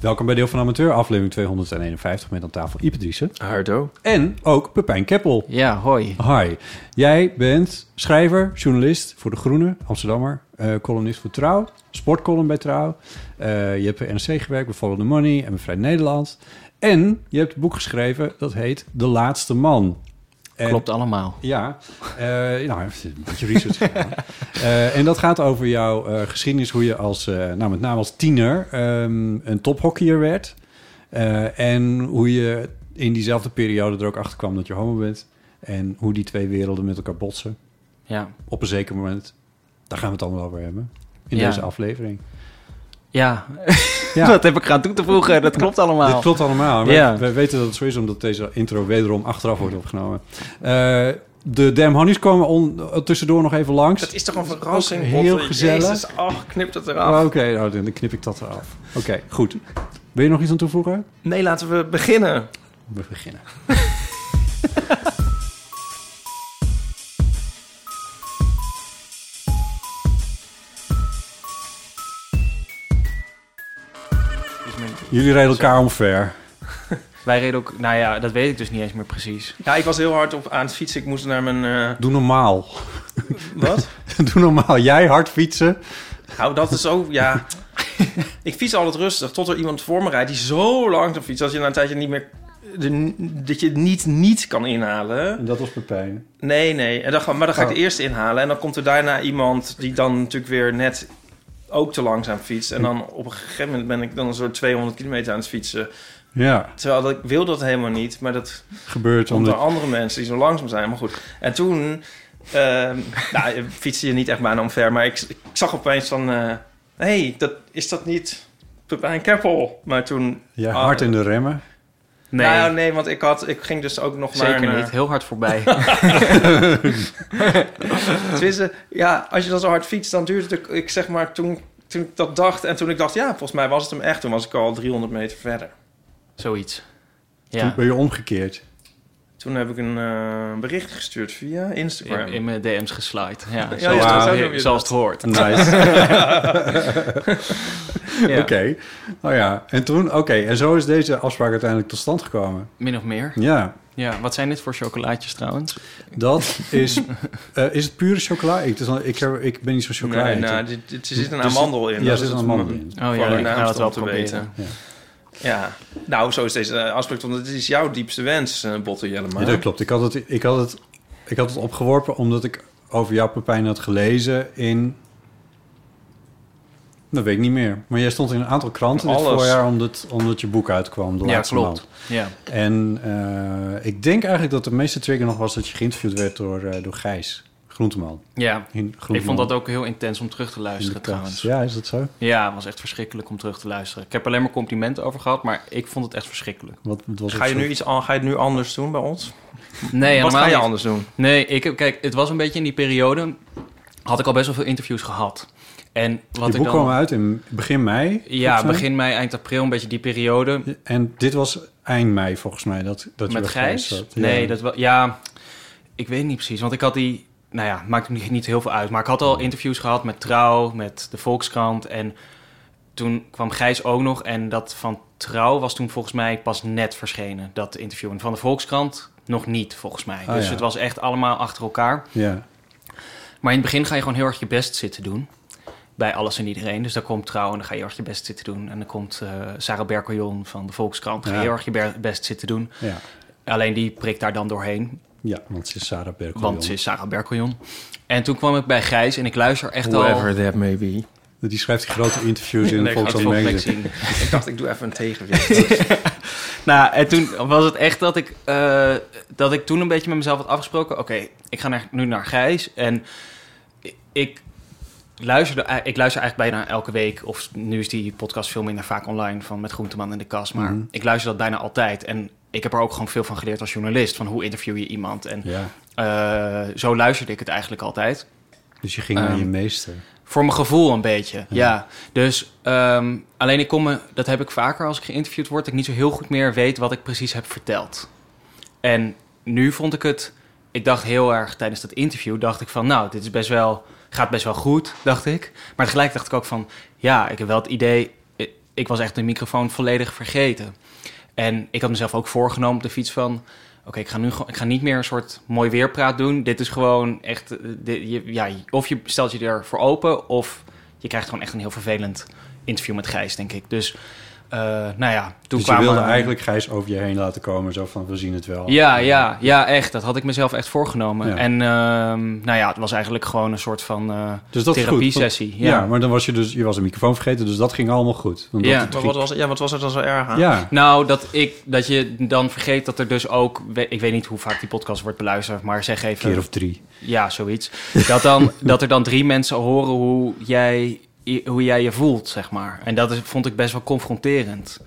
Welkom bij Deel van Amateur, aflevering 251 met aan tafel Ipe. Hardo. En ook Pepijn Keppel. Ja, hoi. Hi. Jij bent schrijver, journalist voor De Groene, Amsterdammer, eh, columnist voor Trouw, sportcolumn bij Trouw. Eh, je hebt bij NRC gewerkt, bij Follow the Money en bij Vrij Nederland. En je hebt een boek geschreven dat heet De Laatste Man. En- Klopt allemaal. Ja, eh nou, een beetje research gedaan. Eh, en dat gaat over jouw eh, geschiedenis, hoe je als, nou, met name als tiener ehm, een tophockeyer werd. En hoe je in diezelfde periode er ook achter kwam dat je homo bent. En hoe die twee werelden met elkaar botsen. Ja. Op een zeker moment. Daar gaan we het allemaal over hebben. In Ja. deze aflevering. Ja, Ja. dat heb ik gaan toe te voegen. Dat klopt allemaal. Dit klopt allemaal. Wij, Ja. wij weten dat het zo is, omdat deze intro wederom achteraf wordt opgenomen. Eh, de Damn Honeys komen on, tussendoor nog even langs. Het is toch een verrassing? Heel Botte? gezellig. Jezus, ach, knip het eraf. Oh, Oké, nou, dan knip ik dat eraf. Oké, goed. Wil je nog iets aan toevoegen? Nee, laten we beginnen. We beginnen. Jullie reden elkaar omver. Wij reden ook... Nou ja, dat weet ik dus niet eens meer precies. Ja, ik was heel hard op aan het fietsen. Ik moest naar mijn... eh, Doe normaal. wat? Doe normaal. Jij hard fietsen. Nou, dat is ook... Ja, ik fiets altijd rustig. Tot er iemand voor me rijdt die zo langzaam fietst... dat je na een tijdje niet meer... De, dat je het niet niet kan inhalen. En dat was Pepijn. Nee, nee. En dan, ga- maar dan ga ik Oh. de eerste inhalen. En dan komt er daarna iemand die dan natuurlijk weer net ook te langzaam fietst. En dan op een gegeven moment ben ik dan een soort 200 kilometer aan het fietsen. Ja, Terwijl dat, ik wil dat helemaal niet. Maar dat gebeurt omdat... andere mensen die zo langzaam zijn. Maar goed. En toen ehm nou, je fietste je niet echt bijna omver. Maar ik, ik zag opeens van... Hé, hey, dat, is dat niet Pepijn Keppel? Maar toen... Ja, Ah, hard in de remmen. Nee, Nou, nee, want ik, had, ik ging dus ook nog zeker naar... een, niet. Heel hard voorbij. Tenminste, ja, als je dan zo hard fietst, dan duurt het... ook- Ik zeg maar, toen, toen ik dat dacht... En toen ik dacht, ja, volgens mij was het hem echt. Toen was ik al 300 meter verder. Zoiets. Toen Ja. ben je omgekeerd. Toen heb ik een eh, bericht gestuurd via Instagram. In, in mijn DM's geslide. Ja, Ja, zoals, ja, het- zo hoort. Nice. Ja. Oké. Oh ja. En toen, oké. En zo is deze afspraak uiteindelijk tot stand gekomen. Min of meer. Ja. Ja, wat zijn dit voor chocolaatjes trouwens? Dat is... eh, is het pure chocola? Ik, heb- ik ben niet zo chocola Nee, nou, dit, dit, er zit een Dus- amandel in. Ja, er is zit een amandel in. Oh ja, ik ga het wel stond te proberen. Ja. Ja, nou, zo is deze afspraak. Want het is jouw diepste wens, uh, Botte Jellema. Ja, dat klopt. Ik had, het, ik, had het, ik had het opgeworpen omdat ik over jouw Pepijn had gelezen in... Dat weet ik niet meer. Maar jij stond in een aantal kranten dit voorjaar omdat, omdat je boek uitkwam. De Ja, laatste klopt. Ja. En eh, ik denk eigenlijk dat de meeste trigger nog was dat je geïnterviewd werd door, eh, door Gijs Groenteman. ja, Groenteman. ik vond dat ook heel intens om terug te luisteren trouwens. Ja, is dat zo? Ja, het was echt verschrikkelijk om terug te luisteren. Ik heb alleen maar complimenten over gehad, maar ik vond het echt verschrikkelijk. Wat, wat was Ga je zo? nu iets ga je het nu anders doen bij ons? Nee, Wat helemaal ga je niet. anders doen? Nee, ik heb, kijk, het was een beetje in die periode. Had ik al best wel veel interviews gehad. En wat je ik boek dan. kwam uit in begin mei. ja, begin mei, eind april, een beetje die periode. En dit was eind mei volgens mij. Dat, dat je met bij Gijs? Nee, dat was. Ja, ik weet niet precies. Want ik had die. Nou ja, maakt niet, niet heel veel uit. Maar ik had al interviews gehad met Trouw, met de Volkskrant. En toen kwam Gijs ook nog. En dat van Trouw was toen volgens mij pas net verschenen, dat interview. En van de Volkskrant nog niet, volgens mij. Ah, dus ja. het was echt allemaal achter elkaar. Ja. Maar in het begin ga je gewoon heel erg je best zitten doen. Bij alles en iedereen. Dus daar komt Trouw en dan ga je heel erg je best zitten doen. En dan komt eh, Sarah Berkeljon van de Volkskrant. Ga je Ja. heel erg je best zitten doen. ja. alleen die prikt daar dan doorheen. Ja, want ze is Sarah Berkeljon. Want ze is Sarah Berkeljon. En toen kwam ik bij Gijs en ik luister echt al... Whoever that may be. Die schrijft die grote interviews in Nee, Volks gaat Magazine. Ik dacht, ik doe even een tegenwicht. Nou, en toen was het echt dat ik, eh, dat ik toen een beetje met mezelf had afgesproken. Oké, ik ga naar, nu naar Gijs. En ik- ik luisterde, ei- ik luister eigenlijk bijna elke week. Of nu is die podcast veel minder vaak online van met Groenteman in de kast. Maar Mhm. ik luister dat bijna altijd. En ik heb er ook gewoon veel van geleerd als journalist. Van hoe interview je iemand. En eh, zo luisterde ik het eigenlijk altijd. dus je ging naar Ehm, je meester. Voor mijn gevoel een beetje, ja. Dus ehm, alleen ik kom me, dat heb ik vaker als ik geïnterviewd word, dat ik niet zo heel goed meer weet wat ik precies heb verteld. En nu vond ik het, ik dacht heel erg tijdens dat interview, dacht ik van, nou, dit is best wel, gaat best wel goed, dacht ik. Maar tegelijk dacht ik ook van, ja, ik heb wel het idee, ik, was echt de microfoon volledig vergeten. En ik had mezelf ook voorgenomen op de fiets van, oké, ik ga nu ik ga niet meer een soort mooi weerpraat doen. Dit is gewoon echt, eh, ja, of je stelt je ervoor open, of je krijgt gewoon echt een heel vervelend interview met Gijs, denk ik. Dus, eh, nou ja, toen dus je kwamen... wilde eigenlijk Gijs over je heen laten komen. Zo van, we zien het wel. Ja, ja, ja, echt. Dat had ik mezelf echt voorgenomen. Ja. En ehm, nou ja, het was eigenlijk gewoon een soort van eh Dus therapie-sessie. Ja. Ja. maar dan was je dus, je was een microfoon vergeten, dus dat ging allemaal goed. Want Ja. dat- Maar wat was, het- ja, wat was er dan zo erg aan? ja, Nou, dat, ik, dat je dan vergeet dat er dus ook... Ik weet niet hoe vaak die podcast wordt beluisterd, maar zeg een even... keer of drie. Ja, zoiets. Dat, dan, dat er dan drie mensen horen hoe jij, hoe jij je voelt, zeg maar. En dat is, vond ik best wel confronterend.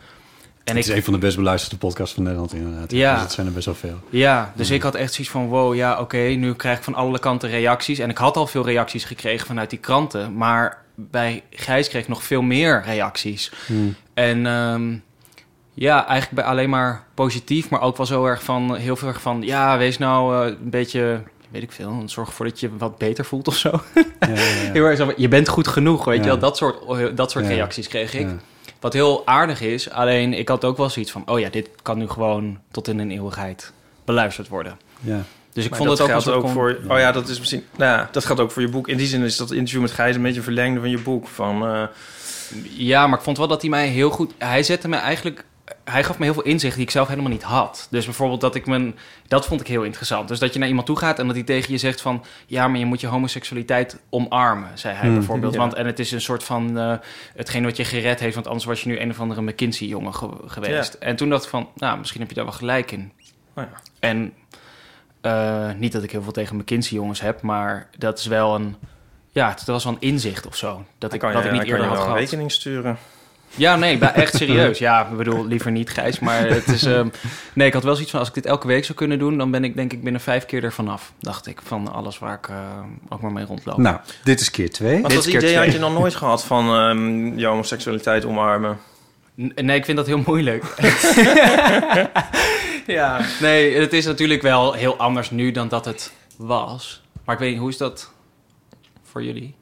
En het ik, is een van de best beluisterde podcasts van Nederland inderdaad. Ja. Dus het zijn er best wel veel. Ja, dus ik had echt zoiets van, wow, ja, oké, nu krijg ik van alle kanten reacties. En ik had al veel reacties gekregen vanuit die kranten, maar bij Gijs kreeg ik nog veel meer reacties. Hmm. En ehm, ja, eigenlijk bij alleen maar positief, maar ook wel zo erg van, heel veel erg van, ja, wees nou eh, een beetje, weet ik veel, zorg ervoor dat je wat beter voelt of zo. Ja, ja, ja. Heel erg zo, je bent goed genoeg, weet Ja. je wel, dat soort, dat soort Ja. reacties kreeg ik. Ja. Wat heel aardig is, alleen ik had ook wel zoiets van, oh ja, dit kan nu gewoon tot in een eeuwigheid beluisterd worden. Ja. Dus ik Maar vond dat het ook, geldt ook voor... Oh ja, dat is misschien... Nou ja, dat geldt ook voor je boek. In die zin is dat interview met Gijs een beetje een verlengde van je boek. Van, eh, Ja, maar ik vond wel dat hij mij heel goed... Hij zette me eigenlijk... Hij gaf me heel veel inzicht die ik zelf helemaal niet had. Dus bijvoorbeeld dat ik mijn... Dat vond ik heel interessant. Dus dat je naar iemand toe gaat en dat hij tegen je zegt van... Ja, maar je moet je homoseksualiteit omarmen, zei hij Hmm. bijvoorbeeld. Ja. Want, en het is een soort van... eh, hetgeen wat je gered heeft, want anders was je nu een of andere McKinsey-jongen ge- geweest. En toen dacht ik van... Nou, misschien heb je daar wel gelijk in. oh ja. En eh, niet dat ik heel veel tegen McKinsey-jongens heb, maar dat is wel een... Ja, het was wel een inzicht of zo. Dat ik, Dan kan dat je, ik niet kan eerder je had wel een gehad. rekening sturen. Ja, nee, echt serieus. Ja, ik bedoel, liever niet, Gijs. Maar het is... ehm, nee, ik had wel zoiets van... Als ik dit elke week zou kunnen doen... dan ben ik denk ik binnen vijf keer ervan af. Dacht ik, van alles waar ik eh, ook maar mee rondloop. Nou, dit is keer twee. Want Dit dat is keer idee had je nog nooit gehad van ehm je homoseksualiteit omarmen. N- Nee, ik vind dat heel moeilijk. ja, nee, het is natuurlijk wel heel anders nu dan dat het was. Maar ik weet niet, hoe is dat voor jullie?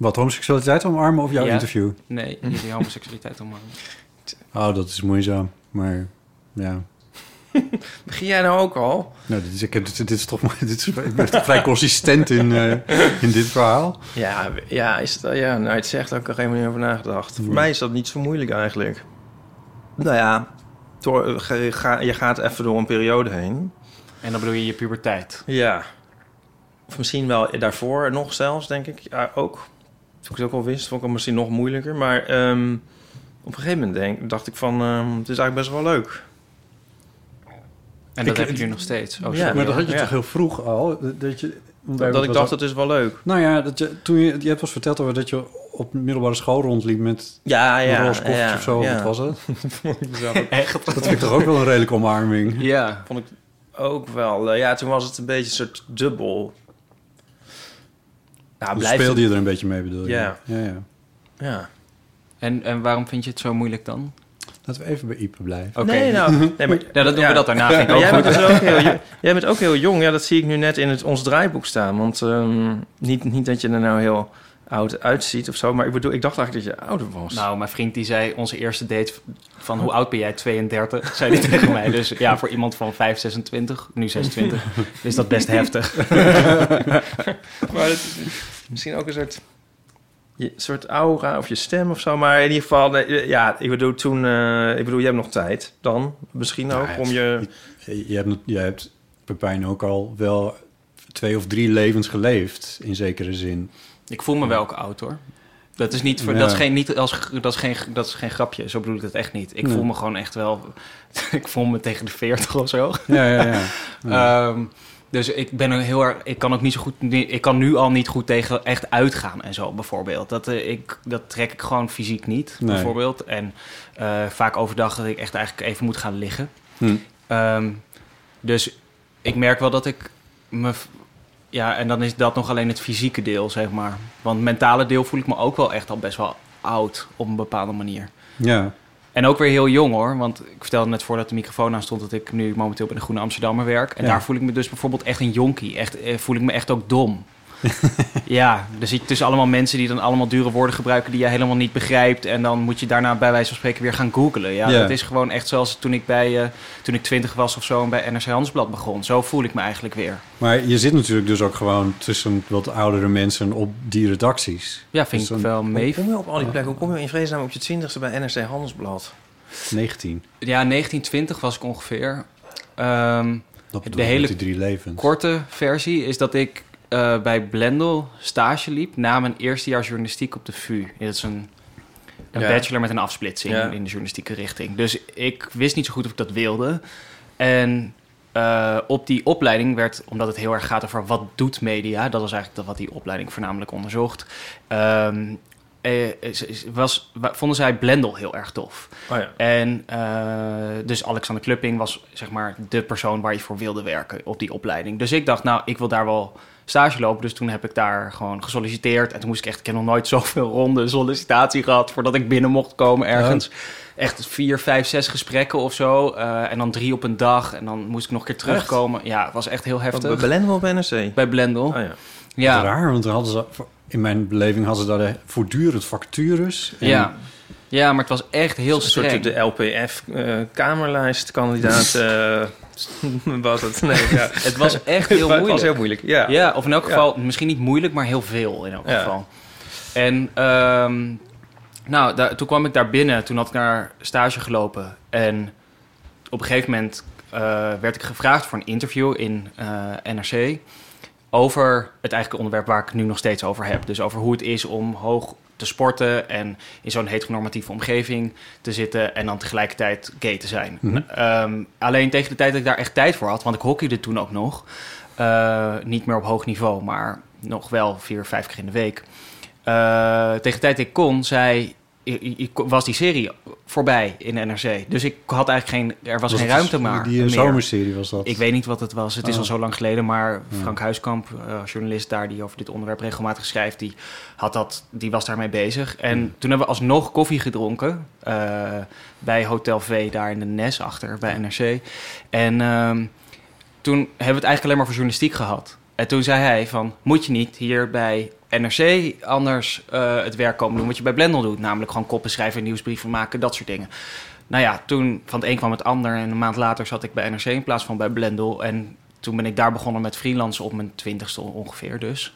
Wat, homoseksualiteit omarmen of jouw Ja. interview? Nee, jullie homoseksualiteit omarmen. Oh, dat is moeizaam. Maar ja. Begin jij nou ook al? Nou, dit is, ik heb, dit, dit is toch maar, dit is, ik ben toch vrij consistent in, eh, in dit verhaal. Ja, ja, is het, ja nou, het zegt ook nog helemaal niet over nagedacht. Voor mij is dat niet zo moeilijk eigenlijk. Nou ja, door, ge- ga- je gaat even door een periode heen. En dan bedoel je je puberteit. Ja. Of misschien wel daarvoor nog zelfs, denk ik. Ja, ook. Toen ik het ook al wist, vond ik het misschien nog moeilijker. Maar ehm, op een gegeven moment denk, dacht ik van... ehm, het is eigenlijk best wel leuk. En dat Ik- heb je nu nog steeds. Oh, Ja. Maar dat had je Ja. toch heel vroeg al? Dat, je, Dat, dat ik dacht, het is wel leuk. Nou ja, dat je, toen je, je hebt ons verteld over dat je op middelbare school rondliep met Ja, een ja. roze koffertje ja, of zo. ja. Wat was het? Echt? Dat vind ik toch ook wel een redelijke omarming. Ja. Vond ik ook wel. eh, ja, toen was het een beetje een soort dubbel. Ja, Dus blijft speelde je er een beetje mee, bedoel je? Ja. ja, ja. Ja. En, en waarom vind je het zo moeilijk dan? Laten we even bij Ipe blijven. Oké. Nee, nou, nee, maar, Ja, dan doen we dat daarna. Ook jij, goed. bent dus ook heel, jij bent ook heel jong. Ja, dat zie ik nu net in het, ons draaiboek staan. Want ehm, niet, niet dat je er nou heel oud uitziet of zo. Maar ik bedoel, ik dacht eigenlijk dat je ouder was. Nou, mijn vriend die zei onze eerste date van hoe oud ben jij? 32, zei hij tegen mij. Dus ja, voor iemand van 5, 26, nu 26, is dat best heftig. maar het is misschien ook een soort... je soort aura of je stem of zo. Maar in ieder geval, ja, ik bedoel toen... eh, ik bedoel, je hebt nog tijd dan, misschien ook, ja, om je... Je hebt, je hebt Pepijn ook al wel twee of drie levens geleefd, in zekere zin. Ik voel me wel ook oud hoor. Dat is, niet voor, Ja. dat, is geen, niet als, dat, is geen, dat is geen grapje. Zo bedoel ik het echt niet. Ik Nee. voel me gewoon echt wel... ik voel me tegen de 40 of zo. Ja, ja, ja. Ehm, dus ik ben er heel erg. Ik kan ook niet zo goed. Ik kan nu al niet goed tegen echt uitgaan en zo bijvoorbeeld. Dat, eh, ik, dat trek ik gewoon fysiek niet, Nee. bijvoorbeeld. En eh, vaak overdag dat ik echt eigenlijk even moet gaan liggen. Hm. Ehm, dus ik merk wel dat ik me. Ja, en dan is dat nog alleen het fysieke deel, zeg maar. Want het mentale deel voel ik me ook wel echt al best wel oud op een bepaalde manier. ja. En ook weer heel jong hoor. Want ik vertelde net voordat de microfoon aan stond dat ik nu momenteel bij de Groene Amsterdammer werk. En Ja. daar voel ik me dus bijvoorbeeld echt een jonkie. Echt, eh, voel ik me echt ook dom. ja, er zit tussen allemaal mensen die dan allemaal dure woorden gebruiken die je helemaal niet begrijpt. En dan moet je daarna bij wijze van spreken weer gaan googlen. Ja, dat is gewoon echt zoals toen ik bij eh, toen ik twintig was of zo en bij NRC Handelsblad begon. Zo voel ik me eigenlijk weer. Maar je zit natuurlijk dus ook gewoon tussen wat oudere mensen op die redacties. Ja, vind Dus ik wel Hoe mee. kom je op al die plekken? Hoe kom je in vredesnaam op je twintigste bij NRC Handelsblad? 19. Ja, 1920 was ik ongeveer. Ehm, Dat De bedoel ik hele met die drie levens. korte versie is dat ik eh, bij Blendel stage liep na mijn eerste jaar journalistiek op de VU. Dat is een, een Ja. bachelor met een afsplitsing Ja. in de journalistieke richting. Dus ik wist niet zo goed of ik dat wilde. En eh, op die opleiding werd, omdat het heel erg gaat over wat doet media, dat was eigenlijk wat die opleiding voornamelijk onderzocht. ehm, eh, was, wa- vonden zij Blendel heel erg tof. Oh ja. En dus Alexander Klupping was zeg maar de persoon waar je voor wilde werken op die opleiding. Dus ik dacht, nou, ik wil daar wel stage lopen. Dus toen heb ik daar gewoon gesolliciteerd. En toen moest ik echt, ik heb nog nooit zoveel ronde sollicitatie gehad voordat ik binnen mocht komen ergens. Echt vier, vijf, zes gesprekken of zo. Eh, en dan drie op een dag. En dan moest ik nog een keer terugkomen. Ja, het was echt heel heftig. bij Blendel op NRC? Bij Blendel. Oh ja. ja. Raar, want hadden ze, in mijn beleving hadden ze daar voortdurend vacatures. En- Ja. Ja, maar het was echt heel Een soort de LPF-kamerlijst kandidaat eh, was het. Nee, ja. Het was echt heel Het moeilijk. was heel moeilijk, ja. Ja, of in elk Ja. geval, misschien niet moeilijk, maar heel veel in elk Ja. geval. En ehm, nou, daar, toen kwam ik daar binnen, toen had ik naar stage gelopen. En op een gegeven moment eh, werd ik gevraagd voor een interview in eh, NRC... over het eigenlijk onderwerp waar ik het nu nog steeds over heb. Dus over hoe het is om hoog te sporten en in zo'n heteronormatieve omgeving te zitten... en dan tegelijkertijd gay te zijn. Mhm. Ehm, alleen tegen de tijd dat ik daar echt tijd voor had, want ik hockeyde toen ook nog... Eh, niet meer op hoog niveau, maar nog wel vier, vijf keer in de week. Eh, tegen de tijd dat ik kon, zei, was die serie voorbij in NRC. Dus ik had eigenlijk geen, er was, geen ruimte dus- maar. Die eh, meer. zomerserie was dat. Ik weet niet wat het was. Het is Oh. al zo lang geleden. Maar Ja. Frank Huiskamp, eh, journalist daar die over dit onderwerp regelmatig schrijft, die, had dat, die was daarmee bezig. En Hmm. toen hebben we alsnog koffie gedronken eh, bij Hotel V daar in de Nes achter bij NRC. En ehm, toen hebben we het eigenlijk alleen maar voor journalistiek gehad. En toen zei hij van, moet je niet hier bij NRC anders eh, het werk komen doen wat je bij Blendel doet. Namelijk gewoon koppen schrijven, nieuwsbrieven maken, dat soort dingen. Nou ja, toen van het een kwam het ander. En een maand later zat ik bij NRC in plaats van bij Blendel. En toen ben ik daar begonnen met freelancen op mijn twintigste ongeveer dus.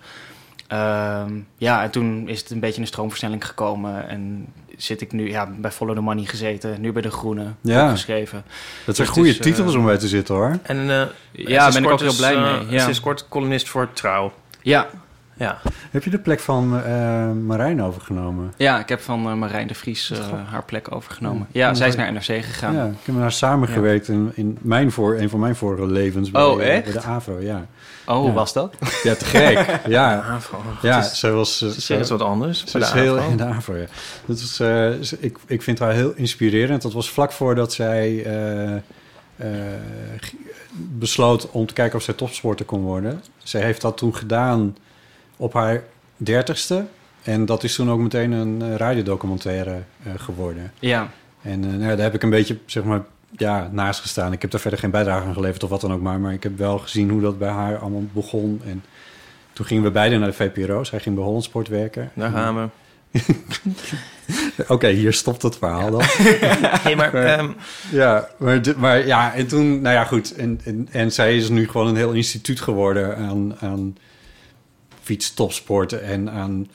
Ehm, ja, en toen is het een beetje een stroomversnelling gekomen. En zit ik nu ja, bij Follow the Money gezeten. Nu bij De Groene, Ja. geschreven. dat zijn dus goede is, eh, titels om bij te zitten hoor. En eh, Ja, ben ik ook heel blij mee. Ja. Sinds kort columnist voor Trouw. Ja, Ja. Heb je de plek van eh, Marijn overgenomen? ja ik heb van eh, Marijn de Vries eh, haar plek overgenomen. Ja, Ja. zij is naar NRC gegaan. Ja, ik heb met haar samengewerkt in, in mijn voor, een van mijn vorige levens bij, Oh, echt? bij de AVRO. Ja, Oh, hoe Ja. was dat? ja te gek. ja, AVRO. ja is- ze was... eh, Ze het wat anders. Ze is de heel AVRO. in de AVRO, ja. Dat was, eh, ik, ik vind haar heel inspirerend. Dat was vlak voordat zij eh, eh, besloot om te kijken of zij topsporter kon worden. Zij heeft dat toen gedaan op haar dertigste. En dat is toen ook meteen een eh, radiodocumentaire eh, geworden. Ja, En eh, nou ja, daar heb ik een beetje, zeg maar, ja, naast gestaan. Ik heb daar verder geen bijdrage aan geleverd of wat dan ook maar. Maar ik heb wel gezien hoe dat bij haar allemaal begon. En toen gingen we beide naar de VPRO. Zij ging bij Hollandsport werken. Daar gaan we. Oké, hier stopt het verhaal dan. Hey, maar ehm, ja, maar, maar ja, en toen, nou ja, goed. En, en, en zij is nu gewoon een heel instituut geworden aan, aan fietstopsporten en aan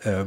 eh,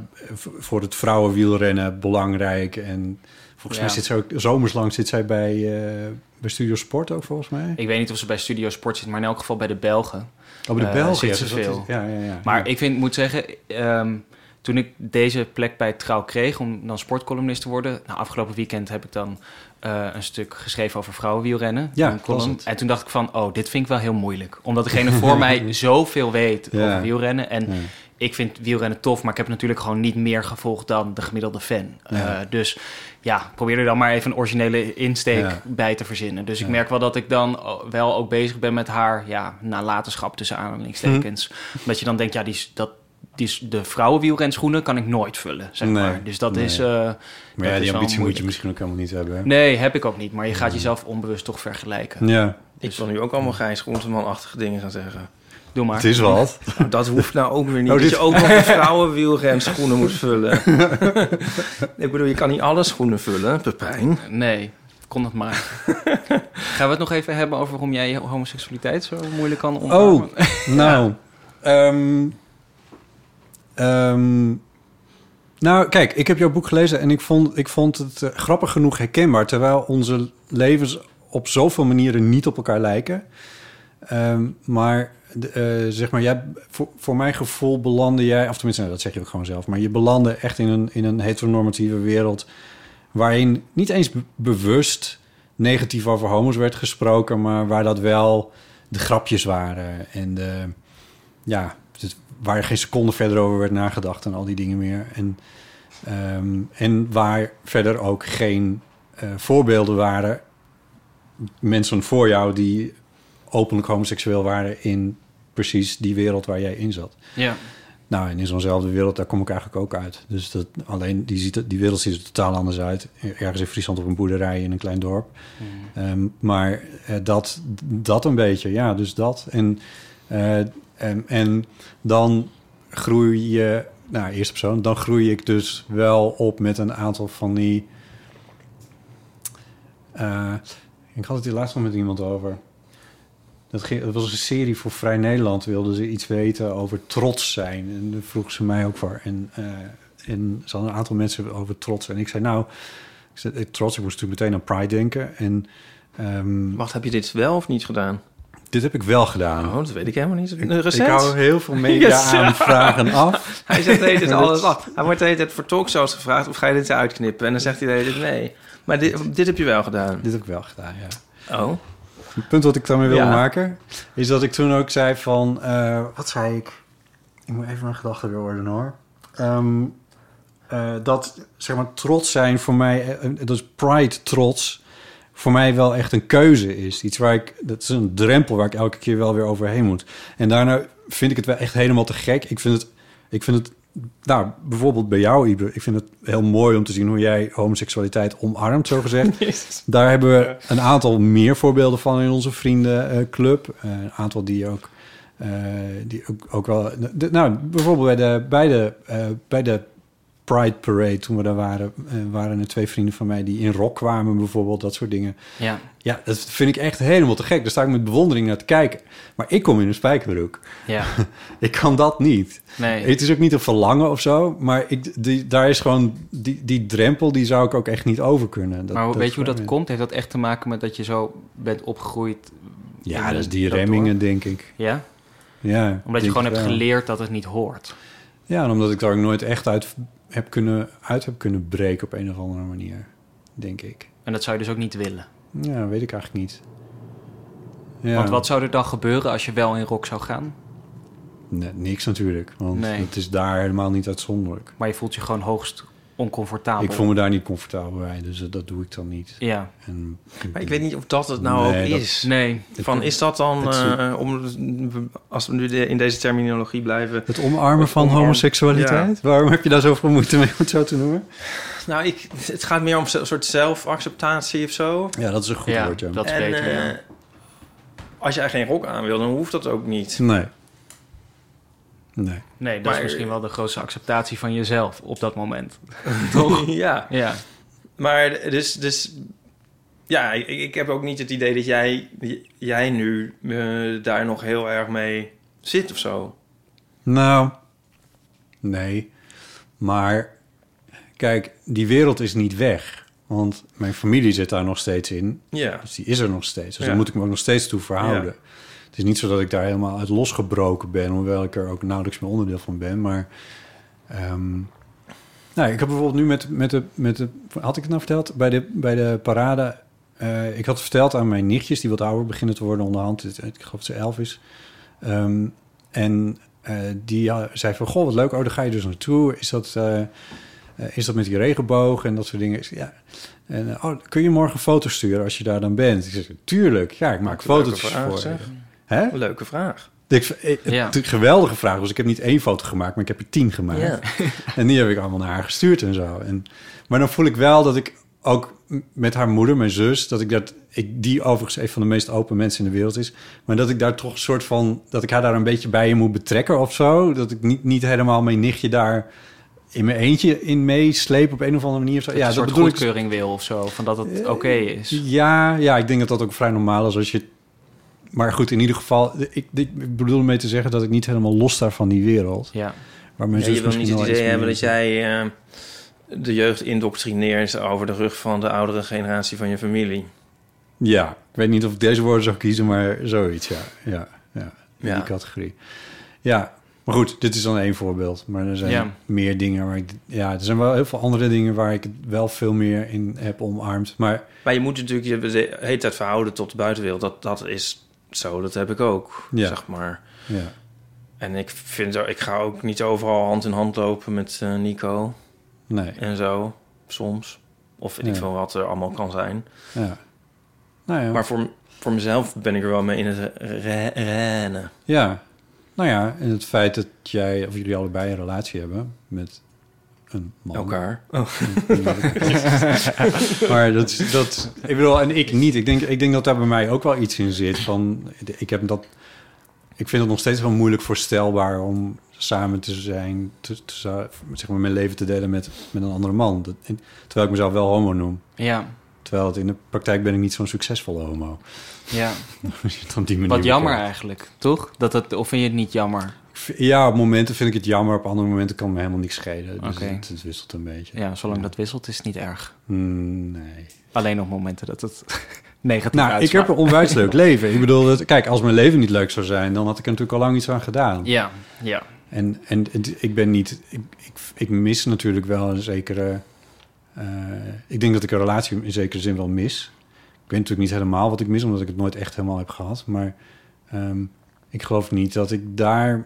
voor het vrouwenwielrennen belangrijk. En volgens Ja. mij zit ze ook zomerslang zit zij bij, eh, bij Studio Sport ook volgens mij. Ik weet niet of ze bij Studio Sport zit, maar in elk geval bij de Belgen. Oh, bij de Eh, Belgen. zit ze is- veel. Ja, ja, ja. Maar ik vind, moet zeggen, ehm, toen ik deze plek bij Trouw kreeg om dan sportcolumnist te worden, nou, afgelopen weekend heb ik dan eh, een stuk geschreven over vrouwenwielrennen. Ja, een column. En toen dacht ik van, oh, dit vind ik wel heel moeilijk. Omdat degene voor mij zoveel weet Ja. over wielrennen. En Ja. ik vind wielrennen tof, maar ik heb natuurlijk gewoon niet meer gevolgd dan de gemiddelde fan. Eh, dus ja, probeer er dan maar even een originele insteek bij te verzinnen. Dus ik merk wel dat ik dan wel ook bezig ben met haar ja, nalatenschap tussen aanhalingstekens. Hm. Dat je dan denkt, ja, die, dat, die de vrouwenwielrenschoenen kan ik nooit vullen, zeg Nee. maar. Dus dat Nee. is... eh, Maar dat ja, die ambitie moet je misschien ook helemaal niet hebben. hè? Nee, heb ik ook niet. Maar je gaat jezelf onbewust toch vergelijken. Ja, Ik wil nu ook allemaal Gijs Groenteman-achtige dingen gaan zeggen. Doe maar. het is wat. Nou, dat hoeft nou ook weer niet. Oh, dat dit- je ook nog de vrouwenwielrenschoenen moet vullen. ik bedoel, je kan niet alle schoenen vullen, Pepijn. Nee, kon het maar. Gaan we het nog even hebben over waarom jij je homoseksualiteit zo moeilijk kan omarmen? Nou, ehm, ehm, nou, kijk, ik heb jouw boek gelezen en ik vond, ik vond het eh, grappig genoeg herkenbaar, terwijl onze levens op zoveel manieren niet op elkaar lijken. Ehm, maar eh, zeg maar, jij, voor, mijn gevoel belandde jij, of tenminste, nou, dat zeg je ook gewoon zelf, maar je belandde echt in een, in een heteronormatieve wereld waarin niet eens be- bewust negatief over homo's werd gesproken, maar waar dat wel de grapjes waren en de, ja, waar er geen seconde verder over werd nagedacht en al die dingen meer. En, ehm, en waar verder ook geen eh, voorbeelden waren, mensen voor jou die openlijk homoseksueel waren in precies die wereld waar jij in zat. Ja. Nou, en in zo'nzelfde wereld, daar kom ik eigenlijk ook uit. Dus dat, alleen die, ziet, die wereld ziet er totaal anders uit. Ergens in Friesland op een boerderij in een klein dorp. Ehm, maar eh, dat, dat een beetje, ja, dus dat. En, eh, en, en dan groei je, nou, eerste persoon, dan groei ik dus wel op met een aantal van die. eh, ik had het hier laatst nog met iemand over. Dat, was een serie voor Vrij Nederland. Wilden ze iets weten over trots zijn. En daar vroeg ze mij ook voor. En, eh, en ze hadden een aantal mensen over trots. En ik zei, nou, ik zei, eh, trots, ik moest natuurlijk meteen aan Pride denken. En ehm, Wacht, heb je dit wel of niet gedaan? Dit heb ik wel gedaan. Oh, dat weet ik helemaal niet. ik, Een ik recent? hou heel veel media Yes. aanvragen af. Hij zegt de hele dit- alles af. Hij wordt de hele tijd voor talkshows gevraagd of ga je dit uitknippen? En dan zegt hij de hele tijd nee. Maar dit, dit heb je wel gedaan. Dit heb ik wel gedaan, ja. Oh. Het punt wat ik daarmee wil Ja. maken... is dat ik toen ook zei van... eh, wat zei ik? Ik moet even mijn gedachten weer ordenen, hoor. Ehm, eh, dat, zeg maar, trots zijn voor mij... eh, dat is pride trots... voor mij wel echt een keuze is. Iets waar ik... Dat is een drempel waar ik elke keer wel weer overheen moet. En daarna vind ik het wel echt helemaal te gek. Ik vind het... Ik vind het nou, bijvoorbeeld bij jou, Ibe. Ik vind het heel mooi om te zien hoe jij homoseksualiteit omarmt, zo gezegd. Daar hebben we een aantal meer voorbeelden van in onze vriendenclub. Eh, een aantal die ook, eh, die ook, ook wel... de- nou, bijvoorbeeld bij de, bij, de, eh, bij de Pride Parade, toen we daar waren... eh, waren er twee vrienden van mij die in rock kwamen, bijvoorbeeld. Dat soort dingen. Ja. Ja, dat vind ik echt helemaal te gek. Daar sta ik met bewondering naar te kijken. Maar ik kom in een spijkerbroek. Ja. Ik kan dat niet. Nee. Het is ook niet een verlangen of zo, maar ik, die, daar is gewoon die, die drempel, die zou ik ook echt niet over kunnen. Dat, maar dat weet je hoe dat komt? Heeft dat echt te maken met dat je zo bent opgegroeid? Ja, dat is die dat remmingen, denk ik. Ja? Ja, Omdat je gewoon hebt geleerd dat het niet hoort. Ja, en omdat ik daar ook nooit echt uit heb kunnen, uit heb kunnen breken op een of andere manier, denk ik. En dat zou je dus ook niet willen. Ja, weet ik eigenlijk niet. Ja. Want wat zou er dan gebeuren als je wel in rock zou gaan? Nee, niks natuurlijk, want Nee. het is daar helemaal niet uitzonderlijk. Maar je voelt je gewoon hoogst oncomfortabel. Ik voel me daar niet comfortabel bij, dus dat, dat doe ik dan niet. Ja. En, Maar ik weet niet of dat het nou Nee, ook dat- is. Nee. Van, is dat dan, eh, om, als we nu de- in deze terminologie blijven... Het omarmen van omarm- homoseksualiteit? Waarom heb je daar zoveel moeite mee om het zo te noemen? Nou, ik, het gaat meer om een soort zelfacceptatie of zo. Ja, dat is een goed Ja, woord, ja. dat is en beter, eh, ja. als jij geen rok aan wil, dan hoeft dat ook niet. Nee. Nee. Nee, dat Maar- is misschien wel de grootste acceptatie van jezelf op dat moment. Toch? ja, Ja. maar dus... dus ja, ik, ik heb ook niet het idee dat jij, jij nu eh, daar nog heel erg mee zit of zo. Nou, nee. Maar kijk, die wereld is niet weg. Want mijn familie zit daar nog steeds in. Ja. Dus die is er nog steeds. Dus Ja. daar moet ik me ook nog steeds toe verhouden. Ja. Het is niet zo dat ik daar helemaal uit losgebroken ben, hoewel ik er ook nauwelijks meer onderdeel van ben. Maar ehm, nou, ik heb bijvoorbeeld nu met, met, de, met de. Had ik het nou verteld? Bij de, bij de parade. eh, ik had verteld aan mijn nichtjes, die wat ouder beginnen te worden onderhand. Ik geloof dat ze elf is. Ehm, en eh, die zei van, goh, wat leuk. Oh, daar ga je dus naartoe. Is dat, eh, is dat met die regenboog en dat soort dingen? Zei, ja. En, oh, kun je morgen foto's sturen als je daar dan bent? Ik zeg, tuurlijk. Ja, ik maak foto's voor. Hè? Leuke vraag. Ik, ik, Ja. Geweldige vraag. Dus ik heb niet één foto gemaakt, maar ik heb er tien gemaakt. Ja. En die heb ik allemaal naar haar gestuurd en zo. En, maar dan voel ik wel dat ik ook met haar moeder, mijn zus, dat ik dat, ik, die overigens een van de meest open mensen in de wereld is, maar dat ik daar toch een soort van, dat ik haar daar een beetje bij in moet betrekken of zo. Dat ik niet, niet helemaal mijn nichtje daar in mijn eentje in meesleep op een of andere manier. of Zo. Ja, Ja, een dat soort bedoel ik. goedkeuring wil of zo. Van dat het oké is. Ja, ja, ik denk dat dat ook vrij normaal is als je. Maar goed, in ieder geval, ik, ik bedoel ermee te zeggen dat ik niet helemaal los sta van die wereld. Ja. Waar mijn Ja, zus je wil niet misschien het wel idee hebben dat jij eh, de jeugd indoctrineert over de rug van de oudere generatie van je familie. Ja, ik weet niet of ik deze woorden zou kiezen, maar zoiets, ja. Ja, ja in Ja. die categorie. Ja, maar goed, dit is dan één voorbeeld. Maar er zijn Ja. meer dingen waar ik... Ja, er zijn wel heel veel andere dingen waar ik het wel veel meer in heb omarmd. Maar Maar je moet natuurlijk je hele tijd verhouden tot de buitenwereld. Dat, dat is zo, dat heb ik ook, Ja. zeg maar. ja, En ik vind, ik ga ook niet overal hand in hand lopen met eh, Nico nee, en zo, soms. Of weet ik Ja. veel wat er allemaal kan zijn. ja. Nou ja, Maar voor, voor mezelf ben ik er wel mee in het re- rennen. ja. Nou ja, en het feit dat jij, of jullie allebei een relatie hebben met een man. Elkaar. Oh. maar dat, is- dat, ik bedoel, en ik niet. Ik denk, ik denk dat daar bij mij ook wel iets in zit. Van, ik heb dat, ik vind het nog steeds wel moeilijk voorstelbaar om samen te zijn, te, te- zeg maar mijn leven te delen met, met een andere man. Dat, terwijl ik mezelf wel homo noem. Ja. Terwijl het in de praktijk ben ik niet zo'n succesvolle homo. ja. Als je het op die manier Wat jammer bekijkt. eigenlijk, toch? Dat het, of vind je het niet jammer? Ja, op momenten vind ik het jammer. Op andere momenten kan me helemaal niks schelen. Dus het, het wisselt een beetje. Ja, zolang dat wisselt is het niet erg. Mm, nee. Alleen op momenten dat het negatief Nou, ik heb een onwijs leuk leven. Ik bedoel, dat, kijk, als mijn leven niet leuk zou zijn, dan had ik er natuurlijk al lang iets aan gedaan. Ja, ja. En, en het- ik ben niet, ik, ik, ik mis natuurlijk wel een zekere. eh, ik denk dat ik een relatie in zekere zin wel mis. Ik weet natuurlijk niet helemaal wat ik mis, omdat ik het nooit echt helemaal heb gehad. Maar ehm, ik geloof niet dat ik daar,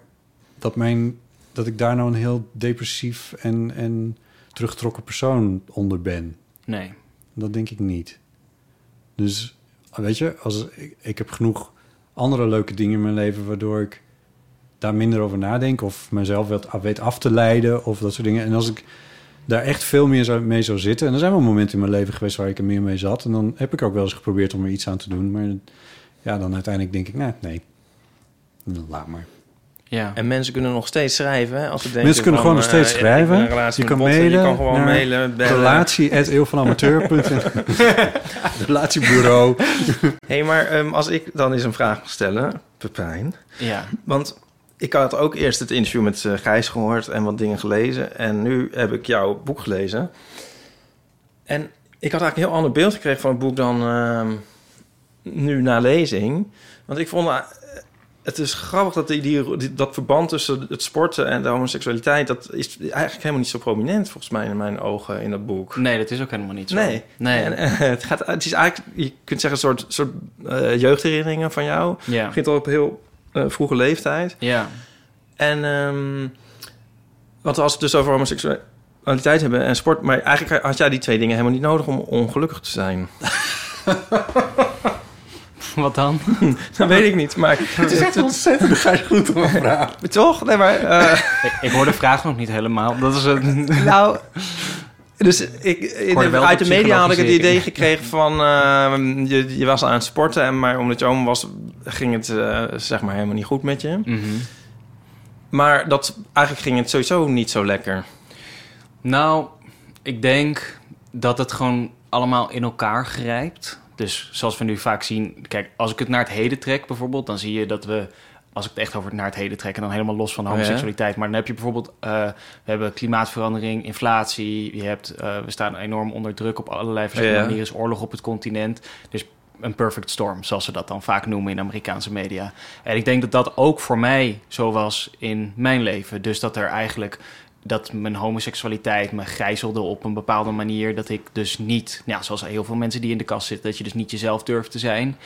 dat mijn, dat ik daar nou een heel depressief en, en teruggetrokken persoon onder ben. Nee. Dat denk ik niet. Dus weet je, als, ik, ik heb genoeg andere leuke dingen in mijn leven waardoor ik daar minder over nadenk of mezelf weet, weet af te leiden of dat soort dingen. En als ik daar echt veel meer zou, mee zou zitten, en er zijn wel momenten in mijn leven geweest waar ik er meer mee zat, en dan heb ik ook wel eens geprobeerd om er iets aan te doen, maar ja, dan uiteindelijk denk ik, nou, nee, laat maar. Ja. En mensen kunnen nog steeds schrijven. hè, Als ze denken Mensen kunnen van, gewoon nog steeds eh, in schrijven. een relatie Je kan botten, mailen Je kan gewoon naar mailen. Relatie@eeuwvanamateur.nl Relatiebureau. hey, maar ehm, als ik dan eens een vraag mag stellen, Pepijn. ja. Want ik had ook eerst het interview met eh, Gijs gehoord en wat dingen gelezen. En nu heb ik jouw boek gelezen. En ik had eigenlijk een heel ander beeld gekregen van het boek dan ehm, nu na lezing. Want ik vond... het is grappig dat die, dat verband tussen het sporten en de homoseksualiteit... dat is eigenlijk helemaal niet zo prominent volgens mij in mijn ogen in dat boek. Nee, dat is ook helemaal niet zo. Nee. Nee. En, eh, het, gaat, het is eigenlijk, je kunt zeggen, een soort, soort eh, jeugdherinneringen van jou. Het ja. begint al op heel eh, vroege leeftijd. Ja. En ehm want als we het dus over homoseksualiteit hebben en sport... maar eigenlijk had jij die twee dingen helemaal niet nodig om ongelukkig te zijn. Wat dan? Dat weet ik niet, maar... Het is echt ontzettend, ga je goed om vraag. Toch? Nee, maar... eh, ik, ik hoor de vraag nog niet helemaal. Dat is een... nou... Dus ik, de uit de media had ik het idee gekregen van... eh, je, je was aan het sporten, en maar omdat je homo was... ging het eh, zeg maar helemaal niet goed met je. Mhm. Maar dat, eigenlijk ging het sowieso niet zo lekker. Nou, ik denk dat het gewoon allemaal in elkaar grijpt. Dus zoals we nu vaak zien... Kijk, als ik het naar het heden trek bijvoorbeeld... dan zie je dat we als ik het echt over naar het heden trek... en dan helemaal los van Oh homoseksualiteit. Maar dan heb je bijvoorbeeld... eh, we hebben klimaatverandering, inflatie. Je hebt, eh, we staan enorm onder druk op allerlei verschillende manieren. Er is oorlog op het continent. Dus een perfect storm, zoals ze dat dan vaak noemen in Amerikaanse media. En ik denk dat dat ook voor mij zo was in mijn leven. Dus dat er eigenlijk dat mijn homoseksualiteit me gijzelde op een bepaalde manier. Dat ik dus niet, nou, zoals heel veel mensen die in de kast zitten, dat je dus niet jezelf durft te zijn.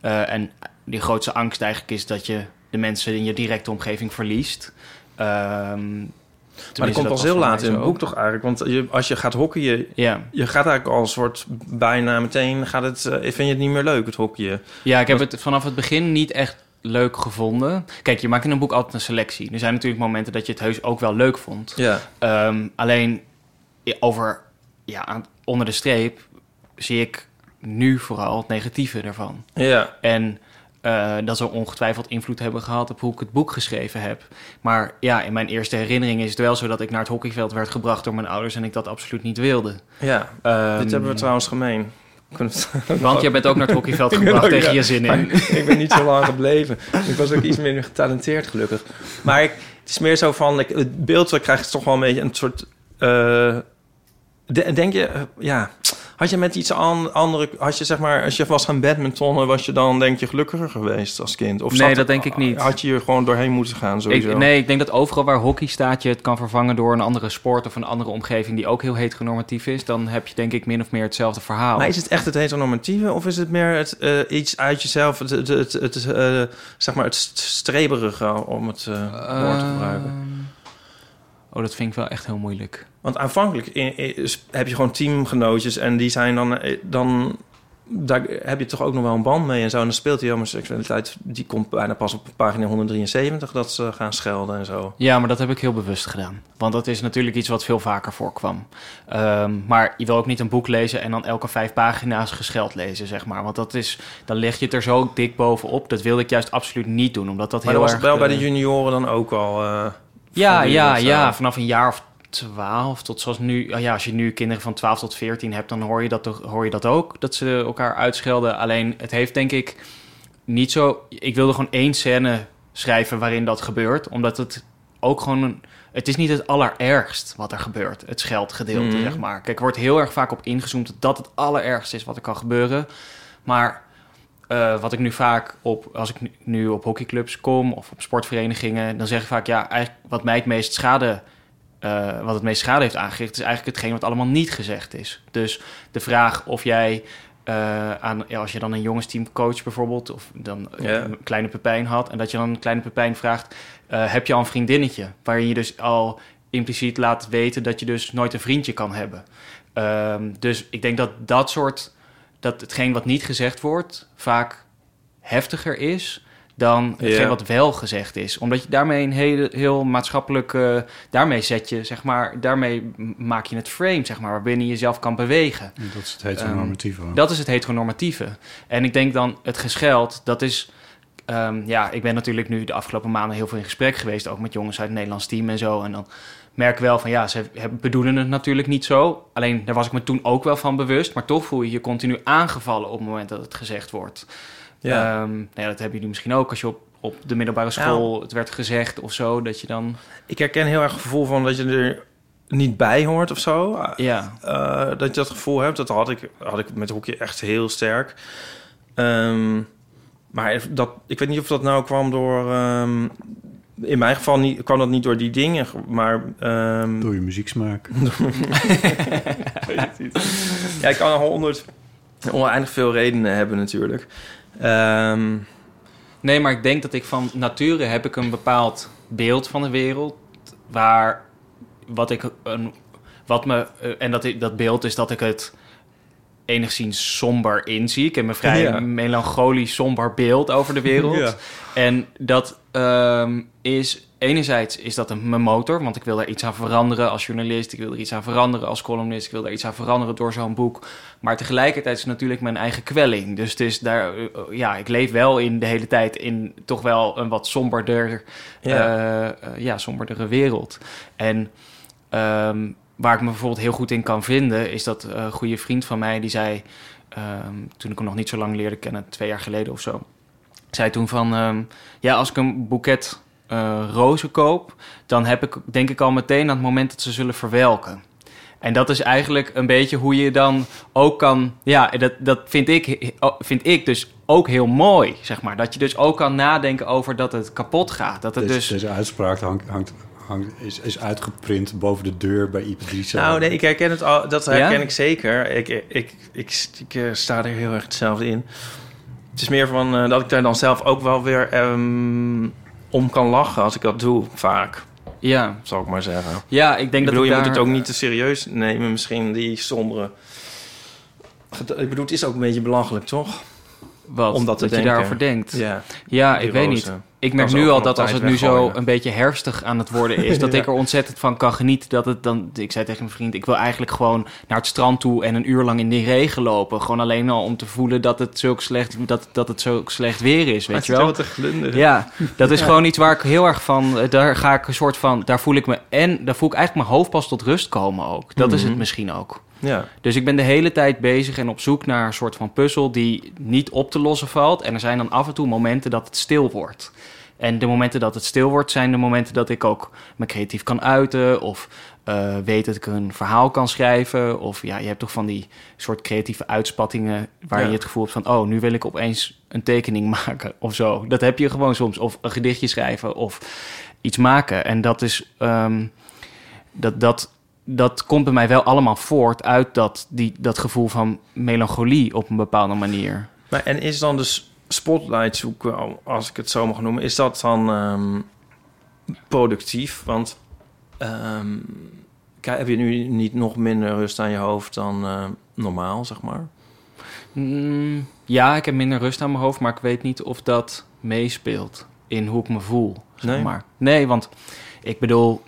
Eh, en die grootste angst eigenlijk is dat je de mensen in je directe omgeving verliest. Ehm, Maar dat komt pas heel laat in het boek toch eigenlijk? Want je, als je gaat hockeyen, Ja. je gaat eigenlijk al een soort bijna meteen gaat het. eh, vind je het niet meer leuk het hockeyen? Ja, ik heb het vanaf het begin niet echt leuk gevonden. Kijk, je maakt in een boek altijd een selectie. Er zijn natuurlijk momenten dat je het heus ook wel leuk vond. Ja. Ehm, alleen over, ja, aan- onder de streep zie ik nu vooral het negatieve ervan. Ja. En eh, dat zou ongetwijfeld invloed hebben gehad op hoe ik het boek geschreven heb. Maar ja, in mijn eerste herinnering is het wel zo dat ik naar het hockeyveld werd gebracht door mijn ouders en ik dat absoluut niet wilde. Ja. Ehm, Dit hebben we trouwens gemeen. Want jij bent ook naar het hockeyveld gebracht tegen je zin in. ik ben niet zo lang gebleven. Ik was ook iets minder getalenteerd, gelukkig. Maar ik, het is meer zo van... Ik, het beeld dat krijg je toch wel een beetje een soort... eh, de- denk je... eh, ja... Had je met iets an, andere... Had je zeg maar... Als je was gaan badmintonnen... Was je dan denk je gelukkiger geweest als kind? Of Nee, dat denk ik niet. Had je hier gewoon doorheen moeten gaan sowieso? Ik, nee, ik denk dat overal waar hockey staat je het kan vervangen door een andere sport of een andere omgeving die ook heel heteronormatief is. Dan heb je denk ik min of meer hetzelfde verhaal. Maar is het echt het heteronormatieve of is het meer het, eh, iets uit jezelf, het, het, het, het, eh, zeg maar het st- streberige om het eh, woord te gebruiken? Oh, dat vind ik wel echt heel moeilijk. Want aanvankelijk in- in- heb je gewoon teamgenootjes en die zijn dan, eh, dan daar heb je toch ook nog wel een band mee en zo. En dan speelt die homoseksualiteit, die komt bijna pas op pagina 173 dat ze gaan schelden en zo. Ja, maar dat heb ik heel bewust gedaan. Want dat is natuurlijk iets wat veel vaker voorkwam. Ehm, maar je wil ook niet een boek lezen en dan elke vijf pagina's gescheld lezen, zeg maar. Want dat is, dan leg je het er zo dik bovenop. Dat wilde ik juist absoluut niet doen, omdat dat Maar heel was het wel bij de junioren dan ook al... eh, Ja, ja, ja. Vanaf een jaar of 12 tot zoals nu. oh Ja, als je nu kinderen van 12 tot 14 hebt, dan hoor je dat, hoor je dat ook. Dat ze elkaar uitschelden. Alleen het heeft denk ik niet zo. Ik wilde gewoon één scène schrijven waarin dat gebeurt. Omdat het ook gewoon. Een, het is niet het allerergst wat er gebeurt. Het scheldgedeelte, Mhm. zeg maar. Kijk, er wordt heel erg vaak op ingezoomd dat het allerergste is wat er kan gebeuren. Maar eh, wat ik nu vaak op, als ik nu- op hockeyclubs kom of op sportverenigingen, dan zeg ik vaak, ja, eigenlijk wat mij het meest schade, eh, wat het meest schade heeft aangericht, is eigenlijk hetgeen wat allemaal niet gezegd is. Dus de vraag of jij eh, aan, ja, als je dan een jongensteamcoach bijvoorbeeld, of dan een kleine Pepijn had, en dat je dan een kleine Pepijn vraagt, heb je al een vriendinnetje? Waarin je dus al impliciet laat weten dat je dus nooit een vriendje kan hebben. Ehm, dus ik denk dat dat soort, dat hetgeen wat niet gezegd wordt, vaak heftiger is dan hetgeen Ja. wat wel gezegd is. Omdat je daarmee een hele, heel maatschappelijk... daarmee zet je, zeg maar... daarmee maak je het frame, zeg maar... waarbinnen je jezelf kan bewegen. Dat is het heteronormatieve. Dat is het heteronormatieve. En ik denk dan het gescheld, dat is... ehm, ja, ik ben natuurlijk nu de afgelopen maanden heel veel in gesprek geweest... ook met jongens uit het Nederlands team en zo. En dan merk wel van ja, ze hebben- bedoelen het natuurlijk niet zo. Alleen daar was ik me toen ook wel van bewust. Maar toch voel je je continu aangevallen op het moment dat het gezegd wordt. Ja. Ehm, nou ja, dat hebben jullie misschien ook als je op, op de middelbare school het werd gezegd of zo. Dat je dan... Ik herken heel erg het gevoel van dat je er niet bij hoort of zo. Ja, Eh, dat je dat gevoel hebt. Dat had ik, had ik met hockey echt heel sterk. Ehm, maar dat, ik weet niet of dat nou kwam door... ehm, in mijn geval niet, kwam dat niet door die dingen, maar... ehm, Door je muzieksmaak. ja, ik kan al honderd oneindig veel redenen hebben natuurlijk. Ehm, Nee, maar ik denk dat ik van nature heb ik een bepaald beeld van de wereld waar wat ik een wat me eh, en dat ik- dat beeld is dat ik het enigszins somber inzie. Ik heb een vrij Ja. melancholisch somber beeld over de wereld. Ja. En dat ehm, is enerzijds is dat een, mijn motor, want ik wil daar iets aan veranderen als journalist. Ik wil er iets aan veranderen als columnist. Ik wil daar iets aan veranderen door zo'n boek. Maar tegelijkertijd is het natuurlijk mijn eigen kwelling. Dus het is daar, eh, ja, ik leef wel in de hele tijd in toch wel een wat somberder, Ja. ja. ja, somberdere wereld. En ehm, waar ik me bijvoorbeeld heel goed in kan vinden, is dat eh, een goede vriend van mij die zei, ehm, toen ik hem nog niet zo lang leerde kennen, twee jaar geleden of zo, zei toen van... ehm, ja, als ik een boeket eh, rozen koop... dan heb ik, denk ik al meteen aan het moment dat ze zullen verwelken. En dat is eigenlijk een beetje hoe je dan ook kan... Ja, dat, dat vind, ik, vind ik dus ook heel mooi, zeg maar. Dat je dus ook kan nadenken over dat het kapot gaat. Dat het Deze, dus... deze uitspraak hangt, hangt, hangt, is, is uitgeprint boven de deur bij Ipadrisa. Nou, nee, ik herken het al. Dat herken Ja? ik zeker. Ik, ik, ik, ik, ik, eh, sta er heel erg hetzelfde in. Het is meer van eh, dat ik daar dan zelf ook wel weer ehm, om kan lachen als ik dat doe, vaak. Ja, Zal ik maar zeggen. ja ik denk Ik bedoel, dat je moet het ook niet te serieus nemen, misschien die sombere. Ik bedoel, het is ook een beetje belachelijk, toch? Wat, om dat te je denken. daarover denkt. Ja, Ja, ik weet niet. Ik merk nu al dat als het nu zo een beetje herfstig aan het worden is, dat Ja. ik er ontzettend van kan genieten. Dat het dan, ik zei tegen mijn vriend, ik wil eigenlijk gewoon naar het strand toe en een uur lang in de regen lopen. Gewoon alleen al om te voelen dat het zulk slecht, dat, dat het zo slecht weer is, weet je wel. Te glunderen. Ja, dat is gewoon iets waar ik heel erg van. eh, Daar ga ik een soort van. Daar voel ik me. En daar voel ik eigenlijk mijn hoofd pas tot rust komen ook. Dat is het Mhm. misschien ook. Ja. Dus ik ben de hele tijd bezig en op zoek naar een soort van puzzel die niet op te lossen valt. En er zijn dan af en toe momenten dat het stil wordt. En de momenten dat het stil wordt, zijn de momenten dat ik ook me creatief kan uiten. Of eh, weet dat ik een verhaal kan schrijven. Of ja, je hebt toch van die soort creatieve uitspattingen. waar Ja. je het gevoel hebt van: oh, nu wil ik opeens een tekening maken of zo. Dat heb je gewoon soms. Of een gedichtje schrijven of iets maken. En dat is. ehm, dat, dat, dat komt bij mij wel allemaal voort uit dat, die, dat gevoel van melancholie op een bepaalde manier. Maar en is dan dus spotlight zoeken, als ik het zo mag noemen, is dat dan ehm, productief? Want ehm, heb je nu niet nog minder rust aan je hoofd dan eh, normaal, zeg maar? Mm, ja, ik heb minder rust aan mijn hoofd, maar ik weet niet of dat meespeelt in hoe ik me voel. Zeg Nee? maar. nee, want ik bedoel,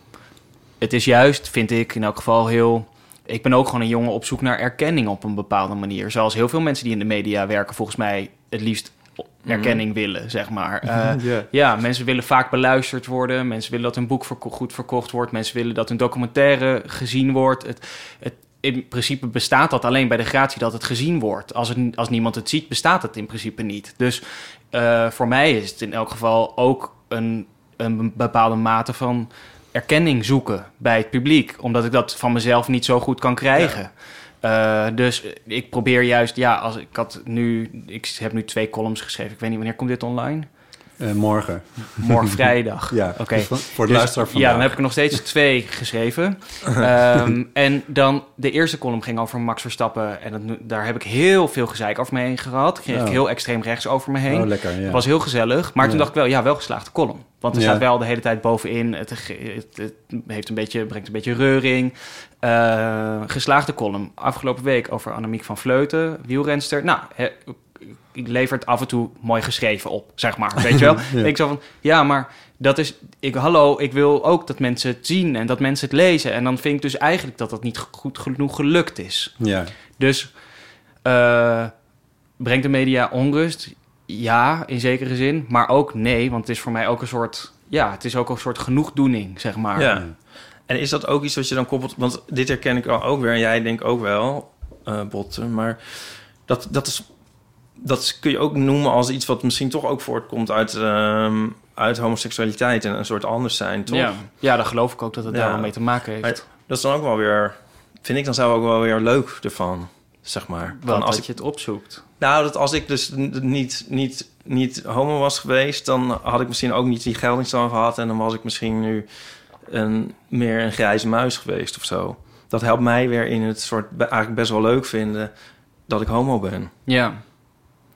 het is juist, vind ik in elk geval heel. Ik ben ook gewoon een jongen op zoek naar erkenning op een bepaalde manier. Zoals heel veel mensen die in de media werken, volgens mij het liefst erkenning willen, zeg maar. Eh, Ja. Ja, mensen willen vaak beluisterd worden. Mensen willen dat hun boek verko- goed verkocht wordt. Mensen willen dat hun documentaire gezien wordt. Het, het, in principe bestaat dat alleen bij de gratie dat het gezien wordt. Als, het, als niemand het ziet, bestaat het in principe niet. Dus eh, voor mij is het in elk geval ook een, een bepaalde mate van erkenning zoeken bij het publiek. Omdat ik dat van mezelf niet zo goed kan krijgen. Eh, dus ik probeer juist, ja, als ik had nu, ik heb nu twee columns geschreven. Ik weet niet wanneer komt dit online. Eh, morgen. Morgen vrijdag. Ja, Oké. dus voor de Dus, luisteraar vandaag. Ja, dan heb ik er nog steeds twee geschreven. Ehm, en dan de eerste column ging over Max Verstappen. En dat, daar heb ik heel veel gezeik over me heen gehad. Kreeg ik Oh. heel extreem rechts over me heen. Oh, lekker, ja. Was heel gezellig. Maar toen dacht ik wel, ja, wel geslaagde column. Want er Ja. staat wel de hele tijd bovenin. Het, het, het heeft een beetje, brengt een beetje reuring. Eh, geslaagde column. Afgelopen week over Annemiek van Vleuten, wielrenster. Nou, he, levert af en toe mooi geschreven op, zeg maar. Weet je wel? Ja. Ik zo van, ja, maar dat is... Ik, hallo, ik wil ook dat mensen het zien en dat mensen het lezen. En dan vind ik dus eigenlijk dat dat niet goed genoeg gelukt is. Ja. Dus eh, brengt de media onrust? Ja, in zekere zin. Maar ook nee, want het is voor mij ook een soort... Ja, het is ook een soort genoegdoening, zeg maar. Ja. En is dat ook iets wat je dan koppelt? Want dit herken ik al ook weer. En jij denkt ook wel, eh Botten. Maar dat, dat, is, dat kun je ook noemen als iets wat misschien toch ook voortkomt uit, ehm, uit homoseksualiteit. En een soort anders zijn, toch? Ja, ja, daar geloof ik ook dat het Ja. daar wel mee te maken heeft. Maar dat is dan ook wel weer... Vind ik dan zelf ook wel weer leuk ervan, zeg maar. Wat, Van als ik, je het opzoekt. nou, dat als ik dus niet, niet, niet homo was geweest... dan had ik misschien ook niet die geldingsstand gehad... en dan was ik misschien nu een, meer een grijze muis geweest of zo. Dat helpt mij weer in het soort eigenlijk best wel leuk vinden... dat ik homo ben. Ja,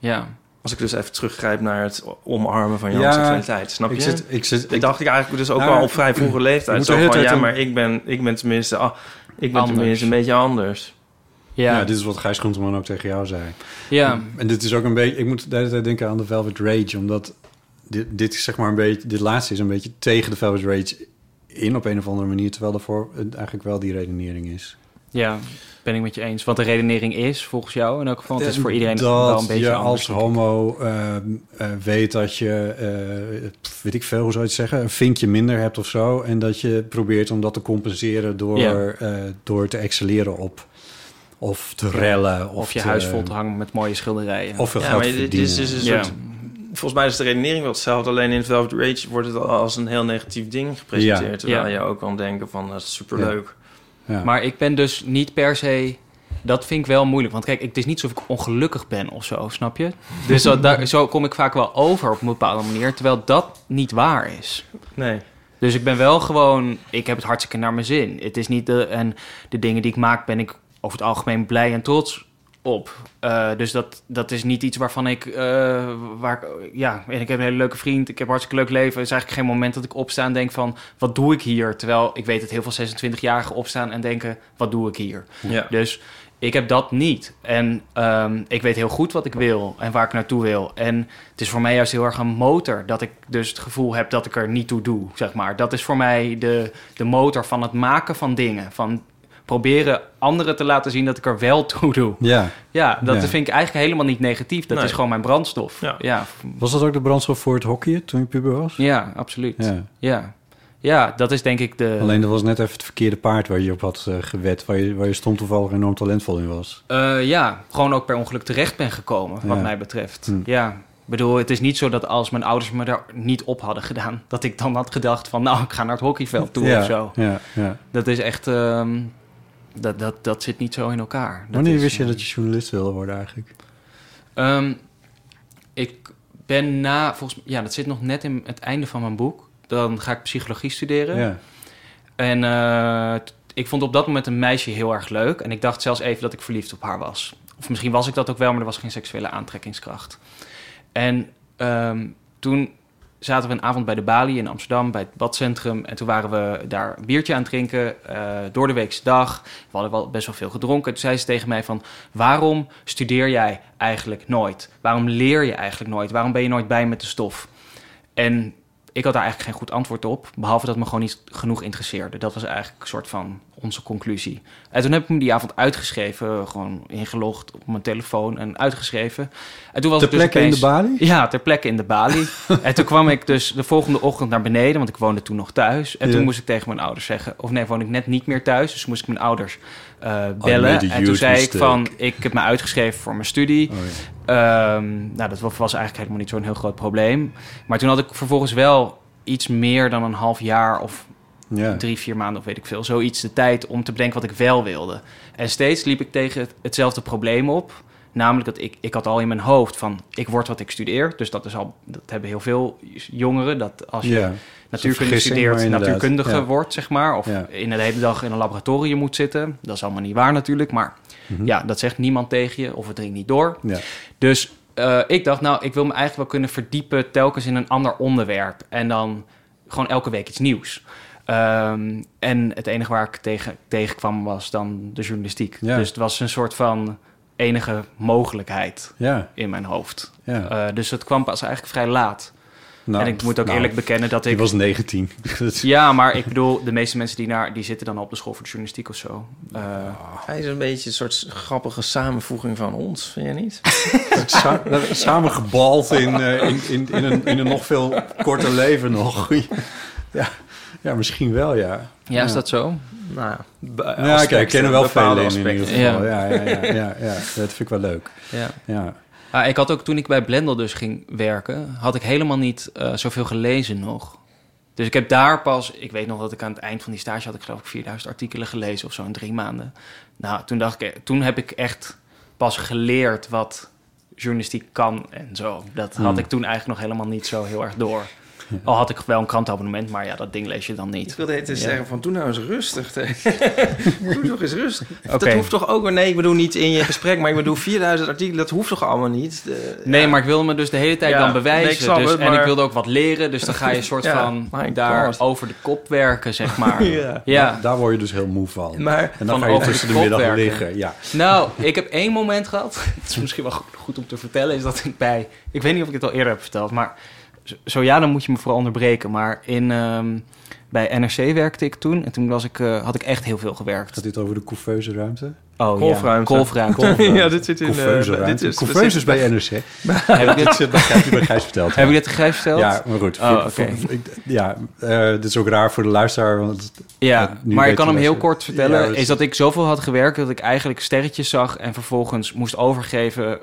ja. Als ik dus even teruggrijp naar het omarmen van je Ja, homoseksualiteit. Snap je? Ik zit, ik zit, ik dacht ik eigenlijk dus ook Nou, wel op vrij vroege leeftijd. Zo van, ja, maar ik ben, ik ben tenminste... ah, ik ben Anders. tenminste een beetje anders. Ja, ja. dit is wat Gijs Groenteman ook tegen jou zei. ja. En dit is ook een beetje... Ik moet de hele tijd denken aan de Velvet Rage, omdat dit, dit zeg maar een beetje... Dit laatste is een beetje tegen de Velvet Rage in op een of andere manier, terwijl daarvoor het eigenlijk wel die redenering is. Ja, ben ik met je eens. Wat de redenering is, volgens jou in elk geval. Het is voor iedereen dat wel een beetje je als homo eh, eh, weet dat je, eh, weet ik veel, hoe zou je het zeggen, een vinkje minder hebt of zo. En dat je probeert om dat te compenseren door, Ja. eh, door te excelleren op of te rellen. Of, Of je te- huis vol te hangen met mooie schilderijen. Of veel Ja, geld maar dit is verdienen. dus een Ja. soort... volgens mij is de redenering wel hetzelfde. Alleen in Velvet Rage wordt het al als een heel negatief ding gepresenteerd. Ja. Terwijl Ja. je ook kan denken van, dat is superleuk. Ja. Maar ik ben dus niet per se... Dat vind ik wel moeilijk. Want kijk, het is niet alsof ik ongelukkig ben of zo, snap je? Dus dat, daar, zo kom ik vaak wel over op een bepaalde manier. Terwijl dat niet waar is. Nee. Dus ik ben wel gewoon... Ik heb het hartstikke naar mijn zin. Het is niet de... En de dingen die ik maak ben ik over het algemeen blij en trots op. Eh, dus dat, dat is niet iets waarvan ik... eh, waar ja, en ik heb een hele leuke vriend. Ik heb een hartstikke leuk leven. Het is eigenlijk geen moment dat ik opsta en denk van... Wat doe ik hier? Terwijl ik weet dat heel veel 26-jarigen opstaan en denken... Wat doe ik hier? Ja. Dus ik heb dat niet. En ehm, ik weet heel goed wat ik wil en waar ik naartoe wil. En het is voor mij juist heel erg een motor dat ik dus het gevoel heb dat ik er niet toe doe, zeg maar. Dat is voor mij de, de motor van het maken van dingen. Van proberen anderen te laten zien dat ik er wel toe doe. Ja. Ja, dat Ja. vind ik eigenlijk helemaal niet negatief. Dat Nee. is gewoon mijn brandstof. Ja. ja, Was dat ook de brandstof voor het hockey toen je puber was? ja absoluut. Ja. Ja. ja. dat is denk ik de... Alleen dat was net even het verkeerde paard waar je op had eh, gewet. Waar je, waar je stom toevallig enorm talentvol in was. Eh, ja, gewoon ook per ongeluk terecht ben gekomen, wat Ja. mij betreft. Hm. Ja, ik bedoel, het is niet zo dat als mijn ouders me daar niet op hadden gedaan... dat ik dan had gedacht van, nou, ik ga naar het hockeyveld toe ja, of zo. Ja, ja. Dat is echt... ehm, dat, dat, dat zit niet zo in elkaar. Dat Wanneer is, wist je dat je journalist wilde worden eigenlijk? ehm, ik ben na, volgens mij, ja, dat zit nog net in het einde van mijn boek. Dan ga ik psychologie studeren. Ja. En eh, ik vond op dat moment een meisje heel erg leuk. En ik dacht zelfs even dat ik verliefd op haar was. Of misschien was ik dat ook wel, maar er was geen seksuele aantrekkingskracht. En ehm, toen zaten we een avond bij de Bali in Amsterdam, bij het badcentrum. En toen waren we daar een biertje aan het drinken, eh, door de weekse dag. We hadden wel best wel veel gedronken. Toen zei ze tegen mij van, waarom studeer jij eigenlijk nooit? Waarom leer je eigenlijk nooit? Waarom ben je nooit bij met de stof? En ik had daar eigenlijk geen goed antwoord op. Behalve dat me gewoon niet genoeg interesseerde. Dat was eigenlijk een soort van onze conclusie. En toen heb ik me die avond uitgeschreven. Gewoon ingelogd op mijn telefoon en uitgeschreven. En toen was Ter het dus plekke in de balie? Ja, ter plekke in de balie. en toen kwam ik dus de volgende ochtend naar beneden. Want ik woonde toen nog thuis. En Ja. toen moest ik tegen mijn ouders zeggen... Of nee, woonde ik net niet meer thuis. Dus moest ik mijn ouders eh, made bellen. en toen zei ik van... Ik heb me uitgeschreven voor mijn studie. Oh, ja. Ehm, nou, dat was eigenlijk helemaal niet zo'n heel groot probleem. Maar toen had ik vervolgens wel iets meer dan een half jaar of ja. drie, vier maanden of weet ik veel, zoiets de tijd om te bedenken wat ik wel wilde. En steeds liep ik tegen het- hetzelfde probleem op. Namelijk dat ik, ik had al in mijn hoofd van, ik word wat ik studeer. Dus dat is al, dat hebben heel veel jongeren. Dat als je ja. natuurkunde studeert, natuurkundige ja. wordt, zeg maar. Of Ja. in de hele dag in een laboratorium moet zitten. Dat is allemaal niet waar natuurlijk. Maar Mhm. ja, dat zegt niemand tegen je of het dringt niet door. Dus eh, ik dacht, nou, ik wil me eigenlijk wel kunnen verdiepen telkens in een ander onderwerp. En dan gewoon elke week iets nieuws. Ehm, en het enige waar ik tegen, tegenkwam was dan de journalistiek. Dus het was een soort van enige mogelijkheid Ja, in mijn hoofd. ja. Eh, dus het kwam pas eigenlijk vrij laat. Nou, en ik moet ook nou, eerlijk bekennen dat Je ik... was 19. Dat- Ja, maar ik bedoel, de meeste mensen die, naar, die zitten dan op de school voor de journalistiek of zo. Eh, Hij is een beetje een soort grappige samenvoeging van ons, vind je niet? Sa- samengebald in, eh, in, in, in, een, in een nog veel korter leven nog. ja, ja, misschien wel, ja. Ja, is dat zo? Nou ja, kijk, ik ken er wel veel in, in ieder aspecten. geval. Ja. Ja, ja, ja, ja, dat vind ik wel leuk. Ja. Ja. Ah, ik had ook toen ik bij Blendel dus ging werken, had ik helemaal niet eh, zoveel gelezen nog. Dus ik heb daar pas, ik weet nog dat ik aan het eind van die stage had ik geloof ik 4000 artikelen gelezen of zo in drie maanden. Nou, toen dacht ik, toen heb ik echt pas geleerd wat journalistiek kan en zo. Dat had Hmm. ik toen eigenlijk nog helemaal niet zo heel erg door. Al had ik wel een krantabonnement, maar ja, dat ding lees je dan Ik niet. wilde het eens Ja. zeggen van, doe nou eens rustig. doe toch eens rustig. Oké. Dat hoeft toch ook... Nee, ik bedoel niet in je gesprek, maar ik bedoel 4000 artikelen, dat hoeft toch allemaal niet? De- Nee, ja. maar ik wilde me dus de hele tijd Ja, dan nee, bewijzen. ik dus, het, En ik maar- wilde ook wat leren, dus dan ga je een soort Ja, van daar God. over de kop werken, zeg maar. Ja. ja. Daar word je dus heel moe van. Maar en dan van ga je over tussen de middag werken. liggen. Ja. Nou, ik heb één moment gehad. Het is misschien wel goed om te vertellen. Is dat ik bij. Ik weet niet of ik het al eerder heb verteld. Maar zo, ja, dan moet je me vooral onderbreken. Maar in, ehm, bij NRC werkte ik toen. En toen was ik, eh, had ik echt heel veel gewerkt. Gaat dit over de couveuse ruimte? Oh, Kolfruimte. Ja, kolfruimte. ja, dit zit in... Couveuse dit is- Couveuse is bij NRC. heb, ik Dit bij Gijs, bij Gijs verteld. heb ik dit Gijs verteld? Ja, maar goed. Oh, Voor- oké. voor- ik- ja, eh, dit is ook raar voor de luisteraar. Want Ja, maar ik kan hem heel kort vertellen. Ja, is- dat ik zoveel had gewerkt dat ik eigenlijk sterretjes zag en vervolgens moest overgeven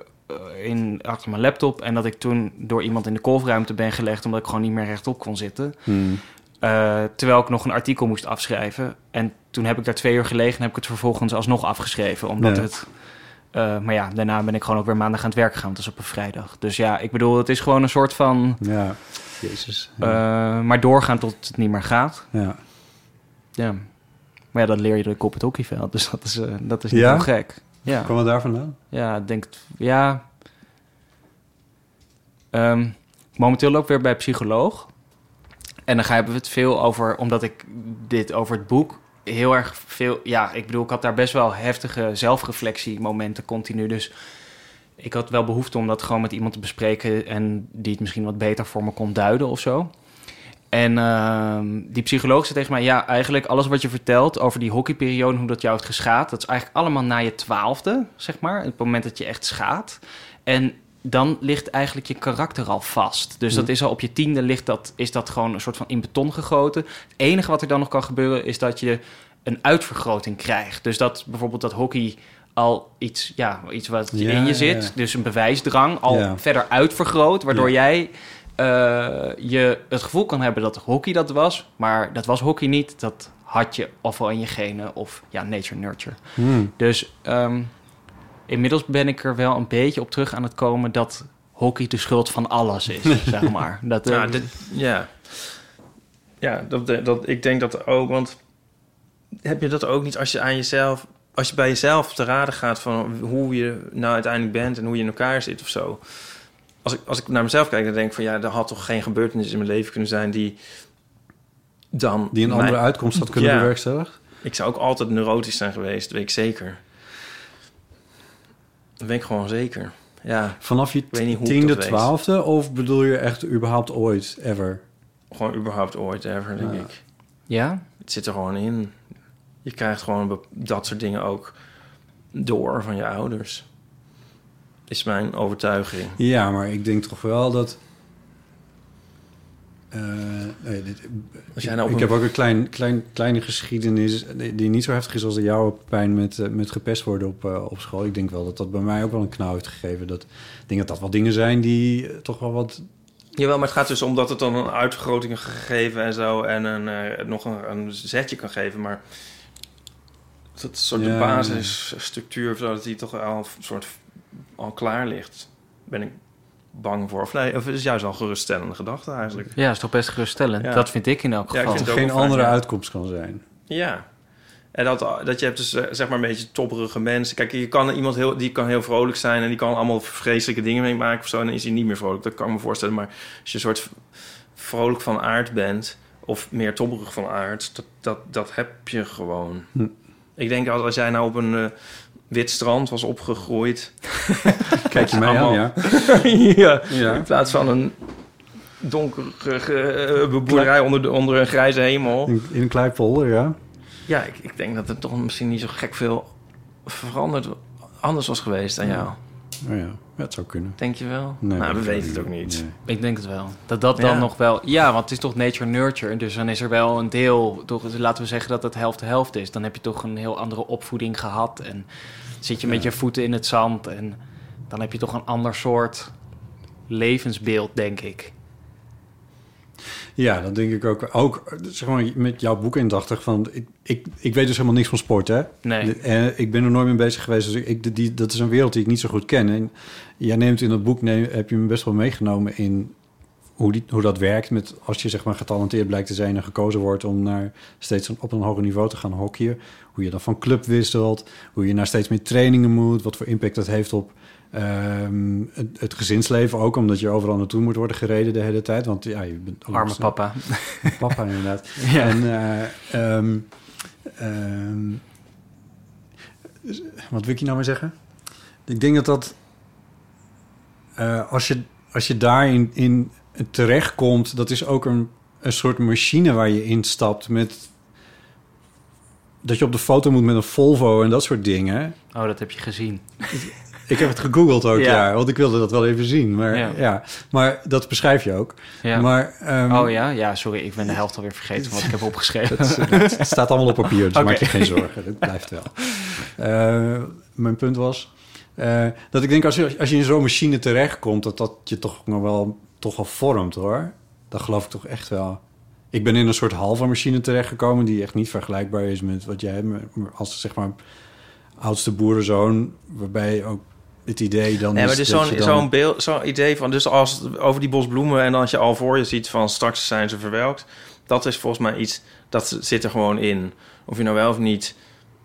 in, achter mijn laptop. En dat ik toen door iemand in de kolfruimte ben gelegd... omdat ik gewoon niet meer rechtop kon zitten. Hmm. Eh, terwijl ik nog een artikel moest afschrijven. En toen heb ik daar twee uur gelegen... en heb ik het vervolgens alsnog afgeschreven. Omdat Ja. het... eh, maar ja, daarna ben ik gewoon ook weer maandag aan het werk gegaan. Dat is op een vrijdag. Dus ja, ik bedoel, het is gewoon een soort van... Ja, jezus. Ja. eh, maar doorgaan tot het niet meer gaat. ja. Ja. Maar ja, dat leer je ook op het hockeyveld. Dus dat is, eh, dat is niet Ja? heel gek. Ja. Kwam het daar vandaan? Ja, ik denk... Ja... Ehm, momenteel loop ik weer bij psycholoog. En dan hebben we het veel over... Omdat ik dit over het boek heel erg veel... Ja, ik bedoel, ik had daar best wel heftige zelfreflectiemomenten continu. Dus ik had wel behoefte om dat gewoon met iemand te bespreken... en die het misschien wat beter voor me kon duiden of zo. En ehm, die psycholoog zei tegen mij... ja, eigenlijk alles wat je vertelt over die hockeyperiode... hoe dat jou heeft geschaad... dat is eigenlijk allemaal na je twaalfde, zeg maar. Het moment dat je echt schaadt. En dan ligt eigenlijk je karakter al vast. Dus dat is al op je tiende ligt dat, is dat gewoon een soort van in beton gegoten. Het enige wat er dan nog kan gebeuren... is dat je een uitvergroting krijgt. Dus dat bijvoorbeeld dat hockey al iets, ja, iets wat Ja, in je zit... ja. dus een bewijsdrang al Ja. verder uitvergroot... waardoor jij je het gevoel kan hebben dat hockey dat was... maar dat was hockey niet, dat had je ofwel in je genen... of ja, nature nurture. Hmm. Dus ehm, inmiddels ben ik er wel een beetje op terug aan het komen... dat hockey de schuld van alles is, zeg maar. Dat, eh, Ja, dit, ja. Ja, dat, dat, ik denk dat ook, want heb je dat ook niet als je aan jezelf, als je bij jezelf te raden gaat van hoe je nou uiteindelijk bent en hoe je in elkaar zit of zo. Als ik, als ik naar mezelf kijk, dan denk ik van ja, er had toch geen gebeurtenis in mijn leven kunnen zijn die dan. Die een andere uitkomst had kunnen Ja. bewerkstelligen? Ik zou ook altijd neurotisch zijn geweest, dat weet ik zeker. Dat weet ik gewoon zeker. Ja, Vanaf je tiende, weet. twaalfde? Of bedoel je echt überhaupt ooit, ever? gewoon überhaupt ooit ever, denk Ja. ik. ja? Het zit er gewoon in. Je krijgt gewoon dat soort dingen ook door van je ouders. Is mijn overtuiging. Ja, maar ik denk toch wel dat... eh, nee, dit, Als jij nou ik een- heb ook een klein, klein, kleine geschiedenis die niet zo heftig is als de jouwe pijn met, eh, met gepest worden op, eh, op school. Ik denk wel dat dat bij mij ook wel een knauw heeft gegeven. Dat, ik denk dat dat wel dingen zijn die toch wel wat... Jawel, maar het gaat dus om dat het dan een uitvergroting kan geven en zo. En een, nog een, een zetje kan geven. Maar dat soort Ja, de basisstructuur, of zo, dat die toch al een soort al klaar ligt. Ben ik bang voor. Of nee, of het is juist al geruststellende gedachte eigenlijk. Ja, is toch best geruststellend. Ja. Dat vind ik in elk Ja, ik geval. vind er het ook geen andere ja. uitkomst kan zijn. Ja. En dat, dat je hebt dus eh, zeg maar een beetje topperige mensen. Kijk, je kan iemand heel, die kan heel vrolijk zijn en die kan allemaal vreselijke dingen meemaken of zo. En dan is hij niet meer vrolijk. Dat kan ik me voorstellen. Maar als je een soort vrolijk van aard bent of meer topperig van aard, dat, dat, dat heb je gewoon. Hm. Ik denk als, als jij nou op een eh, wit strand was opgegroeid. Kijk je mij aan, ja? ja. Ja. In plaats van een donkere eh, boerderij onder, de, onder een grijze hemel. In, in een kleipolder, ja. Ja, ik, ik denk dat het toch misschien niet zo gek veel veranderd anders was geweest aan Ja. Oh ja, ja, het zou kunnen. Denk je wel? Nee, nou, we weten het ook niet. Nee. Ik denk het wel. Dat dat dan Ja. nog wel... Ja, want het is toch nature nurture. Dus dan is er wel een deel... Toch, laten we zeggen dat het helft-helft is. Dan heb je toch een heel andere opvoeding gehad. En zit je met Ja. je voeten in het zand. En dan heb je toch een ander soort levensbeeld, denk ik. Ja, dat denk ik ook. Ook zeg maar, met jouw boek indachtig van... Ik, ik, ik weet dus helemaal niks van sport, hè? Nee. De- eh, ik ben er nooit mee bezig geweest. Dus ik, die, dat is een wereld die ik niet zo goed ken. En jij neemt in dat boek... Neem, heb je me best wel meegenomen in... Hoe, die, hoe dat werkt met als je zeg maar getalenteerd blijkt te zijn en gekozen wordt om naar steeds op een hoger niveau te gaan hockeyen. Hoe je dan van club wisselt, hoe je naar steeds meer trainingen moet, wat voor impact dat heeft op ehm, het, het gezinsleven ook, omdat je overal naartoe moet worden gereden de hele tijd. Want ja, je bent Arme papa. Papa inderdaad. Ja. En eh, ehm, ehm, wat wil ik je nou maar zeggen? Ik denk dat dat eh, als je als je daarin in terechtkomt, dat is ook een, een soort machine waar je instapt met dat je op de foto moet met een Volvo en dat soort dingen. Oh, dat heb je gezien. Ik heb het gegoogeld ook, Ja. ja. want ik wilde dat wel even zien. Maar, Ja. ja. maar dat beschrijf je ook. Ja. Maar, ehm, oh ja? Ja, sorry. Ik ben de helft alweer vergeten wat ik heb opgeschreven. Het, het staat allemaal op papier, dus maak je geen zorgen. Het blijft wel. Eh, mijn punt was Eh, dat ik denk, als je, als je in zo'n machine terechtkomt... dat dat je toch nog wel, toch wel vormt, hoor. Dat geloof ik toch echt wel. Ik ben in een soort halve machine terechtgekomen... die echt niet vergelijkbaar is met wat jij... als zeg maar oudste boerenzoon... waarbij ook het idee dan Nee, maar is dus zo'n je dan- zo'n beeld, zo'n idee van, dus als het over die bosbloemen en als je al voor je ziet van straks zijn ze verwelkt, dat is volgens mij iets dat zit er gewoon in. Of je nou wel of niet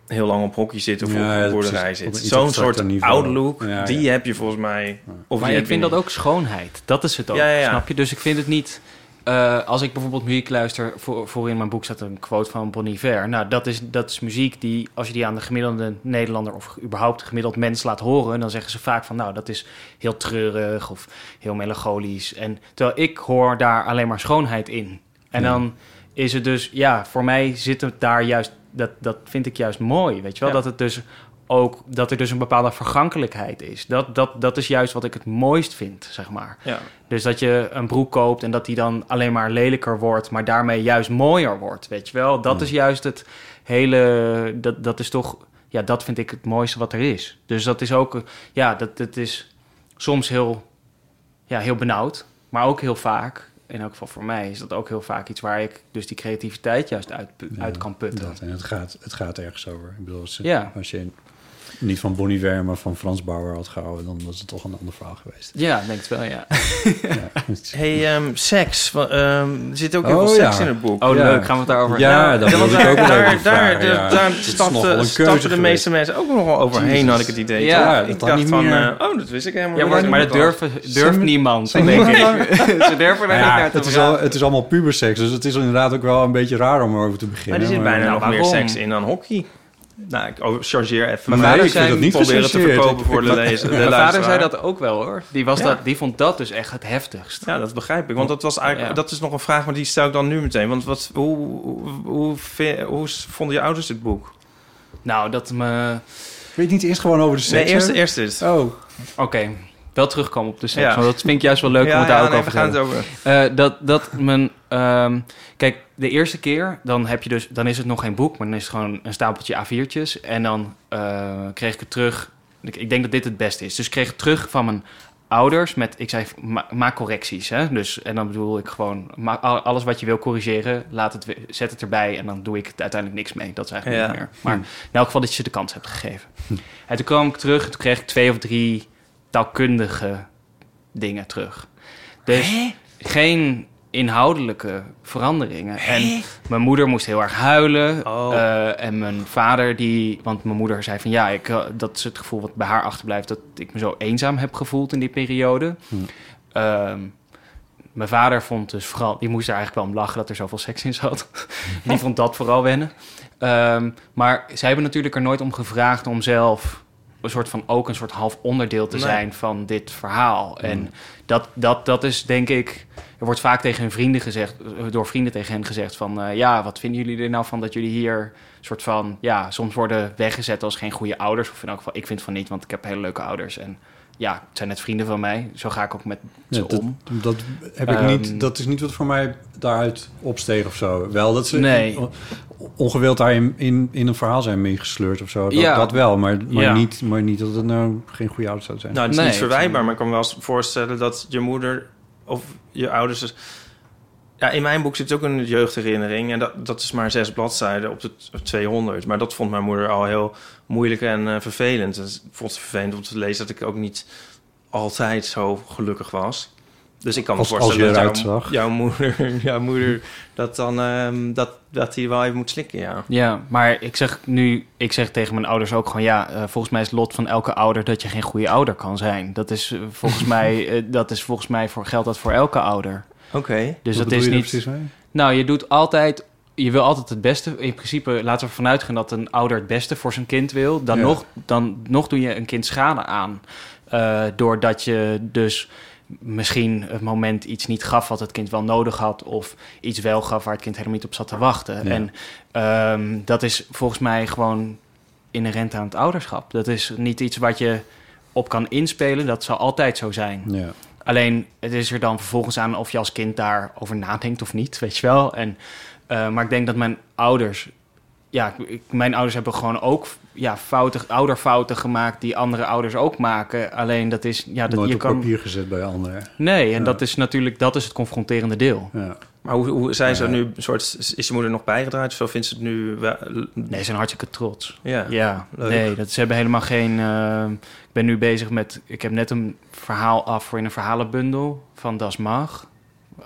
heel lang op hokje zit of Ja, op een boerderij zit. Zo'n soort niveau. oude look, Ja, die ja. heb je volgens mij. Of maar ik vind dat ook schoonheid. Dat is het ook, Ja, ja, ja. snap je? Dus ik vind het niet... eh, als ik bijvoorbeeld muziek luister, voor, voor in mijn boek staat een quote van Bon Iver. Nou, dat is, dat is muziek die, als je die aan de gemiddelde Nederlander of überhaupt gemiddeld mens laat horen, dan zeggen ze vaak van, nou, dat is heel treurig of heel melancholisch. En terwijl ik hoor daar alleen maar schoonheid in. En Ja. dan is het dus, ja, voor mij zit het daar juist, dat, dat vind ik juist mooi, weet je wel? Ja. Dat het dus ook, dat er dus een bepaalde vergankelijkheid is. Dat, dat, dat is juist wat ik het mooist vind, zeg maar. Ja. Dus dat je een broek koopt en dat die dan alleen maar lelijker wordt, maar daarmee juist mooier wordt, weet je wel? Dat Hmm. is juist het hele, dat, dat is toch, ja, dat vind ik het mooiste wat er is. Dus dat is ook, ja, dat, dat is soms heel, ja, heel benauwd, maar ook heel vaak, in elk geval voor mij, is dat ook heel vaak iets waar ik dus die creativiteit juist uit, Ja, uit kan putten. Dat, en het gaat, het gaat ergens over. Ik bedoel, als, Ja. als je niet van Bonnie Iver, maar van Frans Bauer had gehouden... dan was het toch een ander verhaal geweest. Ja, ik denk het wel, ja. ja. Hey, ehm, seks. Ehm, er zit ook heel Oh, veel seks ja. in het boek. Oh, Ja. leuk, gaan we het daarover Ja, dat want wilde ik daar- ook wel daar, daar, daar, ja. daar stapten, de meeste mensen ook nog wel overheen, Jezus. had ik het idee. Ja, dat ik dacht niet van, meer- eh, oh, dat wist ik helemaal Ja, niet. maar, Dat maar dat durft, durft niemand, denk ik. Ze durven Ja, niet naar te het, is praten. al, het is allemaal puberseks, dus het is inderdaad ook wel een beetje raar om erover te beginnen. Maar er zit bijna Nou, nog meer seks in dan hockey. Nou, ik chargeer even. Nee, ik ik vind dat niet proberen te verkopen voor de lezer. de Mijn vader zei dat ook wel hoor. Die, was Ja. dat, die vond dat dus echt het heftigst. Ja, dat begrijp ik. Want dat, was eigenlijk, Ja. dat is nog een vraag, maar die stel ik dan nu meteen. Want wat, hoe, hoe, hoe, ve- hoe vonden je ouders dit boek? Nou, dat me... Ik weet niet eerst gewoon over de Nee, seks eerst, hebben? eerst dit. Oh, Oké, wel terugkomen op de seks. Ja. Want dat vind ik juist wel leuk om ja, het daar ja, ook nee, over we te gaan het hebben. over. Eh, dat, dat mijn... ehm, kijk, de eerste keer, dan, heb je dus, dan is het nog geen boek... maar dan is het gewoon een stapeltje A4'tjes. En dan eh, kreeg ik het terug... Ik, ik denk dat dit het beste is. Dus ik kreeg het terug van mijn ouders met... Ik zei, ma- maak correcties. Hè? Dus, en dan bedoel ik gewoon... alles wat je wil corrigeren, laat het, zet het erbij... en dan doe ik het uiteindelijk niks mee. Dat is eigenlijk Ja. niet meer. Maar in elk geval dat je ze de kans hebt gegeven. En toen kwam ik terug en toen kreeg ik twee of drie taalkundige dingen terug. Dus geen inhoudelijke veranderingen. En mijn moeder moest heel erg huilen. Oh. eh, en mijn vader, die... Want mijn moeder zei van... Ja, ik, eh, dat is het gevoel wat bij haar achterblijft... dat ik me zo eenzaam heb gevoeld in die periode. Ehm, mijn vader vond dus vooral... Die moest er eigenlijk wel om lachen dat er zoveel seks in zat. die vond dat vooral wennen. Ehm, maar zij hebben natuurlijk er nooit om gevraagd om zelf een soort van ook een soort half onderdeel te Nee. zijn van dit verhaal. En dat, dat, dat is denk ik. Er wordt vaak tegen hun vrienden gezegd, eh, door vrienden tegen hen gezegd van eh, ja, wat vinden jullie er nou van dat jullie hier soort van ja, soms worden weggezet als geen goede ouders. Of in elk geval, ik vind van niet, want ik heb hele leuke ouders. En ja, het zijn net vrienden van mij. Zo ga ik ook met ze ja, dat, om. dat, heb ik Ehm, niet, dat is niet wat voor mij daaruit opsteeg of zo. Wel dat ze Nee. on- ongewild daarin in, in een verhaal zijn meegesleurd of zo. Dat, Ja. dat wel, maar, maar, Ja. niet, maar niet dat het nou geen goede ouders zou zijn. Nou, het is Nee, niet verwijtbaar, maar ik kan me wel voorstellen dat je moeder of je ouders... dus- Ja, in mijn boek zit ook een jeugdherinnering en dat, dat is maar zes bladzijden op de t- 200. Maar dat vond mijn moeder al heel moeilijk en eh, vervelend. Ik vond het vervelend om te lezen dat ik ook niet altijd zo gelukkig was. Dus ik kan me Als- als voorstellen dat jouw, zag. jouw moeder, jouw moeder dat dan ehm, dat, dat hij wel even moet slikken, ja. Ja, maar ik zeg nu, ik zeg tegen mijn ouders ook gewoon ja, eh, volgens mij is het lot van elke ouder dat je geen goede ouder kan zijn. Dat is eh, volgens mij, eh, dat is volgens mij voor geldt dat voor elke ouder. Oké. Dus Wat dat is je niet. precies mee? Nou, je doet altijd. Je wil altijd het beste. In principe, laten we vanuit gaan dat een ouder het beste voor zijn kind wil. Dan, Ja. nog, dan nog doe je een kind schade aan. Eh, doordat je dus misschien het moment iets niet gaf wat het kind wel nodig had. Of iets wel gaf waar het kind helemaal niet op zat te wachten. Ja. En ehm, dat is volgens mij gewoon inherent aan het ouderschap. Dat is niet iets wat je op kan inspelen. Dat zal altijd zo zijn. Ja. Alleen, het is er dan vervolgens aan of je als kind daarover nadenkt of niet, weet je wel. En, eh, maar ik denk dat mijn ouders ja, ik- mijn ouders hebben gewoon ook ja, fouten, ouderfouten gemaakt die andere ouders ook maken. Alleen dat is, ja, dat Nooit je op kan. papier gezet bij anderen. Nee, en Ja. dat is natuurlijk dat is het confronterende deel. Ja. Maar hoe, hoe zijn ze Ja. nu? Een soort, is je moeder nog bijgedraaid? Of vindt ze het nu... wel- Nee, ze zijn hartstikke trots. Ja. Ja, leuk. nee, dat, ze hebben helemaal geen. eh, ik ben nu bezig met. Ik heb net een verhaal af voor in een verhalenbundel van Das Mag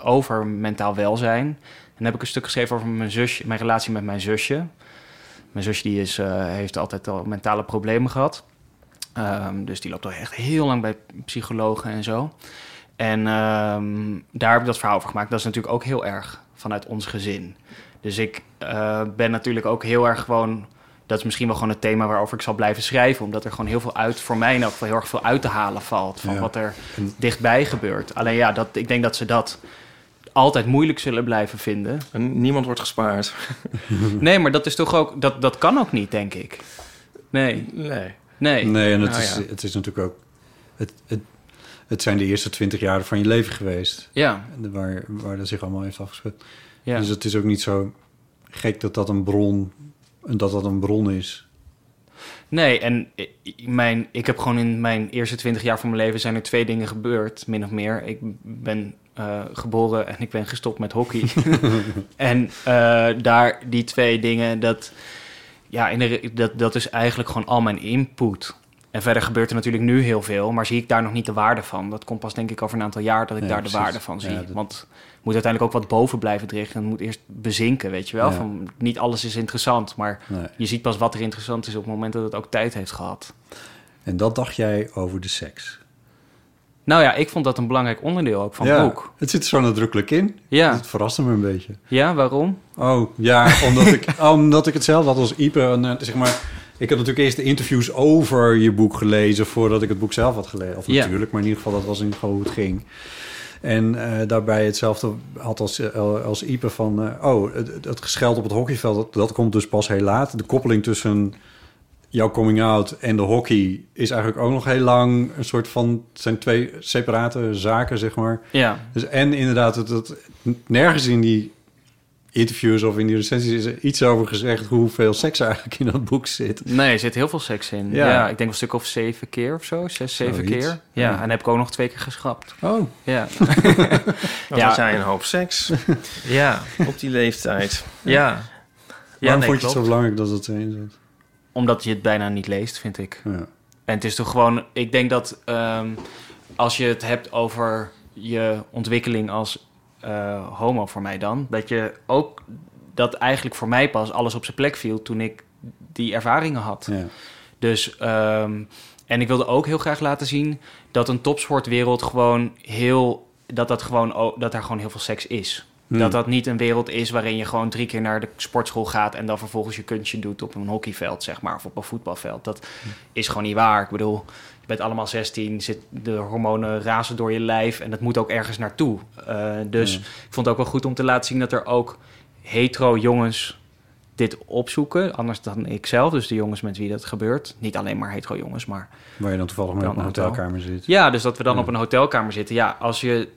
over mentaal welzijn. En dan heb ik een stuk geschreven over mijn zusje, mijn relatie met mijn zusje. Mijn zusje die is, eh, heeft altijd al mentale problemen gehad. Ehm, dus die loopt al echt heel lang bij psychologen en zo. En ehm, daar heb ik dat verhaal over gemaakt. Dat is natuurlijk ook heel erg vanuit ons gezin. Dus ik eh, ben natuurlijk ook heel erg gewoon... Dat is misschien wel gewoon het thema waarover ik zal blijven schrijven. Omdat er gewoon heel veel uit, voor mij in geval heel erg veel uit te halen valt. Van Ja. wat er dichtbij gebeurt. Alleen ja, dat, ik denk dat ze dat altijd moeilijk zullen blijven vinden. En niemand wordt gespaard. Nee, maar dat is toch ook... Dat, dat kan ook niet, denk ik. Nee, Nee. nee. Nee, en het, Nou is, ja. het is natuurlijk ook... Het, het, het zijn de eerste twintig jaren van je leven geweest. Ja, Waar, waar dat zich allemaal heeft afgespeeld. ja. Dus het is ook niet zo gek dat dat een bron, dat dat een bron is. Nee, en mijn, ik heb gewoon in mijn eerste twintig jaar van mijn leven zijn er twee dingen gebeurd, min of meer. Ik ben eh, geboren en ik ben gestopt met hockey. en eh, daar, die twee dingen, dat, ja, in de, dat, dat is eigenlijk gewoon al mijn input. En verder gebeurt er natuurlijk nu heel veel, maar zie ik daar nog niet de waarde van. Dat komt pas denk ik over een aantal jaar dat ik Ja, daar precies. de waarde van zie. Ja, dat- Want moet uiteindelijk ook wat boven blijven dringen. Het moet eerst bezinken, weet je wel. Ja. Van, niet alles is interessant, maar Nee. je ziet pas wat er interessant is op het moment dat het ook tijd heeft gehad. En dat dacht jij over de seks. Nou ja, ik vond dat een belangrijk onderdeel ook van ja, het boek. Het zit er zo nadrukkelijk in. Ja, Het verraste me een beetje. ja waarom? Oh, ja, omdat ik, omdat ik het zelf had als Ipe. En, eh, zeg maar, ik had natuurlijk eerst de interviews over je boek gelezen... voordat ik het boek zelf had gelezen. Of Ja. natuurlijk, maar in ieder geval, dat was in ieder geval hoe het ging. En eh, daarbij hetzelfde had als, eh, als Ipe van... oh, het, het gescheld op het hockeyveld, dat, dat komt dus pas heel laat. De koppeling tussen jouw coming-out en de hockey... is eigenlijk ook nog heel lang een soort van... zijn twee separate zaken, zeg maar. Ja, Dus en inderdaad, het, het, nergens in die interviews of in die recensies is er iets over gezegd hoeveel seks er eigenlijk in dat boek zit. nee, er zit heel veel seks in. Ja. Ja, ik denk wel een stuk of zeven keer of zo. Zes, zeven Zoiets. keer. Ja, Ja. en heb ik ook nog twee keer geschrapt. Oh, Ja, Ja. jij een hoop seks Ja, op die leeftijd. ja. Ja, waarom nee, vond je het zo belangrijk dat het erin zit? Omdat je het bijna niet leest, vind ik. Ja. En het is toch gewoon... Ik denk dat ehm, als je het hebt over je ontwikkeling als eh, homo voor mij dan... dat je ook... dat eigenlijk voor mij pas alles op zijn plek viel... toen ik die ervaringen had. Ja. Dus, ehm, en ik wilde ook heel graag laten zien dat een topsportwereld gewoon heel, dat dat gewoon, dat daar gewoon heel veel seks is. Hmm. Dat dat niet een wereld is waarin je gewoon drie keer naar de sportschool gaat en dan vervolgens je kunstje doet op een hockeyveld, zeg maar, of op een voetbalveld. Dat is gewoon niet waar. Ik bedoel, je bent allemaal 16, zit, de hormonen razen door je lijf en dat moet ook ergens naartoe. Eh, dus Ja. ik vond het ook wel goed om te laten zien dat er ook hetero jongens dit opzoeken, anders dan ik zelf. Dus de jongens met wie dat gebeurt. Niet alleen maar hetero jongens, maar... Waar je dan toevallig mee op een hotel. hotelkamer zit. Ja, dus dat we dan Ja. op een hotelkamer zitten. Ja, als je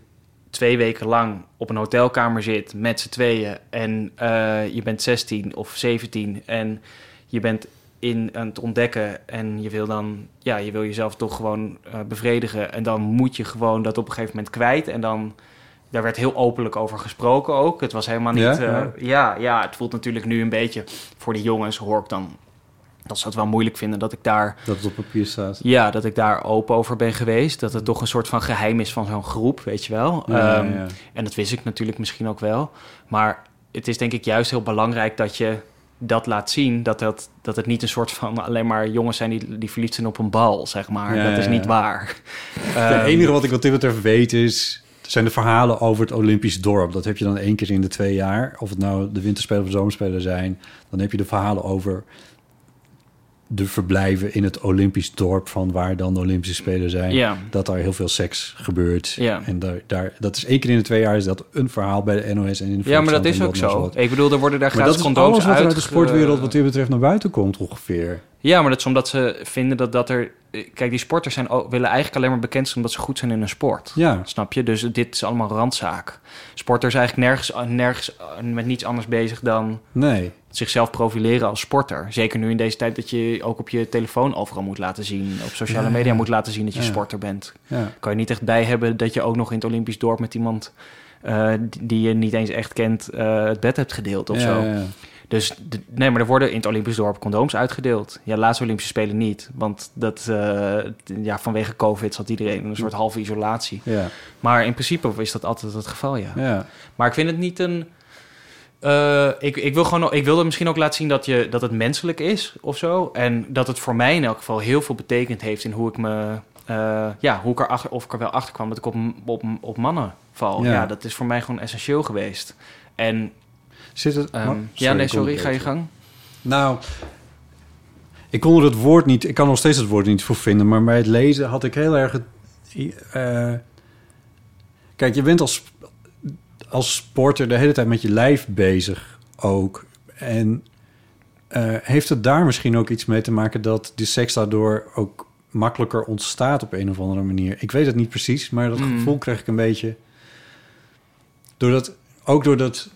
twee weken lang op een hotelkamer zit met z'n tweeën... en eh, je bent 16 of 17 en je bent in aan het ontdekken... en je wil dan, ja, je wil jezelf toch gewoon eh, bevredigen... en dan moet je gewoon dat op een gegeven moment kwijt... en dan... Daar werd heel openlijk over gesproken ook. Het was helemaal niet... Ja? Ja, ja, ja, het voelt natuurlijk nu een beetje... Voor de jongens hoor ik dan... Dat ze het wel moeilijk vinden dat ik daar Dat het op papier staat. ja, dat ik daar open over ben geweest. Dat het toch een soort van geheim is van zo'n groep, weet je wel. Ja, Ehm, ja. En dat wist ik natuurlijk misschien ook wel. Maar het is denk ik juist heel belangrijk dat je dat laat zien. Dat, dat, dat het niet een soort van alleen maar jongens zijn die, die verliefd zijn op een bal, zeg maar. Ja, dat is niet waar. Het Ehm, enige wat ik wat dit betreft weet is... zijn de verhalen over het Olympisch dorp. Dat heb je dan één keer in de twee jaar. Of het nou de winterspelen of de zomerspelen zijn. Dan heb je de verhalen over de verblijven in het Olympisch dorp... van waar dan de Olympische Spelen zijn. Ja. Dat daar heel veel seks gebeurt. Ja. En daar, daar, dat is één keer in de twee jaar is dat een verhaal bij de NOS en in de Ja, maar dat is ook zo. wat. Ik bedoel, er worden daar Maar dat gratis is condooms alles wat er uit de sportwereld wat dit betreft naar buiten komt ongeveer. Ja, maar dat is omdat ze vinden dat, dat er... Kijk, die sporters zijn, ook- willen eigenlijk alleen maar bekend zijn... omdat ze goed zijn in een sport. Ja. Snap je? Dus dit is allemaal randzaak. Sporters zijn eigenlijk nergens, nergens eh, met niets anders bezig dan Nee. Zichzelf profileren als sporter. Zeker nu in deze tijd dat je ook op je telefoon overal moet laten zien... op sociale Ja, media moet laten zien dat je sporter bent. Kan je niet echt bij hebben dat je ook nog in het Olympisch dorp... met iemand eh, die- je niet eens echt kent eh, het bed hebt gedeeld of Ja, zo. Dus nee, maar er worden in het Olympisch dorp condooms uitgedeeld. Ja, laatste Olympische Spelen niet. Want dat, eh, ja, vanwege COVID zat iedereen in een soort halve isolatie. Ja. Maar in principe is dat altijd het geval, ja. Ja. Maar ik vind het niet een... eh, ik, ik, wil gewoon, ik wilde misschien ook laten zien dat, je, dat het menselijk is of zo. En dat het voor mij in elk geval heel veel betekend heeft in hoe ik me... eh, ja, hoe ik erachter, of ik er wel achter kwam dat ik op, op, op mannen val. Ja. Ja. dat is voor mij gewoon essentieel geweest. En Zit het... ehm, Oh, ja, nee, sorry, ga je gang. Nou, ik kon er het woord niet... Ik kan nog steeds het woord niet voor vinden... maar bij het lezen had ik heel erg... Het, eh, kijk, je bent als, als sporter de hele tijd met je lijf bezig ook. En eh, heeft het daar misschien ook iets mee te maken... dat de seks daardoor ook makkelijker ontstaat op een of andere manier? Ik weet het niet precies, maar dat Mm. gevoel kreeg ik een beetje... Doordat, ook doordat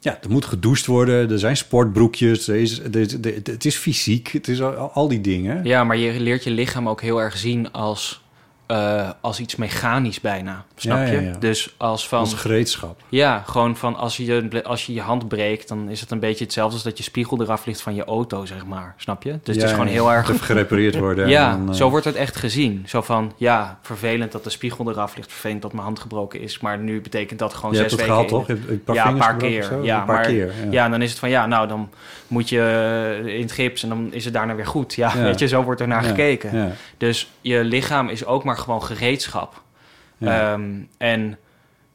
ja, er moet gedoucht worden. Er zijn sportbroekjes. Er is, er, er- er- het is fysiek. Het is al, al die dingen. Ja, maar je leert je lichaam ook heel erg zien als, eh, als iets mechanisch bijna. Snap Ja, je? ja. Dus als van... Als gereedschap. Ja, gewoon van als je, je- als je je hand breekt, dan is het een beetje hetzelfde als dat je spiegel eraf ligt van je auto, zeg maar. Snap je? Dus het is gewoon heel erg. Gerepareerd worden. Ja, en dan, eh, zo wordt het echt gezien. Zo van, ja, vervelend dat de spiegel eraf ligt, vervelend dat mijn hand gebroken is, maar nu betekent dat gewoon Je zes hebt het weken. toch? Je hebt een paar ja, een paar keer. Ja, een paar maar, keer. Ja. en dan is het van, ja, nou, dan moet je eh, in het gips en dan is het daarna weer goed. Ja, weet je, zo wordt er naar gekeken. Dus je lichaam is ook maar gewoon gereedschap. Ja. Ehm, en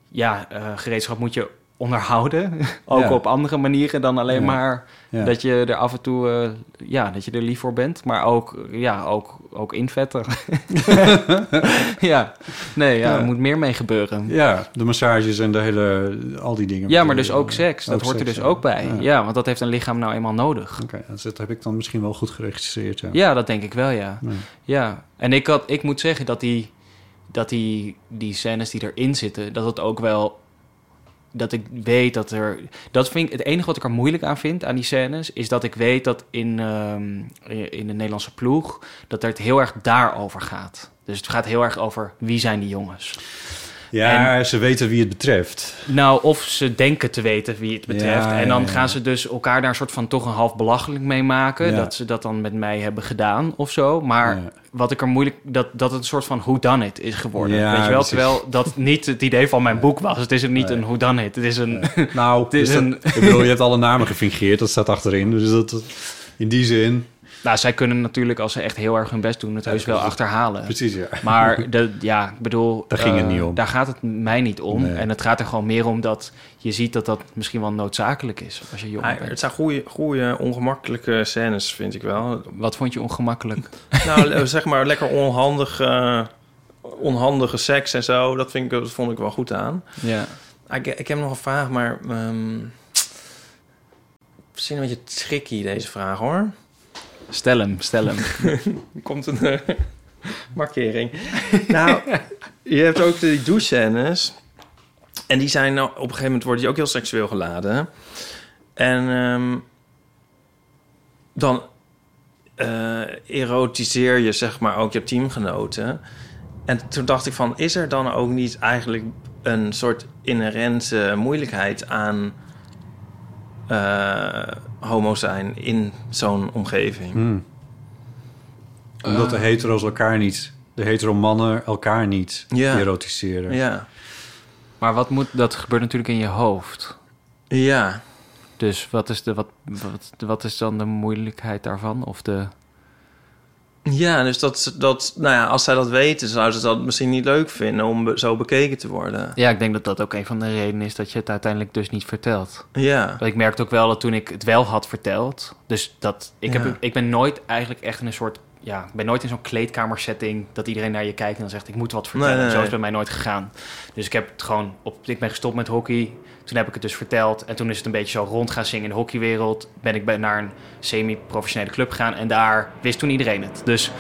ja, eh, gereedschap moet je onderhouden. ook Ja. op andere manieren dan alleen Ja. maar ja. dat je er af en toe eh, ja, dat je er lief voor bent. Maar ook, ja, ook, ook invetten. ja, nee, ja, Ja. er moet meer mee gebeuren. Ja, Ja, de massages en de hele, al die dingen. maar dus ook seks. Dat hoort er dus ja. ook bij. Ja. Ja. want dat heeft een lichaam nou eenmaal nodig. Oké, dus dat heb ik dan misschien wel goed geregistreerd. Ja. Ja, dat denk ik wel, ja. Ja. Ja, en ik, had, ik moet zeggen dat die, dat die, die scènes die erin zitten, dat het ook wel. Dat ik weet dat er. Dat vind ik het enige wat ik er moeilijk aan vind aan die scènes. Is dat ik weet dat in, ehm, in de Nederlandse ploeg. dat het heel erg daarover gaat. Dus het gaat heel erg over wie zijn die jongens. Ja, ze weten wie het betreft. Nou, of ze denken te weten wie het betreft. Ja, en dan ja, ja. gaan ze dus elkaar daar een soort van toch een half belachelijk mee maken. Dat ze dat dan met mij hebben gedaan of zo. Maar wat ik er moeilijk... Dat, dat het een soort van who done it is geworden. Weet je wel? precies. Terwijl dat niet het idee van mijn boek was. Het is niet Nee. een who done it. Het is een... Nou, Het is dus dat- een- ik bedoel, je hebt alle namen gefingeerd. Dat staat achterin. Dus dat, in die zin... Nou, zij kunnen natuurlijk als ze echt heel erg hun best doen... het heus wel achterhalen. Precies, ja. Maar de, ja, ik bedoel... Daar ging het eh, niet om. Daar gaat het mij niet om. Nee. En het gaat er gewoon meer om dat je ziet dat dat misschien wel noodzakelijk is... als je jong Ja, bent. het zijn goede, goede, ongemakkelijke scènes, vind ik wel. Wat vond je ongemakkelijk? nou, zeg maar lekker onhandige, onhandige seks en zo. Dat, vind ik, dat vond ik wel goed aan. ja. Ah, Ik, ik heb nog een vraag, maar... ehm misschien een beetje tricky, deze vraag, hoor. Stel hem, stel hem. Komt een eh, markering. nou, je hebt ook die douche-scènes. En die zijn nou, op een gegeven moment worden die ook heel seksueel geladen. En ehm, dan eh, erotiseer je zeg maar ook je teamgenoten. En toen dacht ik van, is er dan ook niet eigenlijk een soort inherente moeilijkheid aan eh, homo zijn in zo'n omgeving? Hmm. Omdat de hetero's elkaar niet... De hetero mannen elkaar niet Ja. erotiseren. Ja, Maar wat moet, dat gebeurt natuurlijk in je hoofd. ja. Dus wat is, de, wat, wat, wat is dan de moeilijkheid daarvan? Of de... Ja, dus dat, dat, nou ja, als zij dat weten, zouden ze dat misschien niet leuk vinden om be- zo bekeken te worden. Ja, ik denk dat dat ook een van de redenen is dat je het uiteindelijk dus niet vertelt. Ja, Want ik merkte ook wel dat toen ik het wel had verteld... Dus dat, ik, Ja. heb, ik ben nooit eigenlijk echt in een soort ja, ik ben nooit in zo'n kleedkamersetting dat iedereen naar je kijkt en dan zegt ik moet wat vertellen. Nee, nee, Zo is het bij mij nooit gegaan. Dus ik heb het gewoon op, ik ben gestopt met hockey. Toen heb ik het dus verteld en toen is het een beetje zo rond gaan zingen in de hockeywereld. Ben ik naar een semi-professionele club gegaan en daar wist toen iedereen het. Dus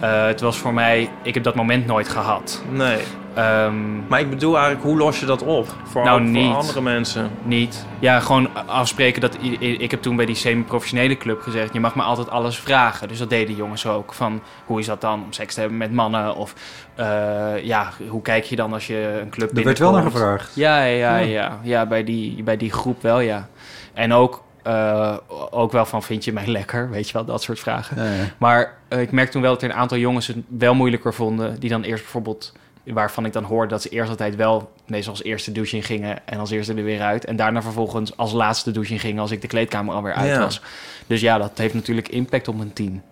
eh, het was voor mij, ik heb dat moment nooit gehad. Nee. Ehm, Maar ik bedoel eigenlijk, hoe los je dat op? Voor, Nou, voor niet. andere mensen. Niet. Ja, gewoon afspreken dat... Ik heb toen bij die semi-professionele club gezegd... je mag me altijd alles vragen. Dus dat deden jongens ook. Van, hoe is dat dan om seks te hebben met mannen? Of eh, ja, hoe kijk je dan als je een club Er werd wel naar gevraagd. Ja, ja, Ja. ja. Ja, bij, die, bij die groep wel, ja. En ook, eh, ook wel van, vind je mij lekker? Weet je wel, dat soort vragen. Ja, ja. Maar eh, ik merk toen wel dat er een aantal jongens het wel moeilijker vonden. Die dan eerst bijvoorbeeld, waarvan ik dan hoorde dat ze eerst altijd wel meestal als eerste douche in gingen en als eerste er weer uit. En daarna vervolgens als laatste douche in gingen als ik de kleedkamer alweer uit Ja. was. Dus ja, dat heeft natuurlijk impact op een team.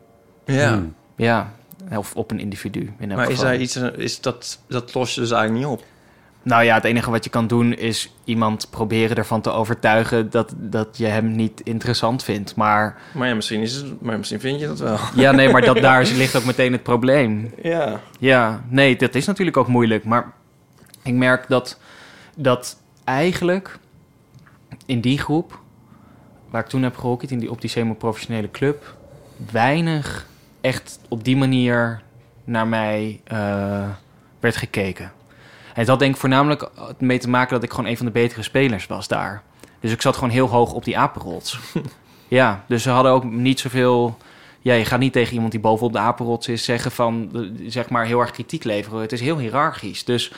Ja. Hmm. Ja, of op een individu. In Maar is daar iets, is dat, dat los je dus eigenlijk niet op? Nou ja, het enige wat je kan doen is iemand proberen ervan te overtuigen dat, dat je hem niet interessant vindt. Maar Maar ja, misschien, is het, maar misschien vind je dat wel. ja, nee, maar dat, daar ligt ook meteen het probleem. Ja. Ja, nee, dat is natuurlijk ook moeilijk. Maar ik merk dat, dat eigenlijk in die groep, waar ik toen heb gehockeyd, in die, op die semi-professionele club, weinig echt op die manier naar mij eh, werd gekeken. Het had denk ik voornamelijk mee te maken dat ik gewoon een van de betere spelers was daar. Dus ik zat gewoon heel hoog op die apenrots. ja, dus ze hadden ook niet zoveel... Ja, je gaat niet tegen iemand die bovenop de apenrots is zeggen van... eh, zeg maar heel erg kritiek leveren. Het is heel hiërarchisch. Dus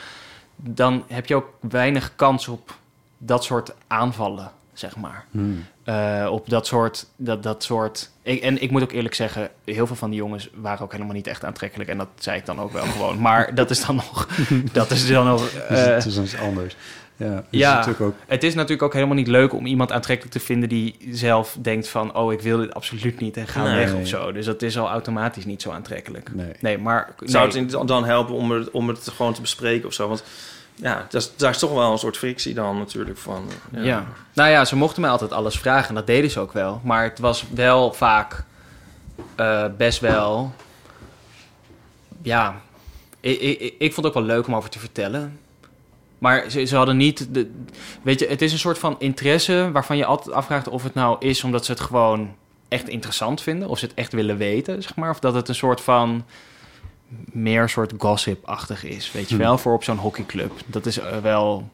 dan heb je ook weinig kans op dat soort aanvallen, zeg maar. Hmm. Eh, op dat soort... Dat, dat soort ik, en ik moet ook eerlijk zeggen, heel veel van die jongens waren ook helemaal niet echt aantrekkelijk. En dat zei ik dan ook wel gewoon. Maar dat is dan nog... dat is dan nog... Dus eh, het is iets anders. Ja, ja. natuurlijk ook. het is natuurlijk ook helemaal niet leuk om iemand aantrekkelijk te vinden die zelf denkt van, oh, ik wil dit absoluut niet en ga Nee. weg of zo. Dus dat is al automatisch niet zo aantrekkelijk. Nee. Nee, maar Zou het in- dan helpen om het, om het gewoon te bespreken of zo? Want ja, dat daar is toch wel een soort frictie dan natuurlijk van. ja. Nou ja, ze mochten mij altijd alles vragen en dat deden ze ook wel. Maar het was wel vaak eh, best wel, ja, ik, ik, ik vond het ook wel leuk om over te vertellen. Maar ze, ze hadden niet, de, weet je, het is een soort van interesse waarvan je altijd afvraagt of het nou is omdat ze het gewoon echt interessant vinden, of ze het echt willen weten, zeg maar, of dat het een soort van meer soort gossip-achtig is, weet je Hmm. wel, voor op zo'n hockeyclub. Dat is eh, wel,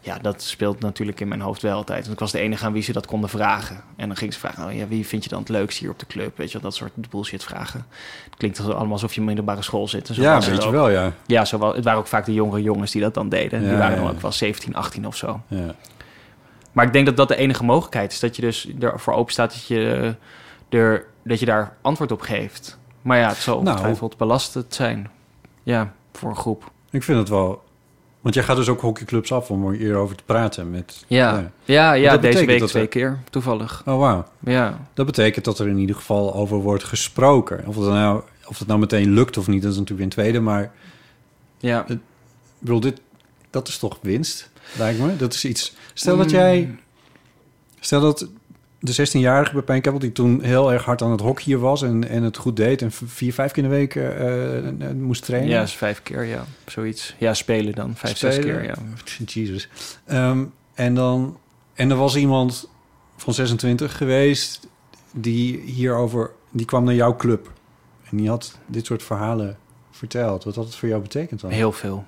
ja, dat speelt natuurlijk in mijn hoofd wel altijd. Want ik was de enige aan wie ze dat konden vragen. En dan ging ze vragen, oh ja, wie vind je dan het leukst hier op de club? Weet je wel, dat soort bullshit vragen. Het klinkt allemaal alsof je in middelbare school zit. En zo Ja, beetje ook. wel, ja. Ja, zo wel, het waren ook vaak de jongere jongens die dat dan deden. Ja, die waren dan ja, ook wel 17, 18 of zo. ja. Maar ik denk dat dat de enige mogelijkheid is. Dat je dus ervoor open staat dat je, er, dat je daar antwoord op geeft. Maar ja, het zal Nou. ongetwijfeld belastend zijn. Ja, voor een groep. Ik vind het wel... Want jij gaat dus ook hockeyclubs af om er hierover te praten met... Ja, ja, ja dat deze week dat twee er- keer, toevallig. Oh, wauw. Ja, Dat betekent dat er in ieder geval over wordt gesproken. Of het nou, of het nou meteen lukt of niet, dat is natuurlijk weer een tweede. Maar ja. ik bedoel, dit, dat is toch winst, lijkt me. Dat is iets... Stel dat jij... Stel dat de 16-jarige bij Pijn Keppel, die toen heel erg hard aan het hockeyen was... en, en het goed deed en vier, vijf keer in de week eh, eh, moest trainen. Ja, is vijf keer, ja. Zoiets. Ja, spelen dan. Vijf, zes keer, ja. Jezus. Ehm, en dan... En er was iemand van 26 geweest... die hierover... die kwam naar jouw club. En die had dit soort verhalen verteld. Wat had het voor jou betekend dan? Heel veel.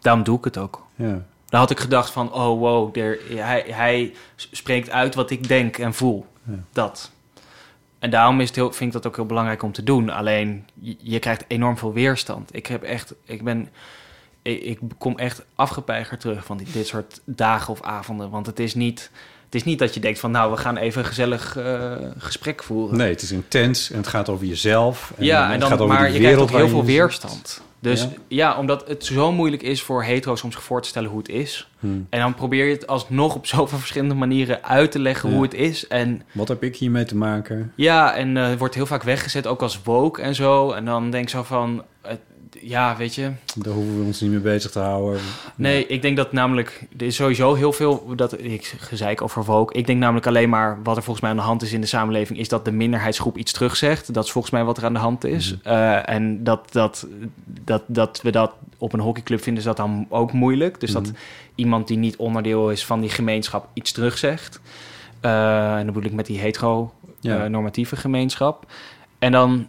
Daarom doe ik het ook. Ja. Dan had ik gedacht van, oh wow, hij, hij spreekt uit wat ik denk en voel. Ja. Dat. En daarom is het heel, vind ik dat ook heel belangrijk om te doen. Alleen, je, je krijgt enorm veel weerstand. Ik heb echt, ik ben, ik, ik kom echt afgepeigerd terug van dit, dit soort dagen of avonden. Want het is niet, het is niet dat je denkt van, nou, we gaan even een gezellig eh, gesprek voeren. Nee, het is intens en het gaat over jezelf. En ja, het en dan, gaat over maar je krijgt ook heel veel weerstand. Dus Ja? ja. omdat het zo moeilijk is voor hetero's om zich voor te stellen hoe het is. Hmm. En dan probeer je het alsnog op zoveel verschillende manieren uit te leggen Ja. hoe het is. En Wat heb ik hiermee te maken? ja, en eh, het wordt heel vaak weggezet, ook als woke en zo. En dan denk ik zo van, het- ja, weet je. Daar hoeven we ons niet mee bezig te houden. Nee, ik denk dat namelijk... Er is sowieso heel veel... Dat, ik gezeik over woke. Ik denk namelijk alleen maar... Wat er volgens mij aan de hand is in de samenleving... is dat de minderheidsgroep iets terugzegt. Dat is volgens mij wat er aan de hand is. Mhm. Eh, en dat, dat, dat, dat we dat op een hockeyclub vinden... is dat dan ook moeilijk. Dus dat Mhm. iemand die niet onderdeel is van die gemeenschap... iets terugzegt. Eh, en dan bedoel ik met die Ja. hetero-normatieve gemeenschap. En dan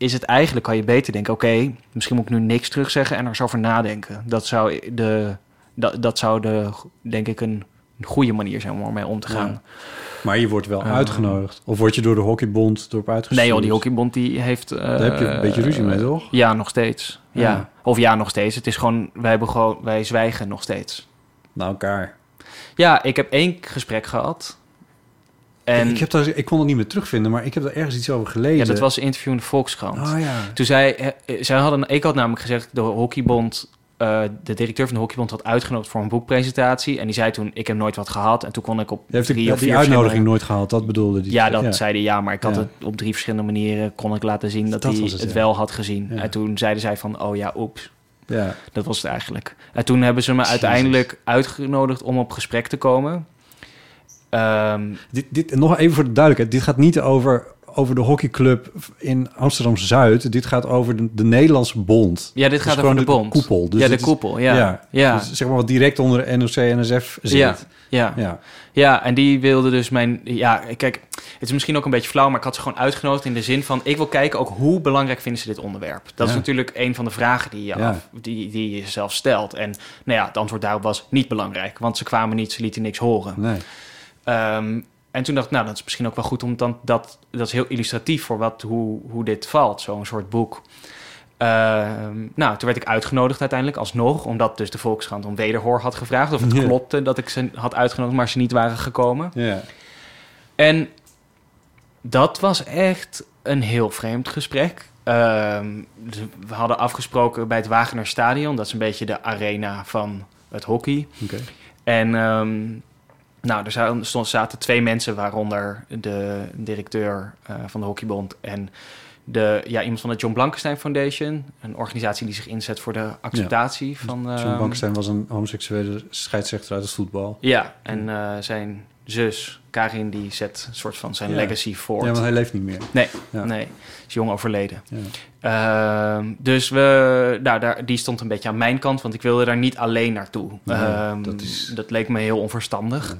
is het eigenlijk, kan je beter denken... oké, misschien moet ik nu niks terugzeggen en er eens over nadenken. Dat zou, de, dat, dat zou de, denk ik, een goede manier zijn om ermee om te gaan. Ja. Maar je wordt wel Eh. uitgenodigd. Of word je door de hockeybond erop uitgestuurd? Nee joh, die hockeybond die heeft... eh, Daar heb je een beetje ruzie mee, toch? Ja, nog steeds. Ja. Ja. Of ja, nog steeds. Het is gewoon, wij, hebben gewoon, wij zwijgen nog steeds. Naar elkaar. Ja, ik heb één gesprek gehad. En ik, heb daar, ik kon het niet meer terugvinden, maar ik heb er ergens iets over gelezen. ja, dat was een interview in de Volkskrant. Oh ja. Toen zij, eh, eh, zij hadden, ik had namelijk gezegd, de hockeybond, eh, de directeur van de hockeybond had uitgenodigd voor een boekpresentatie. En die zei toen, ik heb nooit wat gehad. En toen kon ik op Je drie die, of die uitnodiging nooit gehaald, dat bedoelde die. Ja, dat zei hij ja, maar ik had Ja. het op drie verschillende manieren kon ik laten zien dat, Dat hij het, het, ja. wel had gezien. Ja. En toen zeiden zij van, oh ja, oeps. Ja. Dat was het eigenlijk. En toen hebben ze me uiteindelijk uitgenodigd om op gesprek te komen. Ehm, Dit, dit, nog even voor de duidelijkheid. Dit gaat niet over, over de hockeyclub in Amsterdam-Zuid. Dit gaat over de, de Nederlandse bond. ja, dit is gaat over de bond. koepel. Dus ja, de koepel. Ja, ja. Dus zeg maar wat direct onder de NOC-NSF zit. Ja, ja. Ja. Ja, en die wilde dus mijn... Ja, kijk, het is misschien ook een beetje flauw... maar ik had ze gewoon uitgenodigd in de zin van... ik wil kijken ook hoe belangrijk vinden ze dit onderwerp. Dat is natuurlijk een van de vragen die je, af, die, die je zelf stelt. En nou ja, het antwoord daarop was niet belangrijk. Want ze kwamen niet, ze lieten niks horen. Nee. Ehm, en toen dacht ik, nou, dat is misschien ook wel goed... om dan dat, dat is heel illustratief voor wat, hoe, hoe dit valt, zo'n soort boek. Ehm, nou, toen werd ik uitgenodigd uiteindelijk alsnog... omdat dus de Volkskrant om wederhoor had gevraagd... of het klopte dat ik ze had uitgenodigd... maar ze niet waren gekomen. En dat was echt een heel vreemd gesprek. Ehm, we hadden afgesproken bij het Wagener Stadion. Dat is een beetje de arena van het hockey. Oké. En nou, er zaten, stond- zaten twee mensen, waaronder de directeur eh, van de Hockeybond en de, ja, iemand van de John Blankenstein Foundation. Een organisatie die zich inzet voor de acceptatie van... John ehm, Bankstein was een homoseksuele scheidsrechter uit het voetbal. Ja, en eh, zijn zus, Karin, die zet een soort van zijn Ja. legacy voort. Ja, want hij leeft niet meer. Nee, Ja. nee, is jong overleden. Ja. Ehm, dus we, nou, daar, die stond een beetje aan mijn kant, want ik wilde daar niet alleen naartoe. Nee, Ehm, dat is- dat leek me heel onverstandig.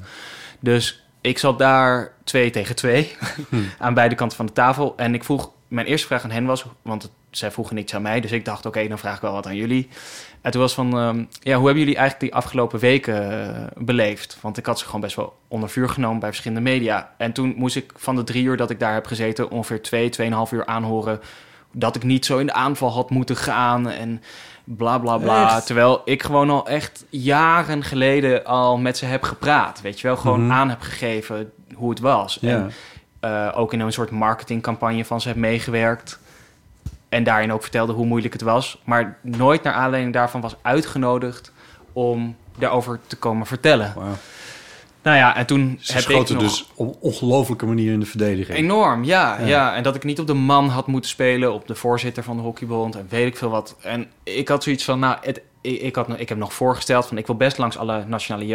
Dus ik zat daar twee tegen twee Hm. aan beide kanten van de tafel. En ik vroeg, mijn eerste vraag aan hen was, want het, zij vroegen niets aan mij. Dus ik dacht, oké, dan vraag ik wel wat aan jullie. En toen was van, ehm, ja, hoe hebben jullie eigenlijk die afgelopen weken eh, beleefd? Want ik had ze gewoon best wel onder vuur genomen bij verschillende media. En toen moest ik van de drie uur dat ik daar heb gezeten... ongeveer twee, tweeënhalf uur aanhoren... dat ik niet zo in de aanval had moeten gaan en bla bla bla. Echt? Terwijl ik gewoon al echt jaren geleden al met ze heb gepraat. Weet je wel, gewoon Mhm. aan heb gegeven hoe het was. Ja. En eh, ook in een soort marketingcampagne van ze heb meegewerkt. En daarin ook vertelde hoe moeilijk het was. Maar nooit naar aanleiding daarvan was uitgenodigd om daarover te komen vertellen. Wauw. Nou ja, en toen Ze heb ik schoten nog... dus op ongelofelijke manier in de verdediging. Enorm, ja, Ja. ja. En dat ik niet op de man had moeten spelen, op de voorzitter van de hockeybond en weet ik veel wat. En ik had zoiets van, nou, het, ik, ik, had, nog- ik heb nog voorgesteld van, ik wil best langs alle nationale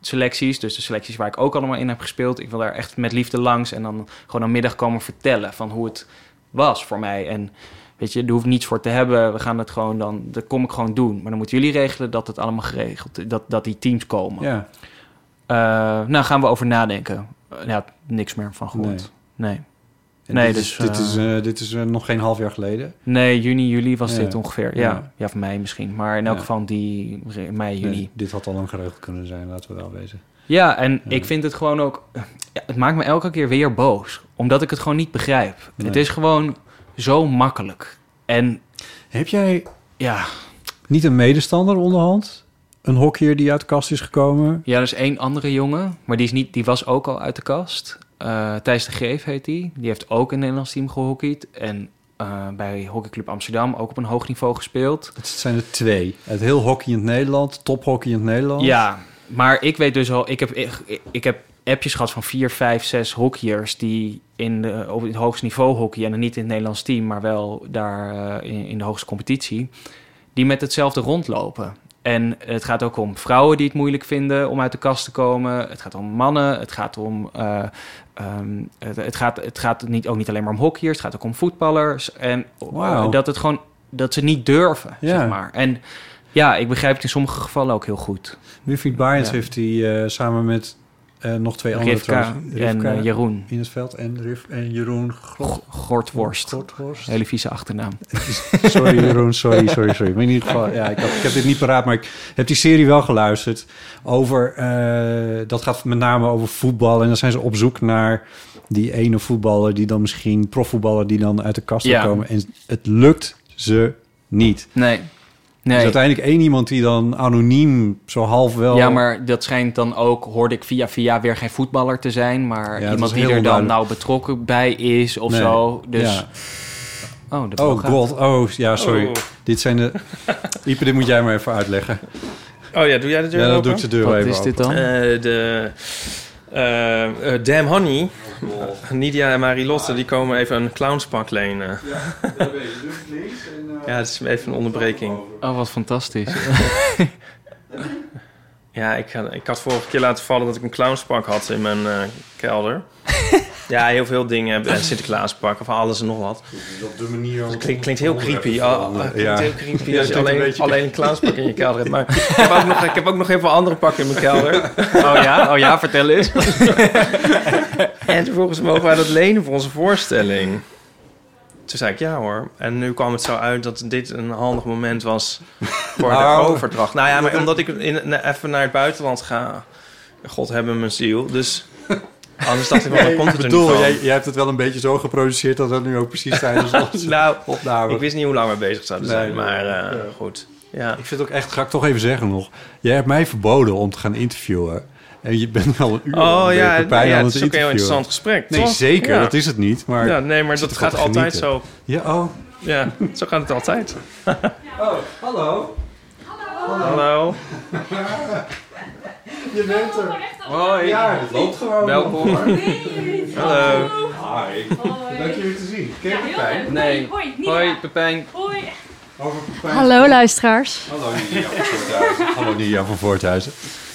jeugdselecties, dus de selecties waar ik ook allemaal in heb gespeeld. Ik wil daar echt met liefde langs en dan gewoon een middag komen vertellen van hoe het was voor mij. En weet je, er hoeft niets voor te hebben. We gaan het gewoon dan, dat kom ik gewoon doen. Maar dan moeten jullie regelen dat het allemaal geregeld is, dat, dat die teams komen. Ja, Eh, nou, gaan we over nadenken. Uh, ja, niks meer van gehoord. Nee. En Nee, dit dus, is, dit eh, is, eh, dit is eh, nog geen half jaar geleden. Nee, juni, juli was Ja. dit ongeveer. Ja. Ja. ja, voor mij misschien. Maar in elk Ja. geval die mei, juni. Nee, dit had al lang geregeld kunnen zijn, laten we wel wezen. Ja, en Ja. ik vind het gewoon ook... Ja, het maakt me elke keer weer boos. Omdat ik het gewoon niet begrijp. Nee. Het is gewoon zo makkelijk. En Heb jij ja, niet een medestander onderhand? Een hockeyer die uit de kast is gekomen? ja, er is één andere jongen. Maar die, is niet, die was ook al uit de kast. Eh Thijs de Greef heet die. Die heeft ook in het Nederlands team gehockeyd. En eh, bij Hockeyclub Amsterdam ook op een hoog niveau gespeeld. Het zijn er twee. Het heel hockey in het Nederland, tophockey in het Nederland. Ja, maar ik weet dus al, ik heb, ik, ik heb appjes gehad van vier, vijf, zes hockeyers... die in, de, op het hoogste niveau hockey en dan niet in het Nederlands team... maar wel daar eh, in, in de hoogste competitie... die met hetzelfde rondlopen. En het gaat ook om vrouwen die het moeilijk vinden om uit de kast te komen. Het gaat om mannen. Het gaat om. eh, ehm, het, het gaat, het gaat niet, ook niet alleen maar om hockeyers. Het gaat ook om voetballers. En dat het gewoon. dat ze niet durven, Ja. zeg maar. En ja, ik begrijp het in sommige gevallen ook heel goed. Wilfried Ja. heeft hij eh, samen met eh, nog twee andere Rivka en eh, Jeroen. in het veld en, Rif, en Jeroen Gortworst. Gorthorst. Hele vieze achternaam. Sorry Jeroen, sorry, sorry, sorry. Maar in ieder geval, ja, ik, had- ik heb dit niet paraat, maar ik heb die serie wel geluisterd. Over, dat gaat met name over voetbal. En dan zijn ze op zoek naar die ene voetballer die dan misschien, profvoetballer die dan uit de kast Ja. komen. En het lukt ze niet. Nee. Nee. is uiteindelijk één iemand die dan anoniem zo half wel... Ja, maar dat schijnt dan ook, hoorde ik via via weer geen voetballer te zijn, maar Ja, iemand die er dan nou betrokken bij is of Nee. zo. Dus, Ja. oh, de Oh god, oh ja, sorry. Oh. Dit zijn de... Ipe, dit moet jij maar even uitleggen. Oh ja, doe jij de deur Ja, dan open? doe ik de deur Wat even is dit dan? Eh, de eh, eh, Damn Honey, Nidia en Marilotte, die komen even een clownspak lenen. Ja, het is even een onderbreking. Oh, wat fantastisch. Ja, ik, had- ik had vorige keer laten vallen dat ik een clownspak had in mijn eh, kelder. ja, heel veel dingen. Een Sinterklaaspak of alles en nog wat. Op de manier... Het klinkt, klinkt heel creepy. Oh, klinkt Ja. heel creepy Ja, als je een alleen, beetje- alleen een clownspak in je kelder hebt. Maar ik heb ook nog, ik heb ook nog even andere pakken in mijn kelder. Oh ja? Oh ja, vertel eens. En vervolgens mogen wij dat lenen voor onze voorstelling. Toen zei ik ja hoor. En nu kwam het zo uit dat dit een handig moment was voor Nou. de overdracht. Nou ja, maar omdat ik in, even naar het buitenland ga. God hebben mijn ziel. Dus anders dacht ik wel, dan komt er bedoel, niet van. jij, jij hebt het wel een beetje zo geproduceerd dat het nu ook precies tijdens onze Nou, opname. ik wist niet hoe lang we bezig zouden Nee, zijn. nee, maar nee. eh, Ja. goed. Ja. Ik vind het ook echt, ga ik toch even zeggen nog. Jij hebt mij verboden om te gaan interviewen. En je bent al een uur Oh je ja, Pepijn ja, aan het is ook een heel interessant gesprek. Nee, toch? zeker. Ja. Dat is het niet. Maar Ja, nee, maar dat gaat altijd genieten. zo. Ja, oh. Ja, zo gaat het altijd. Oh, hallo. Hallo. Je bent er. Hoi. Ja, het loopt gewoon. Welkom. Hallo. Hi. Leuk jullie te zien. Ken je heel Pepijn? leuk. Nee. Hoi, Pepijn. Hoi. Over Pepijn. Hallo luisteraars. Hallo Nidia van Voorthuizen. Hallo Nidia van Voorthuizen.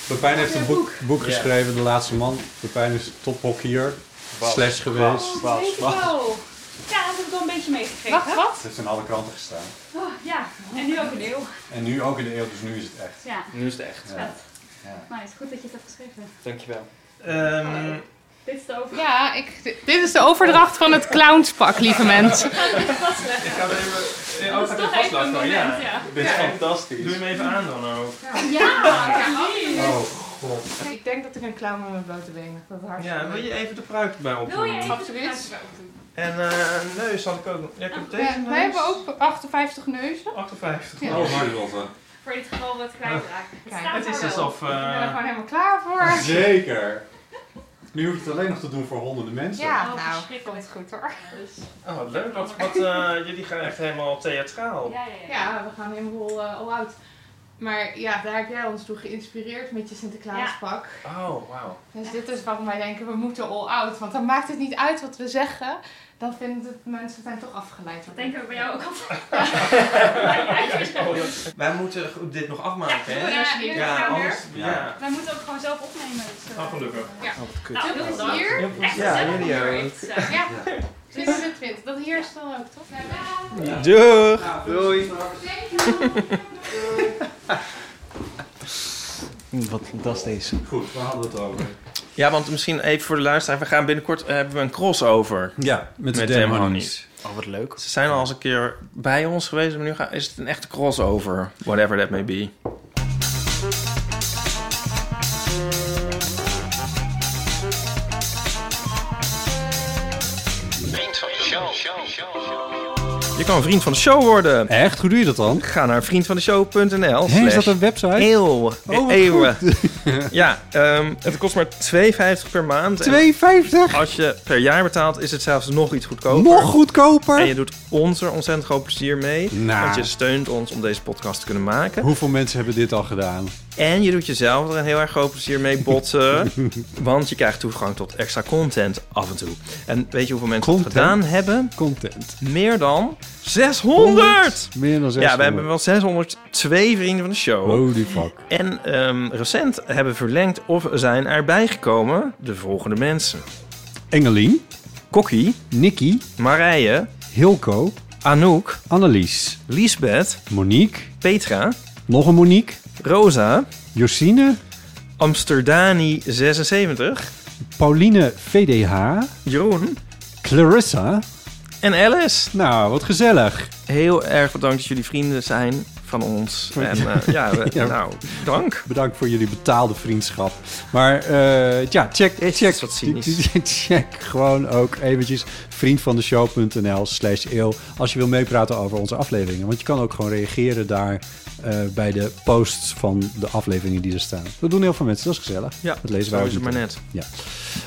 Pepijn heeft een boek, boek geschreven, De Laatste Man. Pepijn is tophockeyer. Slash geweest. Wow. Ja, dat heb ik wel een beetje meegegeven. Wacht, wat? Het heeft in alle kranten gestaan. Oh, ja, en nu ook een eeuw. En nu ook in de eeuw, dus nu is het echt. Ja, Nu is het echt. Ja. Nou, het is goed dat je het hebt geschreven. Dankjewel. Ehm, Dit is de over. Ja, ik, dit is de overdracht van het clownspak, lieve mensen. ik ga het even... Oh, Dat is toch even een moment, ja. Dit is fantastisch. Doe je hem even aan dan ook. Oh, Ik denk dat ik een clown met mijn blote benen. Dat is hartstikke Ja, wil je even de pruik bij Wil opdoen? je even Absoluut. de kruisje doen? En eh neus had ik ook nog. Ja, ik heb deze Ja, neus. wij hebben ook 58 neuzen. 58. Ja. oh Marilotte. Voor dit geval wat kwijtraken. Het Kijk, staat Het is alsof... Ik ben er eh gewoon helemaal klaar voor. Zeker. Nu hoef je het alleen nog te doen voor honderden mensen. Ja, Oh, nou, verschrikkelijk. komt goed hoor. Dus, Oh, wat leuk. Wat, wat, eh, jullie gaan echt helemaal theatraal. ja, ja, ja. Ja, we gaan helemaal uh, all out. Maar ja, daar heb jij ons toe geïnspireerd met je Sinterklaaspak. Oh, wauw. Dus dit is waarom wij denken, we moeten all out. Want dan maakt het niet uit wat we zeggen. Dan vinden het mensen zijn toch afgeleid. Dat denk ik bij jou ook altijd. Wij moeten dit nog afmaken, hè? Ja, Ja, Ja, ja, anders... Ja. Wij moeten ook gewoon zelf opnemen. Dus, uh, Oh, gelukkig. Ja. Oh, wat kut. Nou, veel is Ja, jullie ook. Ja, 27. Dat hier is dan ook, toch? Doeg! Doei! Wat fantastisch. Goed, waar hadden we het over? Ja, want misschien even voor de luisteraar. We gaan binnenkort eh, hebben we een crossover Ja, met, met de. Oh, wat leuk. Ze zijn al eens een keer bij ons geweest, maar nu ga- is het een echte crossover. Whatever that may be. Je kan een vriend van de show worden. Echt? Hoe doe je dat dan? Ga naar vriendvandeshow.nl. Hé, is dat een website? Eeuw. wat Eeuwen. ja, ehm, het kost maar 2,50 per maand. En 2,50? als je per jaar betaalt, is het zelfs nog iets goedkoper. Nog goedkoper? En je doet ons er ontzettend groot plezier mee. Nou. Want je steunt ons om deze podcast te kunnen maken. Hoeveel mensen hebben dit al gedaan? En je doet jezelf er een heel erg groot plezier mee botten. want je krijgt toegang tot extra content af en toe. En weet je hoeveel mensen Content? dat gedaan hebben? Content. Meer dan 600! Meer dan 600. Ja, we hebben wel 602 vrienden van de show. Holy fuck. En ehm, recent hebben verlengd of zijn erbij gekomen de volgende mensen. Engelien, Kokkie, Nicky, Marije, Hilco, Anouk, Annelies, Liesbeth, Monique, Petra, nog een Monique, Rosa, Josine, Amsterdani 76, Pauline VDH, Jeroen Clarissa. en Alice. Nou, wat gezellig. Heel erg bedankt dat jullie vrienden zijn van ons. En eh, ja, we- Ja. nou, dank. Bedankt voor jullie betaalde vriendschap. Maar eh, ja, check, check, wat cynisch. check gewoon ook eventjes vriendvandeshow.nl slash eeuw als je wil meepraten over onze afleveringen. Want je kan ook gewoon reageren daar eh, bij de posts van de afleveringen die er staan. Dat doen heel veel mensen, dat is gezellig. Ja, dat lezen wij ook het maar net. Ja.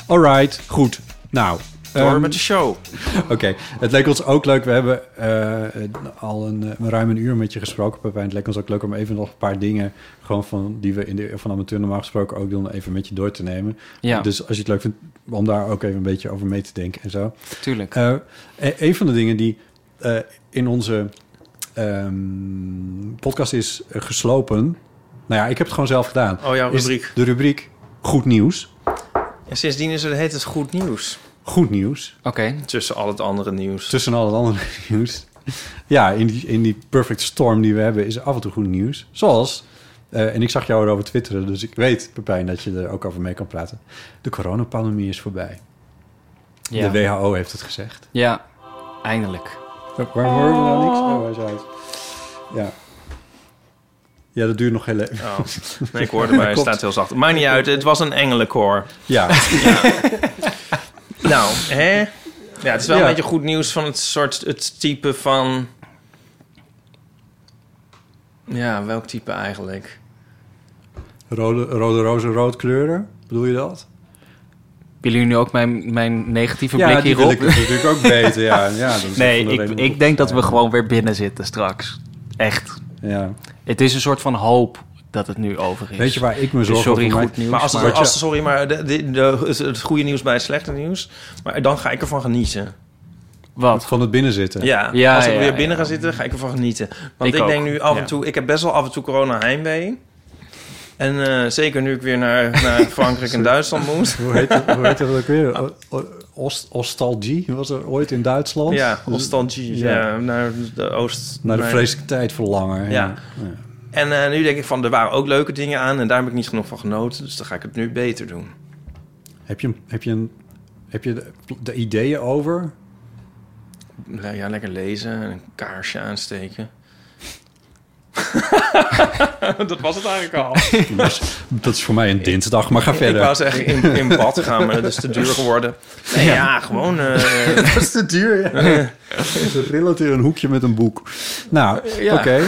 Alright, goed. Nou, Door ehm, met de show. Oké, het leek ons ook leuk. We hebben eh, al een, eh, ruim een uur met je gesproken, Pepijn. Het leek ons ook leuk om even nog een paar dingen... gewoon van, die we in de van amateur normaal gesproken ook doen... even met je door te nemen. Ja. Dus als je het leuk vindt, om daar ook even een beetje over mee te denken en zo. Tuurlijk. E- een van de dingen die in onze ehm, podcast is eh, geslopen... Nou ja, ik heb het gewoon zelf gedaan. Oh ja, is rubriek. de rubriek Goed Nieuws. En sindsdien is er, heet het goed nieuws. Goed nieuws. Oké. Tussen al het andere nieuws. Tussen al het andere nieuws. Ja, in die, in die perfect storm die we hebben is er af en toe goed nieuws. Zoals, eh, en ik zag jou erover twitteren, dus ik weet, Pepijn, dat je er ook over mee kan praten. De coronapandemie is voorbij. Ja. De WHO heeft het gezegd. Ja, eindelijk. Waar horen we nou niks? Oh, hij is uit. Ja. Ja, dat duurt nog heel even. Oh. Nee, ik hoorde maar, hij Klopt. staat heel zacht. Maakt niet uit, het was een engelenkoor. Ja. Nou, hè? Ja, het is wel Ja. een beetje goed nieuws van het soort, het type van... Ja, welk type eigenlijk? Rode, rode rozen, rood kleuren. Bedoel je dat? Willen jullie nu ook mijn, mijn negatieve ja, blik die wil hierop? ik natuurlijk ook weten. Ja, ja, dat is Nee, ik, ik denk dat we gewoon weer binnen zitten straks. Echt. Ja. Het is een soort van hoop dat het nu over is. Weet je waar ik me Dus zorgen sorry, over maak? goed nieuws. Maar als, het, als sorry, maar de, de, de- het, het goede nieuws bij het slechte nieuws. Maar dan ga ik ervan genieten. Wat? Van het binnenzitten. Ja, Ja, als ik ja, weer ja. binnen ga zitten, ga ik ervan genieten. Want Ik ik, denk nu af ja. en toe... Ik heb best wel af en toe corona heimwee. En eh, zeker nu ik weer naar, naar Frankrijk en Duitsland moet. Hoe heet het, hoe heet het ook weer? O- o- Ost, Ostalgie was er ooit in Duitsland. Ja, Dus- nostalgie. Ja. Ja. naar de oost. Naar de vreselijke tijd verlangen. Ja. ja. En eh, nu denk ik van, er waren ook leuke dingen aan. En daar heb ik niet genoeg van genoten. Dus dan ga ik het nu beter doen. Heb je, heb je, een, heb je de, de ideeën over? Ja, lekker lezen. en Een kaarsje aansteken. dat was het eigenlijk al. Dat is, dat is voor mij een dinsdag, maar ga Ik verder. wou zeggen in, in bad gaan, maar dat is te duur geworden. Nee, ja, gewoon... eh, dat is te duur, ja. Ze rillen in een hoekje met een boek. Nou, Ja. oké.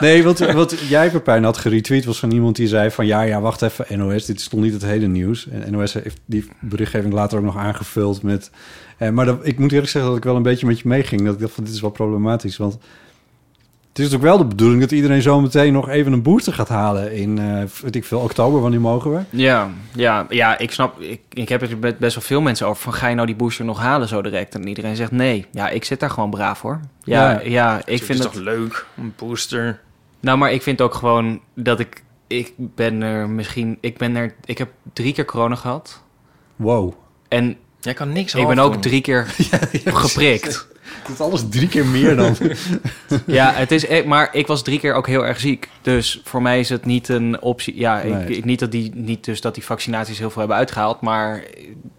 Nee, wat, wat jij, Pepijn, had geretweet... was van iemand die zei van... ja, ja, wacht even, NOS, dit is toch niet het hele nieuws. En NOS heeft die berichtgeving later ook nog aangevuld met... Eh, maar dat, ik moet eerlijk zeggen dat ik wel een beetje met je meeging. Dat ik dacht van, dit is wel problematisch, want... Het is natuurlijk wel de bedoeling dat iedereen zo meteen nog even een booster gaat halen in, eh weet ik veel, oktober. Wanneer mogen we? Ja, ja, ja, ik snap. Ik, ik heb het met best wel veel mensen over. Van ga je nou die booster nog halen zo direct? En iedereen zegt nee. Ja, ik zit daar gewoon braaf hoor. Ja, Ja. ja, ik ik vind het het. toch leuk, een booster. Nou, maar ik vind ook gewoon dat ik. Ik ben er misschien. Ik ben er. Ik heb drie keer corona gehad. Wow. En Jij kan niks ik ben ook doen. drie keer geprikt. Het is alles drie keer meer dan... Ja, het is. e- Maar ik was drie keer ook heel erg ziek. Dus voor mij is het niet een optie. Ja, ik, Nee. ik- niet dat die niet dus dat die vaccinaties heel veel hebben uitgehaald, maar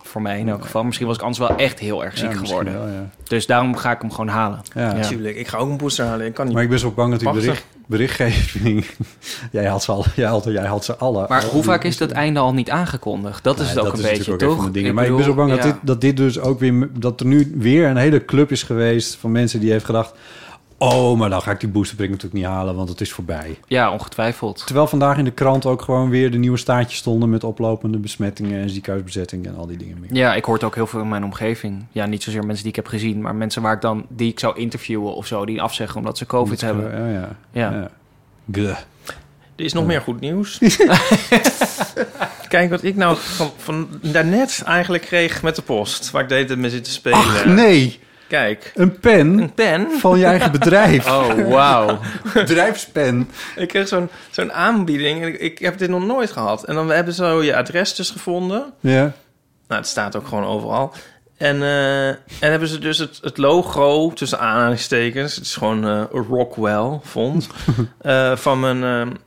voor mij in elk geval. Misschien was ik anders wel echt heel erg ziek Ja, geworden. wel, ja. Dus daarom ga ik hem gewoon halen. Ja. Ja. Tuurlijk, ik ga ook een booster halen. Ik kan niet. Maar ik ben zo bang dat die bericht, berichtgeving... jij had ze al, jij had, jij had ze alle. Maar Al hoe die- vaak is dat einde al niet aangekondigd? Dat is het ook dat een is beetje, natuurlijk ook toch? een van de dingen. Ik maar ik ben zo bang dat, dit, dat dit dus ook weer... dat er nu weer een hele club is geweest van mensen die heeft gedacht... oh, maar dan ga ik die boosterprik natuurlijk niet halen, want het is voorbij. Ja, ongetwijfeld. Terwijl vandaag in de krant ook gewoon weer de nieuwe staartjes stonden... met oplopende besmettingen en ziekenhuisbezettingen en al die dingen meer. Ja, ik hoor het ook heel veel in mijn omgeving. Ja, niet zozeer mensen die ik heb gezien, maar mensen waar ik dan die ik zou interviewen of zo, die afzeggen omdat ze COVID hebben. Ja, ja. Ja. Er is nog meer goed nieuws. Kijk wat ik nou van, van daarnet eigenlijk kreeg met de post. Waar ik deed het mee zitten spelen. Ach, nee. Kijk, Een pen een pen. van je eigen bedrijf. Oh, wauw. Bedrijfspen. Ik kreeg zo'n zo'n aanbieding. En ik, ik heb dit nog nooit gehad. En dan hebben ze zo je adres dus gevonden. Ja. Nou, het staat ook gewoon overal. En, eh, en hebben ze dus het, het logo, tussen aanhalingstekens... het is gewoon eh Rockwell font, eh, van, mijn,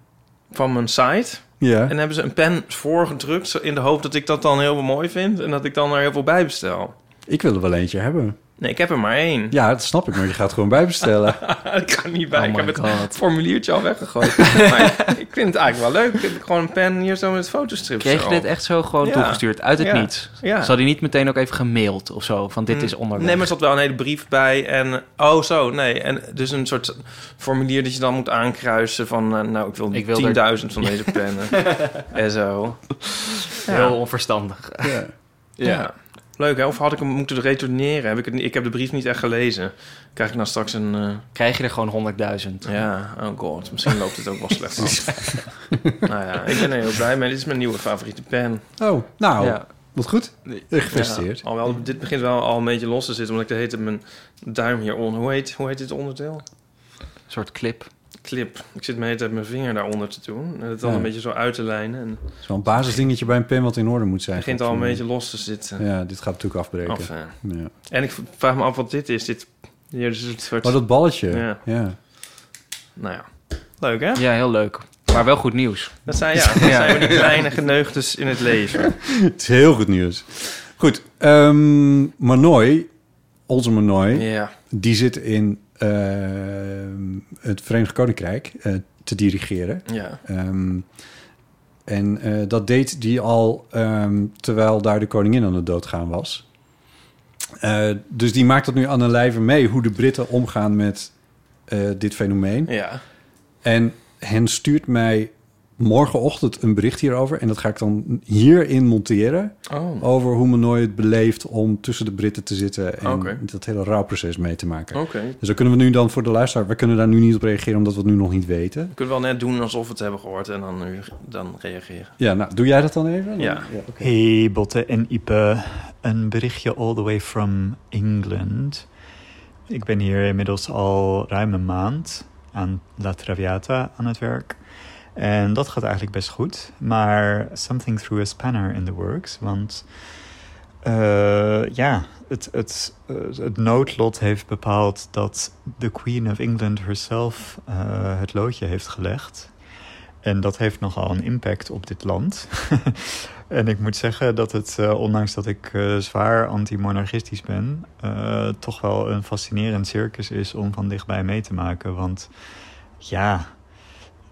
van mijn site. Ja. En hebben ze een pen voorgedrukt... in de hoop dat ik dat dan heel mooi vind... en dat ik dan er heel veel bij bestel. Ik wil er wel eentje hebben. Nee, ik heb er maar één. Ja, dat snap ik, maar je gaat gewoon bijbestellen. ik kan niet bij. Oh ik heb het formuliertje al weggegooid. maar ik vind het eigenlijk wel leuk. Ik heb gewoon een pen hier zo met fotostrips. Kreeg je dit echt zo gewoon Ja. toegestuurd uit het Ja. niets? Ja. Zou die niet meteen ook even gemaild of zo? Van dit is onderweg. Nee, maar er zat wel een hele brief bij. En, oh, zo, nee. En dus een soort formulier dat je dan moet aankruisen van... eh, nou, ik wil, Ik wil 10.000 van deze pennen. en zo. Heel onverstandig. Ja. Leuk, hè? Of had ik hem moeten retourneren? Heb ik, het, ik heb de brief niet echt gelezen. Krijg ik nou straks een... eh, Krijg je er gewoon 100.000? ja, oh god. Misschien loopt het ook wel slecht af. nou ja, ik ben er heel blij mee. Dit is mijn nieuwe favoriete pen. Oh, nou, Ja. wat goed. Gefeliciteerd. Ja, alhoewel, dit begint wel al een beetje los te zitten... omdat ik de mijn duim hieronder... Hoe heet, hoe heet dit onderdeel? Een soort clip. Clip. Ik zit me de hele tijd mijn vinger daaronder te doen. En het dan Ja. een beetje zo uit te lijnen. En het Zo'n basisdingetje bij een pen wat in orde moet zijn. begint al een beetje los te zitten. Ja, dit gaat natuurlijk afbreken. Af. Ja. En ik vraag me af wat dit is. Dit hier is het soort... Maar dat balletje. Ja. Ja. Nou ja, leuk hè? Ja, heel leuk. Maar wel goed nieuws. Dat zijn, ja, dat zijn we die kleine geneugtes in het leven. Het is heel goed nieuws. Goed, ehm Manoy, onze Manoy, Ja. die zit in het Verenigd Koninkrijk eh, te dirigeren. Ja. Ehm, en eh, dat deed die al ehm, terwijl daar de koningin aan het doodgaan was. Eh, dus die maakt dat nu aan de lijve mee hoe de Britten omgaan met eh, dit fenomeen. Ja. En hen stuurt mij morgenochtend een bericht hierover. En dat ga ik dan hierin monteren. Oh. Over hoe men nooit beleeft om tussen de Britten te zitten. En dat hele rouwproces mee te maken. Oké. Dus dan kunnen we nu dan voor de luisteraar... We kunnen daar nu niet op reageren omdat we het nu nog niet weten. We kunnen wel net doen alsof we het hebben gehoord en dan nu dan reageren. Ja, nou, doe jij dat dan even? Ja. oké. Hey Botte en Ipe, een berichtje all the way from England. Ik ben hier inmiddels al ruim een maand aan La Traviata aan het werk. En dat gaat eigenlijk best goed. Maar something threw a spanner in the works. Want eh, ja, het, het, eh, het noodlot heeft bepaald dat de Queen of England herself eh, het loodje heeft gelegd. En dat heeft nogal een impact op dit land. en ik moet zeggen dat het, ondanks dat ik zwaar anti-monarchistisch ben, toch wel een fascinerend circus is om van dichtbij mee te maken. Want ja,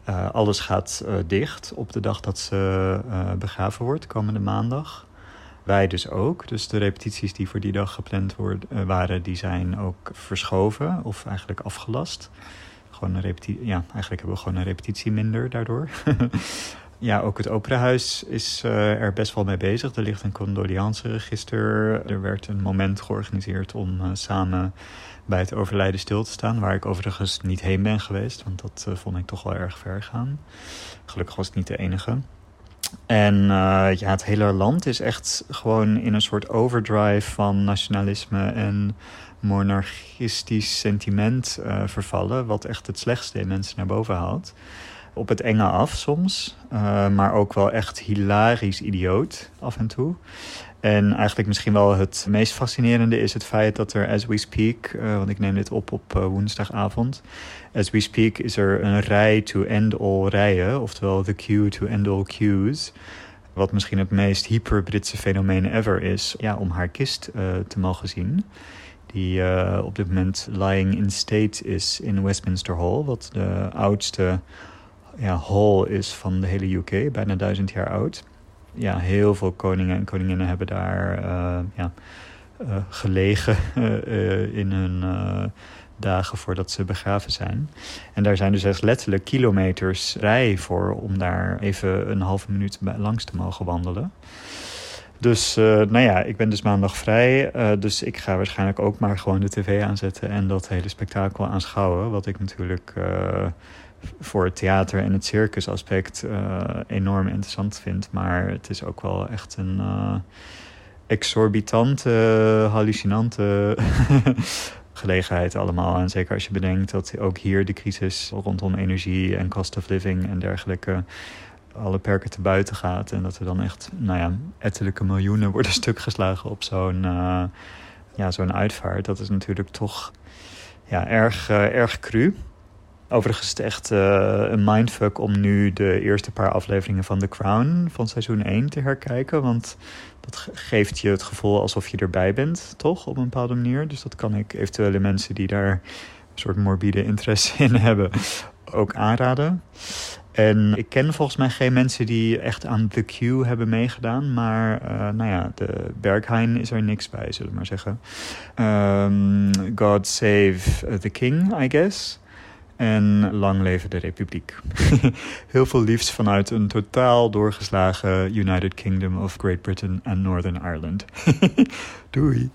eh, alles gaat eh, dicht op de dag dat ze eh, begraven wordt, komende maandag. Wij dus ook. Dus de repetities die voor die dag gepland worden, waren, die zijn ook verschoven of eigenlijk afgelast. Gewoon een repetitie. Ja, eigenlijk hebben we gewoon een repetitie minder daardoor. ja, ook het operahuis is er best wel mee bezig. Er ligt een condoleanceregister. Er werd een moment georganiseerd om samen bij het overlijden stil te staan. Waar ik overigens niet heen ben geweest, want dat eh, vond ik toch wel erg ver gaan. Gelukkig was ik niet de enige. En eh, ja, het hele land is echt gewoon in een soort overdrive van nationalisme en monarchistisch sentiment eh, vervallen. Wat echt het slechtste in mensen naar boven haalt. Op het enge af soms, eh, maar ook wel echt hilarisch idioot af en toe. En eigenlijk misschien wel het meest fascinerende is het feit dat er as we speak, eh, want ik neem dit op op eh, woensdagavond, as we speak is er een rij to end all rijen, oftewel the queue to end all queues. Wat misschien het meest hyper-Britse fenomeen ever is, ja, om haar kist te mogen zien. Die op dit moment lying in state is in Westminster Hall, wat de oudste ja, hall is van de hele UK, bijna duizend jaar oud ja, heel veel koningen en koninginnen hebben daar eh, ja, eh, gelegen eh, in hun dagen voordat ze begraven zijn. En daar zijn dus echt letterlijk kilometers rij voor om daar even een halve minuut langs te mogen wandelen. Dus nou ja, ik ben dus maandag vrij. dus ik ga waarschijnlijk ook maar gewoon de tv aanzetten en dat hele spektakel aanschouwen. Wat ik natuurlijk voor het theater en het circusaspect eh, enorm interessant vind. Maar het is ook wel echt een eh, exorbitante, hallucinante gelegenheid allemaal. En zeker als je bedenkt dat ook hier de crisis rondom energie en cost of living en dergelijke alle perken te buiten gaat. En dat er dan echt, nou ja, ettelijke miljoenen worden stuk geslagen op zo'n eh, ja, zo'n uitvaart. Dat is natuurlijk toch ja, erg, erg cru. Overigens echt eh, een mindfuck om nu de eerste paar afleveringen van The Crown van seizoen 1 te herkijken. Want dat ge- geeft je het gevoel alsof je erbij bent, toch? Op een bepaalde manier. Dus dat kan ik eventuele mensen die daar een soort morbide interesse in hebben ook aanraden. En ik ken volgens mij geen mensen die echt aan The Q hebben meegedaan. Maar eh, nou ja, de Berghain is er niks bij, zullen we maar zeggen. Ehm, God Save the King, I guess. En lang leven de Republiek. Heel veel liefst vanuit een totaal doorgeslagen United Kingdom of Great Britain en Northern Ireland. Doei.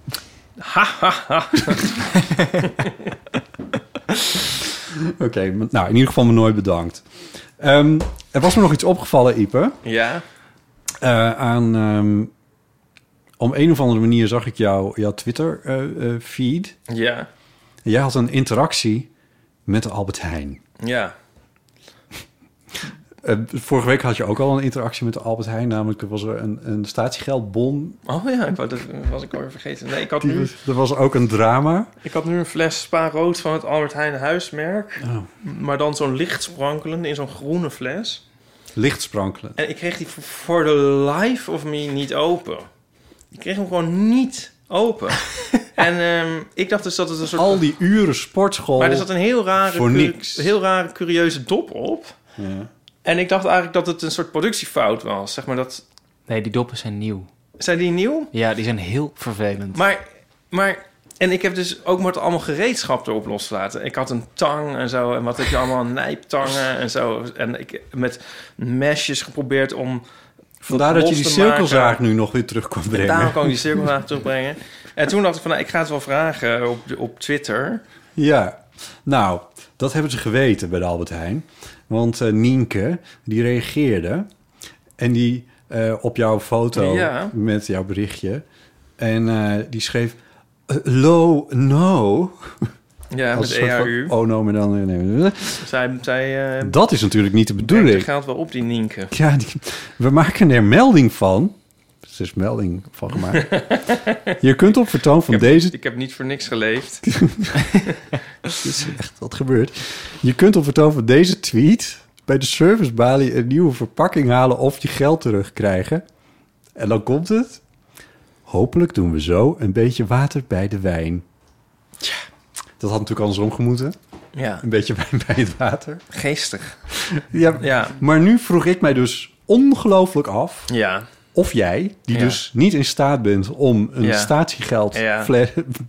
Oké, nou in ieder geval me nooit bedankt. Ehm, er was me nog iets opgevallen, Ipe. Ja. Eh, aan, ehm, om een of andere manier zag ik jou, jouw Twitter-feed. Ja. Jij had een interactie met de Albert Heijn. Ja. Eh, vorige week had je ook al een interactie met de Albert Heijn. Namelijk, er was er een, een statiegeldbon. Oh ja, ik wou, dat was ik alweer vergeten. Nee, ik had, nu, was- Er was ook een drama. ik had nu een fles Spa Rood van het Albert Heijn huismerk. Oh. Maar dan zo'n licht sprankelende in zo'n groene fles. Licht sprankelen. En ik kreeg die voor- the life of me niet open. Ik kreeg hem gewoon niet open. en ehm, ik dacht dus dat het een soort... Al die uren sportschool. Maar er zat een heel rare, Voor niks. heel rare curieuze dop op. Ja. En ik dacht eigenlijk dat het een soort productiefout was. Zeg maar dat... Nee, die doppen zijn nieuw. Zijn die nieuw? Ja, die zijn heel vervelend. Maar, maar... En ik heb dus ook maar allemaal gereedschap erop losgelaten. Ik had een tang en zo. En wat heb je allemaal? Nijptangen en zo. En ik met mesjes geprobeerd om... Vandaar dat je die cirkelzaag nu nog weer terug kon En brengen. daarom kan ik die cirkelzaag terugbrengen. En toen dacht ik van, nou, ik ga het wel vragen op, op Twitter. Ja, nou, dat hebben ze geweten bij de Albert Heijn. Want eh, Nienke, die reageerde en die eh, op jouw foto Ja. met jouw berichtje. En eh, die schreef, low no. Ja, Als met van- EAU. Oh no, maar dan... nee, nee. Zij, zij eh Dat is natuurlijk niet de brengt het bedoeling. geld wel op, die Nienke. Ja, die- we maken er melding van. Er is melding van gemaakt. Je kunt op vertoon van Ik heb, deze ik heb niet voor niks geleefd. Dat is echt wat gebeurt. Je kunt op vertoon van deze tweet bij de servicebalie een nieuwe verpakking halen of je geld terugkrijgen. En dan komt het. Hopelijk doen we zo een beetje water bij de wijn. Dat had natuurlijk andersom gemoeten. Ja, Een beetje wijn bij het water. geestig. Ja, Ja, maar nu vroeg ik mij dus ongelooflijk af ja. of jij, die Ja. dus niet in staat bent om een Ja. statiegeld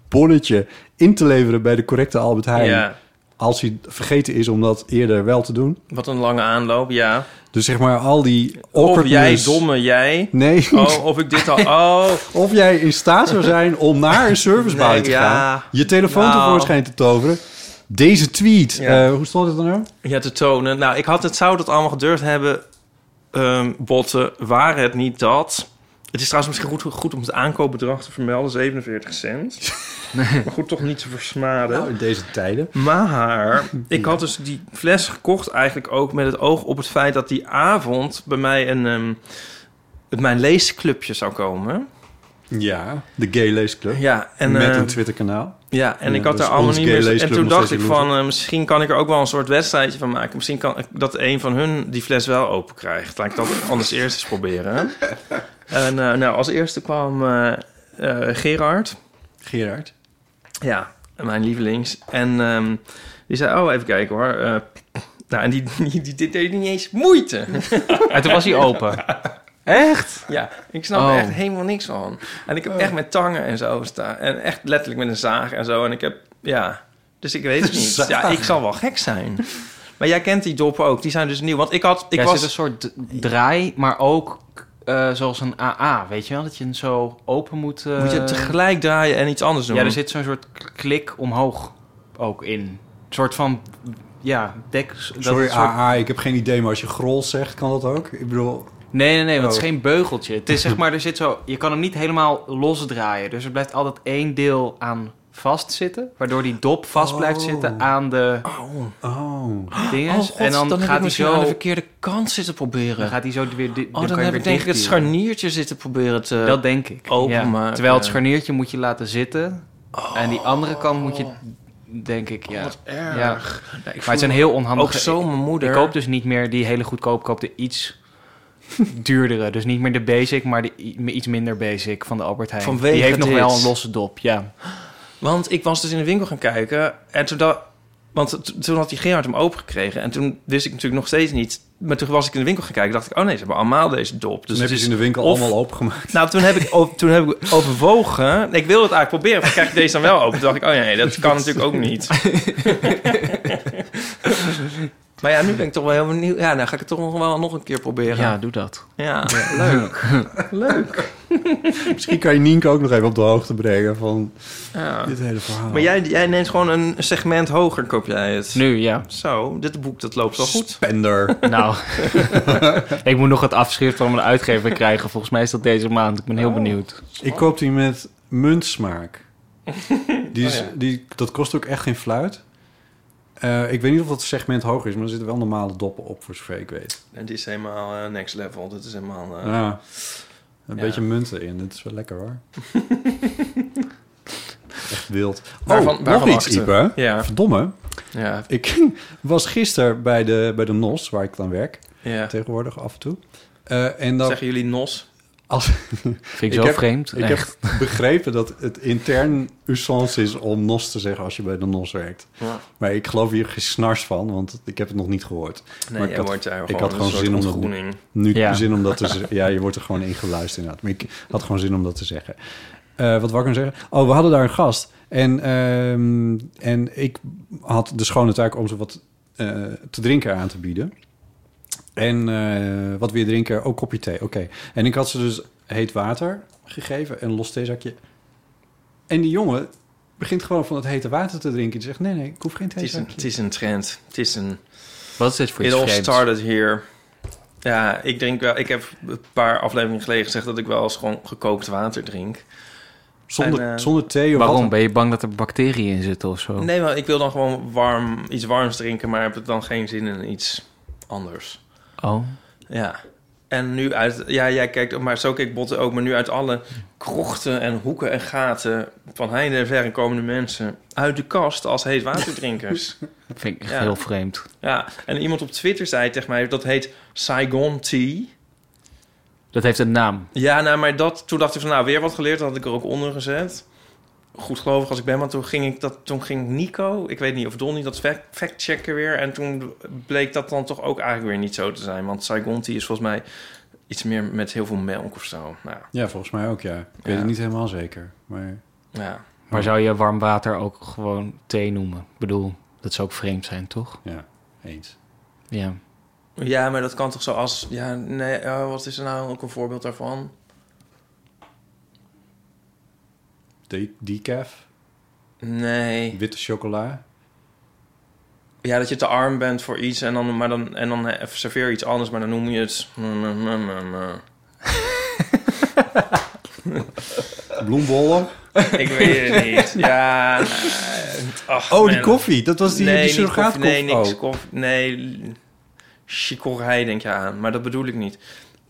bonnetje in te leveren bij de correcte Albert Heijn. Als hij vergeten is om dat eerder wel te doen. Wat een lange aanloop, ja. Dus zeg maar al die Of jij, domme jij. Nee. Oh, of ik dit al... Oh, Of jij in staat zou zijn om naar een servicebalie Nee, te ja. gaan. Je telefoon Nou. tevoorschijn te toveren. Deze tweet. Ja. eh, hoe stond het dan nou? ja, te tonen. Nou, ik had het, zou dat allemaal gedurfd hebben, ehm, botten, waren het niet dat... Het is trouwens misschien goed, goed om het aankoopbedrag te vermelden, 47 cent. maar goed, toch niet te versmaden. Nou, in deze tijden. Maar ik had dus die fles gekocht eigenlijk ook met het oog op het feit dat die avond bij mij een, ehm, het mijn leesclubje zou komen. Ja, de Gay Leesclub. Ja, en, met een Twitter-kanaal. ja, en Ja, ik had dus daar allemaal niet meer... En toen dacht ik van, eh, misschien kan ik er ook wel een soort wedstrijdje van maken. Misschien kan ik dat een van hun die fles wel open krijgt. Laat ik dat anders eerst eens proberen. En eh, nou, als eerste kwam eh, eh, Gerard. Gerard. Ja, mijn lievelings. En ehm, die zei, oh, even kijken hoor. Eh, nou, en die, die, die, die deed niet eens moeite. En toen was hij open. Echt? ja, ik snap Oh. er echt helemaal niks van. En ik heb echt met tangen en zo staan. En echt letterlijk met een zaag en zo. En ik heb, ja... Dus ik weet het niet. Zaag. Ja, ik zal wel gek zijn. Maar jij kent die doppen ook. Die zijn dus nieuw. Want ik had... Ik was... een soort draai, maar ook eh, zoals een AA, weet je wel? Dat je hem zo open moet... eh, Moet je tegelijk draaien en iets anders doen? Ja, er zit zo'n soort klik omhoog ook in. Een soort van ja, dek... Sorry, soort- AA, ik heb geen idee, maar als je grol zegt, kan dat ook? Ik bedoel... Nee, nee, nee, want het Oh. is geen beugeltje. Het is zeg maar, er zit zo... Je kan hem niet helemaal losdraaien. Dus er blijft altijd één deel aan vastzitten. Waardoor die dop vast blijft Oh. zitten aan de Oh. dingen. Oh god, en dan, gaat hij zo... aan de verkeerde kant zitten proberen. Dan gaat hij zo weer... di- oh, kan dan je heb weer ik denk ik het scharniertje zitten proberen te... Dat denk ik. openmaken. Ja. Terwijl het scharniertje moet je laten zitten. En die andere kant moet je, denk ik, ja. Oh, wat erg. Ja. Nee, ik Maar het zijn me heel onhandige... Ook zo mijn moeder. Ik koop dus niet meer die hele goedkoop. Ik koop de iets duurdere. Dus niet meer de basic, maar de i- iets minder basic van de Albert Heijn. Vanwege die heeft nog dit. wel een losse dop, ja. Want ik was dus in de winkel gaan kijken en toen dat... Want toen had die Gerard hem opengekregen. En toen wist ik natuurlijk nog steeds niet... Maar toen was ik in de winkel gaan kijken. dacht ik, oh nee, ze hebben allemaal deze dop. Dus heb je het ze is in de winkel of- allemaal opengemaakt. Nou, toen heb ik, toen heb ik overwogen... Ik wilde het eigenlijk proberen. Van, krijg ik deze dan wel open? Toen dacht ik, oh nee, dat kan natuurlijk ook niet. maar ja, nu ben ik toch wel heel benieuwd. Ja, nou ga ik het toch nog wel nog een keer proberen. Ja, doe dat. Ja, leuk. leuk. Misschien kan je Nienke ook nog even op de hoogte brengen van Ja. dit hele verhaal. Maar jij, jij neemt gewoon een segment hoger, koop jij het? Nu, ja. Zo, dit boek dat loopt wel goed. Spender. Nou, ik moet nog het afschrift van mijn uitgever krijgen. Volgens mij is dat deze maand. Ik ben heel Oh. benieuwd. Ik koop die met muntsmaak. Die is, Oh ja. die, dat kost ook echt geen fluit. Eh, ik weet niet of dat segment hoger is, maar er zitten wel normale doppen op, voor zover ik weet. En die is helemaal eh, next level. Dit is helemaal... eh, ja. Een ja. beetje munten in. Dat is wel lekker hoor. echt wild. Waarvan- oh, waarvan nog iets? Ipe. Ja. Verdomme. Ja. Ik was gisteren bij de, bij de NOS, waar ik dan werk. Ja. Tegenwoordig af en toe. En dan, Zeggen jullie nos? Als, Vind ik zo heb- vreemd. Ik Echt. heb begrepen dat het intern usance is om NOS te zeggen als je bij de NOS werkt. Ja. Maar ik geloof hier geen snars van, want ik heb het nog niet gehoord. Nee, maar ik had, wordt ik gewoon had zin om dat, nu Ja. zin om dat te zeggen. Ja, je wordt er gewoon ingeluisterd inderdaad. Maar ik had gewoon zin om dat te zeggen. Eh, wat wou ik nou zeggen? Oh, we hadden daar een gast. En, ehm, en ik had de schone taak om ze wat eh, te drinken aan te bieden. En eh, wat weer drinken? Oh, kopje thee. Oké. En ik had ze dus heet water gegeven en een los theezakje. En die jongen begint gewoon van het hete water te drinken. Die zegt, nee, nee, ik hoef geen Het is, een, theezakje. het is een trend. Het is een... Wat is dit voor It all started here. Ja, ik drink wel... Ik heb een paar afleveringen geleden gezegd... dat ik wel eens gewoon gekookt water drink. Zonder, En, eh, zonder thee of Waarom? Ben je bang dat er bacteriën in zitten of zo? Nee, maar ik wil dan gewoon warm, iets warms drinken... maar heb het dan geen zin in iets anders. Oh. Ja. En nu uit... Ja, jij kijkt... Maar zo keek Botte ook. Maar nu uit alle krochten en hoeken en gaten... van heinde en verre komen de mensen... uit de kast als heetwaterdrinkers. Dat vind ik echt Ja. heel vreemd. ja. En iemand op Twitter zei tegen mij... dat heet Saigon Tea... Dat heeft een naam. Ja, nou, maar dat, toen dacht ik van, nou, weer wat geleerd. Dat had ik er ook onder gezet. Goed gelovig als ik ben, maar toen ging, ik dat, toen ging Nico, ik weet niet of Donnie, dat fact- fact-checken weer. En toen bleek dat dan toch ook eigenlijk weer niet zo te zijn. Want Saigon is volgens mij iets meer met heel veel melk of zo. Nou, Ja, volgens mij ook, ja. Ik weet Ja. het niet helemaal zeker. Maar ja. Maar zou je warm water ook gewoon thee noemen? Ik bedoel, dat zou ook vreemd zijn, toch? ja, eens. Ja. ja, maar dat kan toch zo als... Ja, nee, eh, wat is er nou ook een voorbeeld daarvan? De decaf, Nee. witte chocola. Ja, dat je te arm bent voor iets en dan, maar dan, en dan serveer je iets anders, maar dan noem je het... Bloembollen. Ik weet het niet. Ja. ach, Oh, die koffie. Dat was die, nee, die surrogaatkoffie. koffie, Nee, niks Oh. koffie. Nee, chicorij denk je aan. Maar dat bedoel ik niet.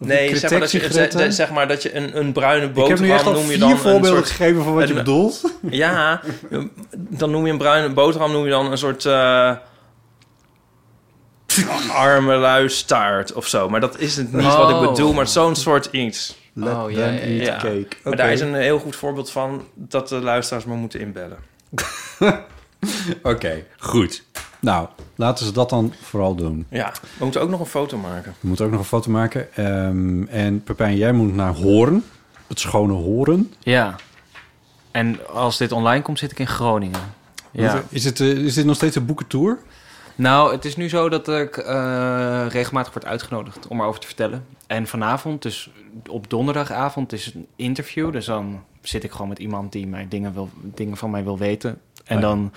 Nee, zeg maar, dat je, zeg, zeg maar dat je een, een bruine Ik heb nu echt boterham al noem je vier dan een voorbeelden soort... gegeven van wat je bedoelt. Ja, dan noem je een bruine boterham noem je dan een soort... eh arme luistaart of zo. Maar dat is het niet wat ik Oh. bedoel, maar zo'n soort iets. Let Oh, ja, them ja, eat ja. cake. Maar daar is een heel goed voorbeeld van dat de luisteraars maar moeten inbellen. Oké, goed. Nou, laten ze dat dan vooral doen. Ja, we moeten ook nog een foto maken. We moeten ook nog een foto maken. Ehm, en Pepijn, jij moet naar Hoorn. Het schone Hoorn. Ja. En als dit online komt, zit ik in Groningen. Ja. Is, het, eh, is dit nog steeds een boekentour? Nou, het is nu zo dat ik eh, regelmatig word uitgenodigd om erover te vertellen. En vanavond, dus op donderdagavond, is een interview. Dus dan zit ik gewoon met iemand die mij dingen, wil, dingen van mij wil weten. En ja. dan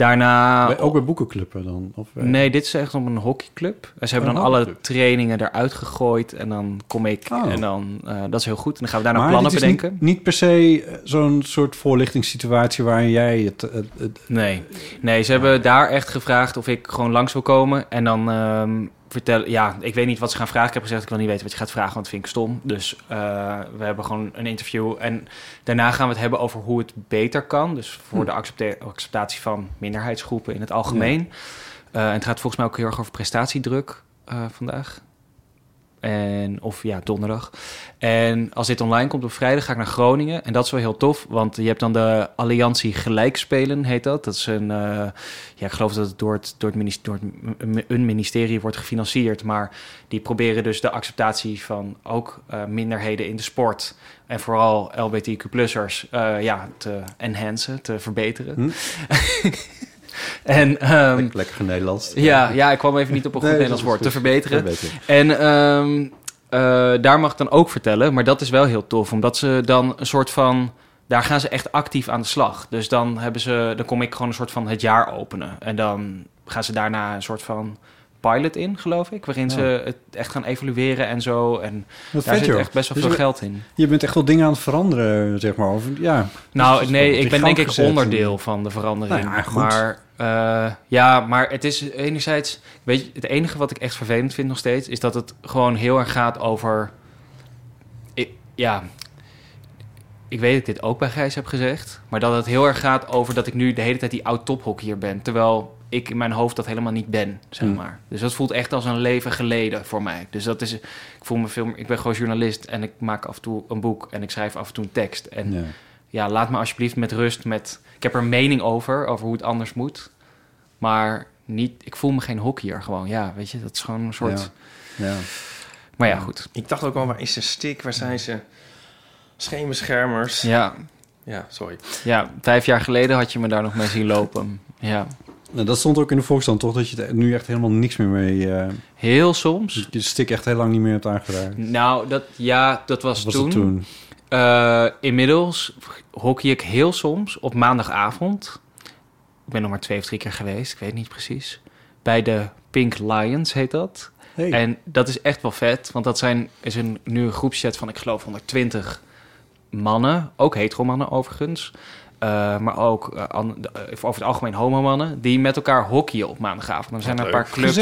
daarna... Bij- ook bij boekenclubben dan? Of, eh, Nee, dit is echt op een hockeyclub. En ze hebben Een dan alle trainingen eruit gegooid. En dan kom ik Oh. en dan... eh, dat is heel goed. En dan gaan we daarna maar plannen bedenken. Niet, niet per se eh, zo'n soort voorlichtingssituatie waarin jij het... het, het- Nee. nee, ze hebben daar echt gevraagd of ik gewoon langs wil komen. En dan ehm vertellen... Ja, ik weet niet wat ze gaan vragen. Ik heb gezegd, ik wil niet weten wat je gaat vragen, want dat vind ik stom. Dus eh, we hebben gewoon een interview. En daarna gaan we het hebben over hoe het beter kan. Dus voor Hm. de acceptatie van minderheidsgroepen in het algemeen. Eh, en het gaat volgens mij ook heel erg over prestatiedruk eh, vandaag. En, of ja, donderdag. En als dit online komt op vrijdag ga ik naar Groningen. En dat is wel heel tof, want je hebt dan de Alliantie Gelijkspelen, heet dat. Dat is een, eh, ja, ik geloof dat het door, het, door, het ministerie, door een ministerie wordt gefinancierd. Maar die proberen dus de acceptatie van ook eh, minderheden in de sport. En vooral LBTQ-plussers eh, ja, te enhancen, te verbeteren. Hm? en ehm, lekker, lekker Nederlands. ja, ja, ik kwam even niet op een goed Nee, Nederlands woord. Te. Verbeteren. En ehm, eh, daar mag ik dan ook vertellen. Maar dat is wel heel tof. Omdat ze dan een soort van... Daar gaan ze echt actief aan de slag. Dus dan, hebben ze, dan kom ik gewoon een soort van het jaar openen. En dan gaan ze daarna een soort van pilot in, geloof ik. Waarin Ja. ze het echt gaan evalueren en zo. En daar zit joh. echt best wel Dus veel je- geld in. Je bent echt wel dingen aan het veranderen, zeg maar. Of, ja. Nou, nee, ik ben denk ik onderdeel van de verandering. Nou ja. Maar eh, ja, maar het is enerzijds, weet je, het enige wat ik echt vervelend vind nog steeds is dat het gewoon heel erg gaat over, ik, ja, ik weet dat ik dit ook bij Gijs heb gezegd, maar dat het heel erg gaat over dat ik nu de hele tijd die oud tophockeyer ben, terwijl ik in mijn hoofd dat helemaal niet ben, zeg Hmm. maar. Dus dat voelt echt als een leven geleden voor mij. Dus dat is, ik voel me veel, meer- ik ben gewoon journalist en ik maak af en toe een boek en ik schrijf af en toe een tekst en Ja. ja, laat me alsjeblieft met rust met... Ik heb er mening over, over hoe het anders moet. Maar niet, ik voel me geen hockeyer gewoon. Ja, weet je, dat is gewoon een soort... Ja. Maar ja, goed. Ik dacht ook al, waar is de stick? Waar zijn ze? Scheenbeschermers. Ja, Ja, sorry. ja, vijf jaar geleden had je me daar nog mee zien lopen. Ja, Nou, dat stond ook in de Volksstand, toch? Dat je er nu echt helemaal niks meer mee... eh heel soms. je de stick echt heel lang niet meer hebt aangeraakt. Nou, dat, ja, dat was, Was toen. toen? Eh, inmiddels hockey ik heel soms op maandagavond. Ik ben nog maar twee of drie keer geweest, ik weet niet precies. Bij de Pink Lions heet dat. Hey. En dat is echt wel vet, want dat zijn, is een, nu een groepset van, ik geloof, 120 mannen. Ook hetero-mannen overigens. Eh, maar ook eh, an- eh, over het algemeen homomannen. Die met elkaar hockeyen op maandagavond. Er zijn er een paar clubs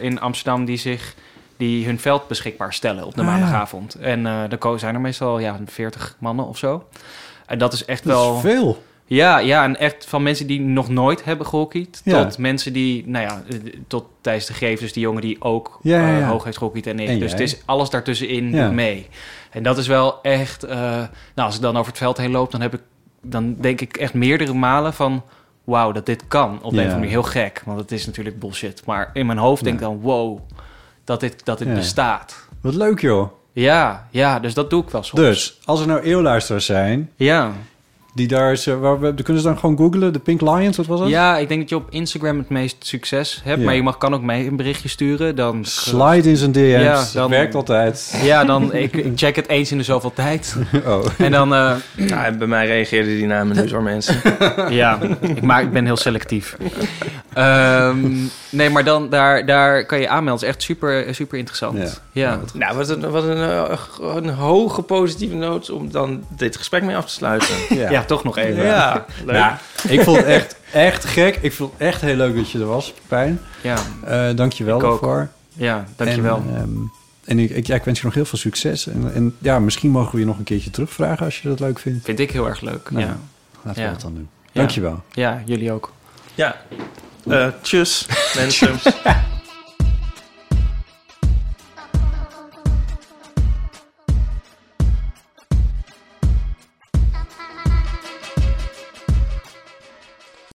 in Amsterdam die zich... Die hun veld beschikbaar stellen op de Ah, ja. maandagavond. En eh er zijn er meestal ja, 40 mannen of zo. En dat is echt Dat wel... is veel. Ja, ja, en echt van mensen die nog nooit hebben gehockeyd... Ja. tot mensen die, nou ja, tot Thijs de Greef... dus die jongen die ook Ja, ja, ja. hoog heeft gehockeyd en ik. En dus het is alles daartussenin Ja. mee. En dat is wel echt... nou, als ik dan over het veld heen loop... dan, heb ik, dan denk ik echt meerdere malen van... wauw, dat dit kan. Op een of andere manier heel gek, want het is natuurlijk bullshit. Maar in mijn hoofd denk ik dan... wow, dat dit, dat dit bestaat. Wat leuk, joh. Ja, ja, dus dat doe ik wel soms. Dus, als er nou eeuwluisteraars zijn... Ja. Die daar... is, eh, waar we, kunnen ze dan gewoon googlen. De Pink Lions, wat was het? Ja, ik denk dat je op Instagram het meest succes hebt. Ja. Maar je mag, kan ook mij een berichtje sturen. Dan, Slide in zijn DM's. Ja, dat dan- werkt altijd. Ja, dan ik, ik check het eens in de zoveel tijd. Oh. En dan, eh, Ja, bij mij reageerden die namen nu door mensen. ja, ik, maar ik ben heel selectief. Ehm, nee, maar dan daar, daar kan je aanmelden. Het is echt super, super interessant. Ja. Ja. nou, wat een, wat een, eh, een hoge positieve noot om dan dit gesprek mee af te sluiten. Ja. Toch nog even. Ja, leuk. Nou, ik vond het echt, echt gek. Ik vond het echt heel leuk dat je er was, Pijn. Ja, Eh dank je wel daarvoor. ja dankjewel. En, ehm, en ik, ik, ja, ik wens je nog heel veel succes. En, en ja, misschien mogen we je nog een keertje terugvragen als je dat leuk vindt. Vind ik heel erg leuk. Nou, ja. Laten Ja. we dat dan doen. Ja. Dankjewel. ja, jullie ook. Ja. Eh tjus, mensen.